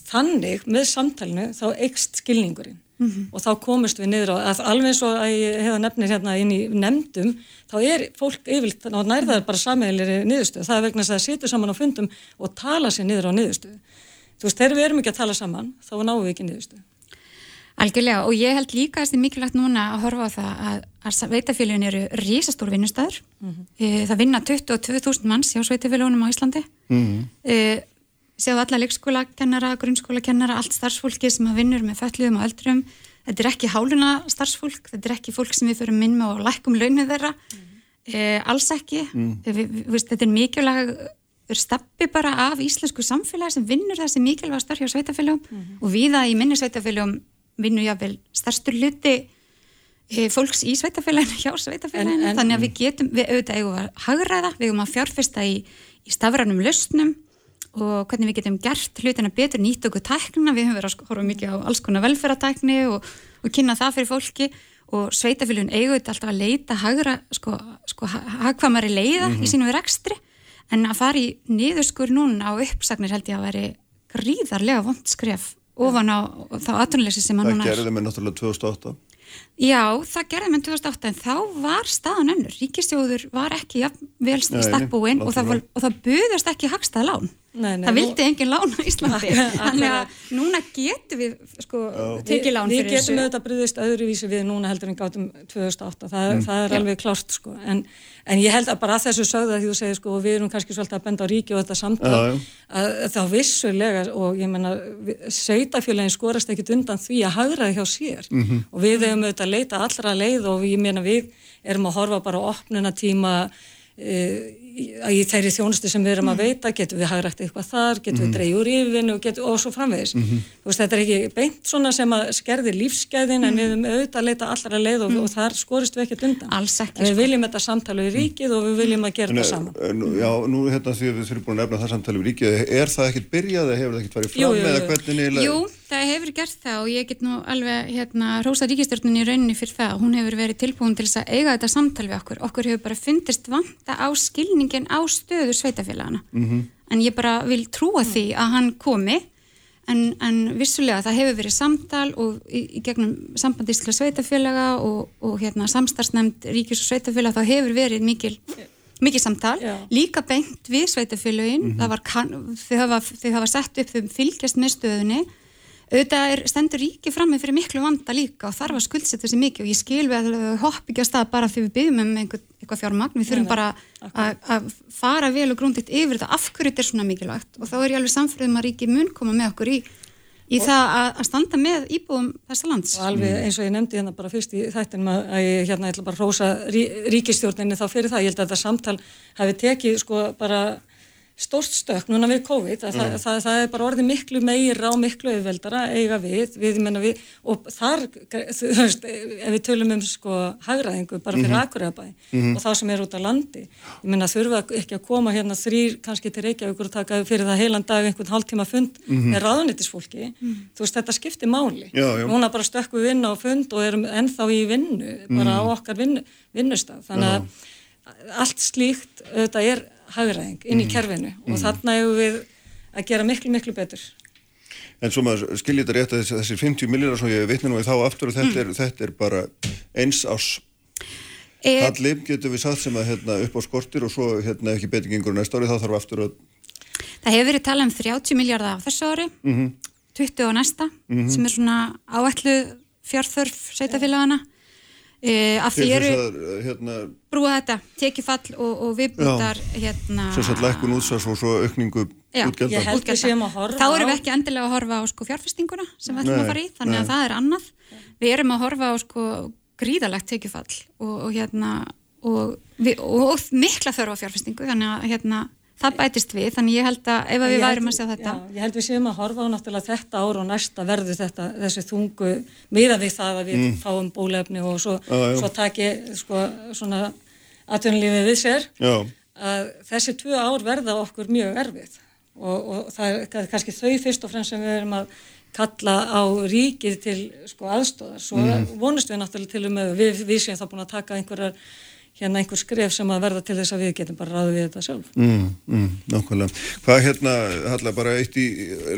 þannig með samtalinu þá eikst skilningurinn. Og þá komust við niður á að alveg eins og að ég hefa nefnir hérna inn í nefndum þá er fólk yfirlt og nærðar bara sammeðlir niðurstöð það er vegna þess að það situr saman á fundum og tala sér niður á niðurstöð þú veist, þegar við erum ekki að tala saman þá náum við ekki niðurstöð Algjörlega og ég held líka að þetta er mikilvægt núna að horfa á það að, að sveitafélagin eru risastór vinnustæður mm það vinna 22.000 manns hjá sveitafélagunum á Íslandi. Mm séu alla leikskólakennara, grunnskólakennara allt starfsfólki sem að vinnur með fölluðum og öldrum þetta er ekki háluna starfsfólk þetta er ekki fólk sem við fyrir minn með og lækkum launin þeirra. Eh, alls ekki. Við, við, við, þetta er mikilvæg steppi bara af íslensku samfélagi sem vinnur þessi mikilvæg starf hjá sveitafélagum og viða í minni sveitafélagum vinnur jáfnvel starstur hluti e, fólks í sveitafélaginu hjá sveitafélaginu, þannig að við getum við auðvitað eigum að hagræða, við eigum að fjárfesta í, í stafrænum lausnum og hvernig við getum gert hlutina betur nýtt okkur tæknina, við höfum verið að sko- horfa mikið á alls konar velferðatækni og, og kynna það fyrir fólki og sveitafélagin eigu þetta alltaf að leita hagra, sko, sko ha- hagkvæmari leiða í sínum rekstri en að fara í niðurskur núna á uppsagnir held ég að veri gríðarlega vond skref ofan á þá atvinnuleysi sem Það núna er. gerði mig náttúrulega 2008. Já, það gerði með 2008 en þá var staðan önnur. Ríkistjóður var ekki jafn vel Nei, stakkbúinn og, það það buðast ekki hagstað lán. Nei, nei, það nú- vildi engin lán á Íslandi. Þannig að núna getum við sko, tekið lán við fyrir getum þessu. auðvitað bröðist öðruvísi við núna heldur en gátum 2008 það, það er alveg klárt sko en, en ég held að bara að þessu sögða því þú segir sko og við erum kannski svolítið að benda á ríki og þetta samtal Já, já. að þá vissulega og ég menna sveitafélagin skorast ekkit undan því að hagraði hjá sér Mhm. og við hefum auðvitað að leita allra leið og ég meina við erum að horfa bara á opnunatíma uh, í, þeirri þjónustu sem við erum að veita, getum við hagrægt eitthvað þar, getum við dreigð úr yfirvinnu og, getum- og svo framvegis. Þú veist, þetta er ekki beint svona sem að skerði lífsgæðin en við erum auðvitað að leita allra leið og, og þar skorist við ekkert undan. Alls ekki, við sko. viljum þetta samtala í ríkið og við viljum að gera En, þetta saman. en, já, nú hérna því að við þurfum búin að nefna það samtali við ríkið, er það ekkert byrjað eða hefur það ekkert farið fram jú, eða jú. hvernig eiginlega- Jú, það hefur gert það og ég get nú alveg hérna rósa ríkistjórnun í rauninni fyrir það. Hún hefur verið tilbúin til skilningin á stöðu sveitafélagana. -hmm. En ég bara vil trúa því að hann komi en, en vissulega það hefur verið samtal og í, í gegnum samband ísla sveitafélaga og, og hérna samstarfsnefnd ríkis og sveitafélaga þá hefur verið mikil mikið samtal, Já. líka beint við sveitafélögin, það var kann, þau, hafa, þau hafa sett upp, þau fylgjast með stöðunni auðvitað er stendur ríki frammi fyrir miklu vanda líka og þarf að skuldsetja sér mikið og ég skil við að hopp ekki að stað bara því við byggjum um einhver, eitthvað fjármagn, við þurfum bara að að fara vel og grúndið yfir þetta. Af hverju þetta er svona mikilvægt? Og þá er ég alveg samfröðum að ríki mun koma með okkur í, í það að, standa með íbúum þessa lands. Og alveg eins og ég nefndi hérna bara fyrst í þættinum að að ég hérna ætla bara að rósa rí, ríkistjórninni þá fyrir það. Ég held að þetta samtal hafi tekið sko bara stórt stökk núna við COVID. að Það, það, það er bara orðið miklu meira og miklu auðveldara eiga við, við, við og þar, veist, ef við tölum um sko hagraðingu bara fyrir mm og þá sem er út á landi. Ég menna þurfa ekki að koma hérna þrýr kannski til Reykjavíkur og taka fyrir það heilan dag einhvern hálftíma fund með ráðunitisfólki. Þú veist, þetta skiptir máli. Já, já. Núna bara stökkum við inn á fund og erum ennþá í vinnu, bara á okkar vinnu, vinnustaf. Þannig að allt slíkt, þetta er hagræðing inn í kerfinu og þarna hefur við að gera miklu, miklu betur. En svo maður skiljið þetta rétt að þessi, þessi 50 miljónar sem ég vitna nú í þá aftur og þetta, er, þetta er bara eins ás E, halli, getur við sagt sem að hérna, upp á skortir og svo hérna, ekki betur gengur næsta ári þá þarf aftur að Það hefur verið talað um 30 miljardar á þessu ári, 20 á næsta, sem er svona áætlu fjárþörf sveitafélagana. E, af til því eru þess að hérna, brúa þetta, tekifall og, og viðbútar hérna... sem sagt lækkun útsvars og svo aukningu Já, útgjalda. ég held við séum að horfa Þá erum við ekki endilega að horfa á sko fjárfestinguna sem við ætlum Nei, að fara í, þannig að nei. það er annað. Við erum að horfa á sko gríðalegt tekifall og, og hérna og, við, og, og mikla þörfa fjárfestingu, þannig að hérna það bætist við, þannig ég held að ef að við værum að sjá þetta. Já, ég held við séum að horfa á náttúrulega þetta ár og næsta verður þetta, þessi þungu miða við það að við fáum bólefni og svo, svo taki sko svona atvinnulífið við sér. Já, að þessi tvö ár verða okkur mjög erfið og, og það er ka- kannski þau fyrst og fremst sem við erum að kalla á ríkið til sko aðstóðar svo vonust við náttúrulega til um að við, við séum þá búin að taka einhverjar hérna einhver skref sem að verða til þess að við getum bara ráðið við þetta sjálf. mm, mm, nákvæmlega. Hvað hérna, Halla, bara eitt í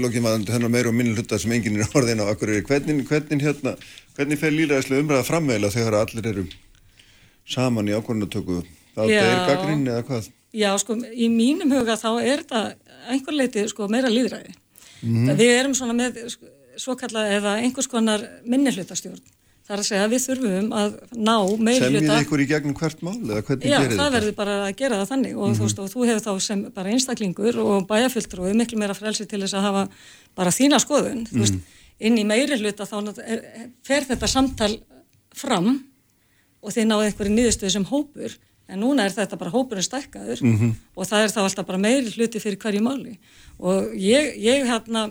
lokin maður hennar meira og minni hluta sem enginn er orðin á akkur hvernig, hvernig hérna, hvernig fer líðræðislega umræða frammeila þegar allir eru saman í ákvörnutöku? Það Já. er gaggrinn eða hvað? Já, sko, í mínum huga þá er þetta einhver leiti sko meira líðræði. Við erum svona með sko, svo kallað eða einhvers konar minnihlutastjórn. Það er að segja að við þurfum að ná Semjið hluta. ykkur í gegnum hvert mál eða hvernig Já, gerir það verður bara að gera það þannig. Og, þú veist, og þú hefur þá sem bara einstaklingur og bæjarfylgtrúi miklu meira frelsi til þess að hafa bara þína skoðun, þú veist, inn í meiri hluta þá er, fer þetta samtal fram og þið náðu einhverju niðurstöðu sem hópur. En núna er þetta bara hópurinn stækkaður og það er þá alltaf bara meiri hluti fyrir hverju máli. Og ég, ég hérna,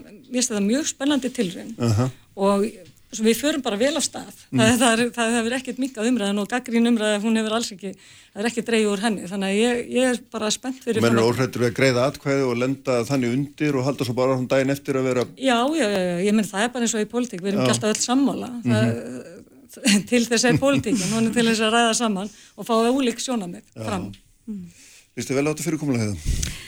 við förum bara vel á stað. Það, það, það hefur ekkert minkað umræðan og gaggrín umræðan, hún hefur alls ekki það er ekki dreigð úr henni, þannig að ég, ég er bara spennt fyrir Menn er óhrættur við að greiða atkvæði og lenda þannig undir og halda svo bara hún daginn eftir að vera Já, já, já, já, ég menn það er bara eins og í pólitík, við erum ekki alltaf öll sammála. Það, til þess er pólitíkin, hún er til þess að ræða saman og fá ólík sjónamið fram. Vistu vel á þetta fyrirkomulega heiða?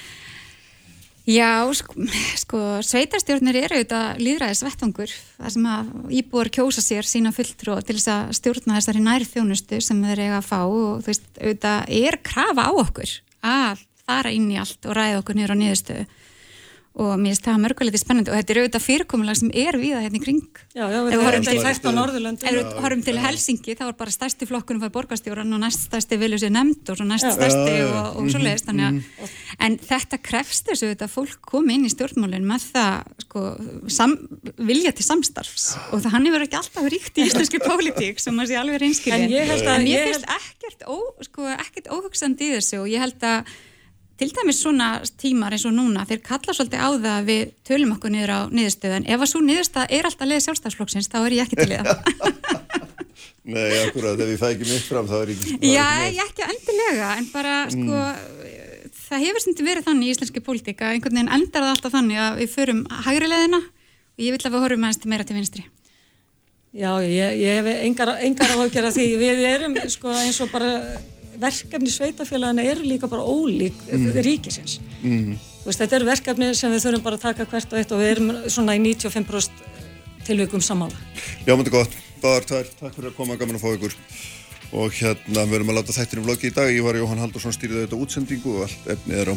Já, sko, sko sveitarstjórnir eru auðvitað líðræðis vettvangur þar sem að íbúar kjósa sér sína fulltrú til þess að stjórna þessari nærið þjónustu sem þeir eiga að fá og þú veist, auðvitað er krafa á okkur að fara inn í allt og ræða okkur niður á niðurstöðu og mér finnst það mörguleiti spennandi. Og þetta er auðvitað fyrirkomulag sem er við það hérna í kring. Já, já, Ef við þetta í til- þekkt á Norðurlöndum. Ef við horfum til Helsingi þá er bara stærsti flokkunum fær borgarstjóran og næst stærsti vilju sér nefnd og svo næst stærsti Já, og, og svo leiðist þannig að en þetta krefst þessu að fólk komi inn í stjórnmálinn með það sko, sam, vilja til samstarfs. Og það hann hefur ekki alltaf ríkt í íslenski pólitík sem maður sé alveg reynskilin En ég held að- en ég ég finnst ekkert, ó, sko, ekkert óhugsandi í þessu og ég held að til dæmis svona tímar eins og núna, þeir kalla svolítið á það að við tölum okkur niður á niðurstöðun. Ef að svo niðurstöða er alltaf leið sjálfstafsflokksins, þá er ég ekki til í það. Nei, akkurat, ef ég fæ ekki mitt fram þá er ég ekki... Já, ég ekki endilega, en bara, sko, það hefur sem verið þannig í íslenski pólitík að einhvern veginn endar það alltaf þannig að við förum hægri leðina og ég vil að við horfum aðeins til meira til vinstri. Já, ég, ég að erum og verkefni sveitafélagana eru líka bara ólík mm. ríkisins. Mm. Veist, þetta eru verkefni sem við þurfum bara að taka hvert og eitt og við erum svona í 95% tilvægum samála. Já, mútið gott. Báðar tvær, takk fyrir að koma, gaman að fá ykkur. Og hérna, við verum að láta þættir um vloggi í dag. Ég var Jóhann Haldursson, stýrið auðvitað útsendingu og allt efnið er á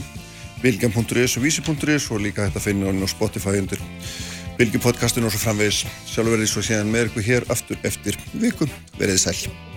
bilgjarn.is og vísi.is og líka þetta finnir á Spotify undir Bilgjum podcastinu og svo framvegis. Sjálfur verðið svo séðan með ykkur hér aftur eftir viku. Verðið sæl.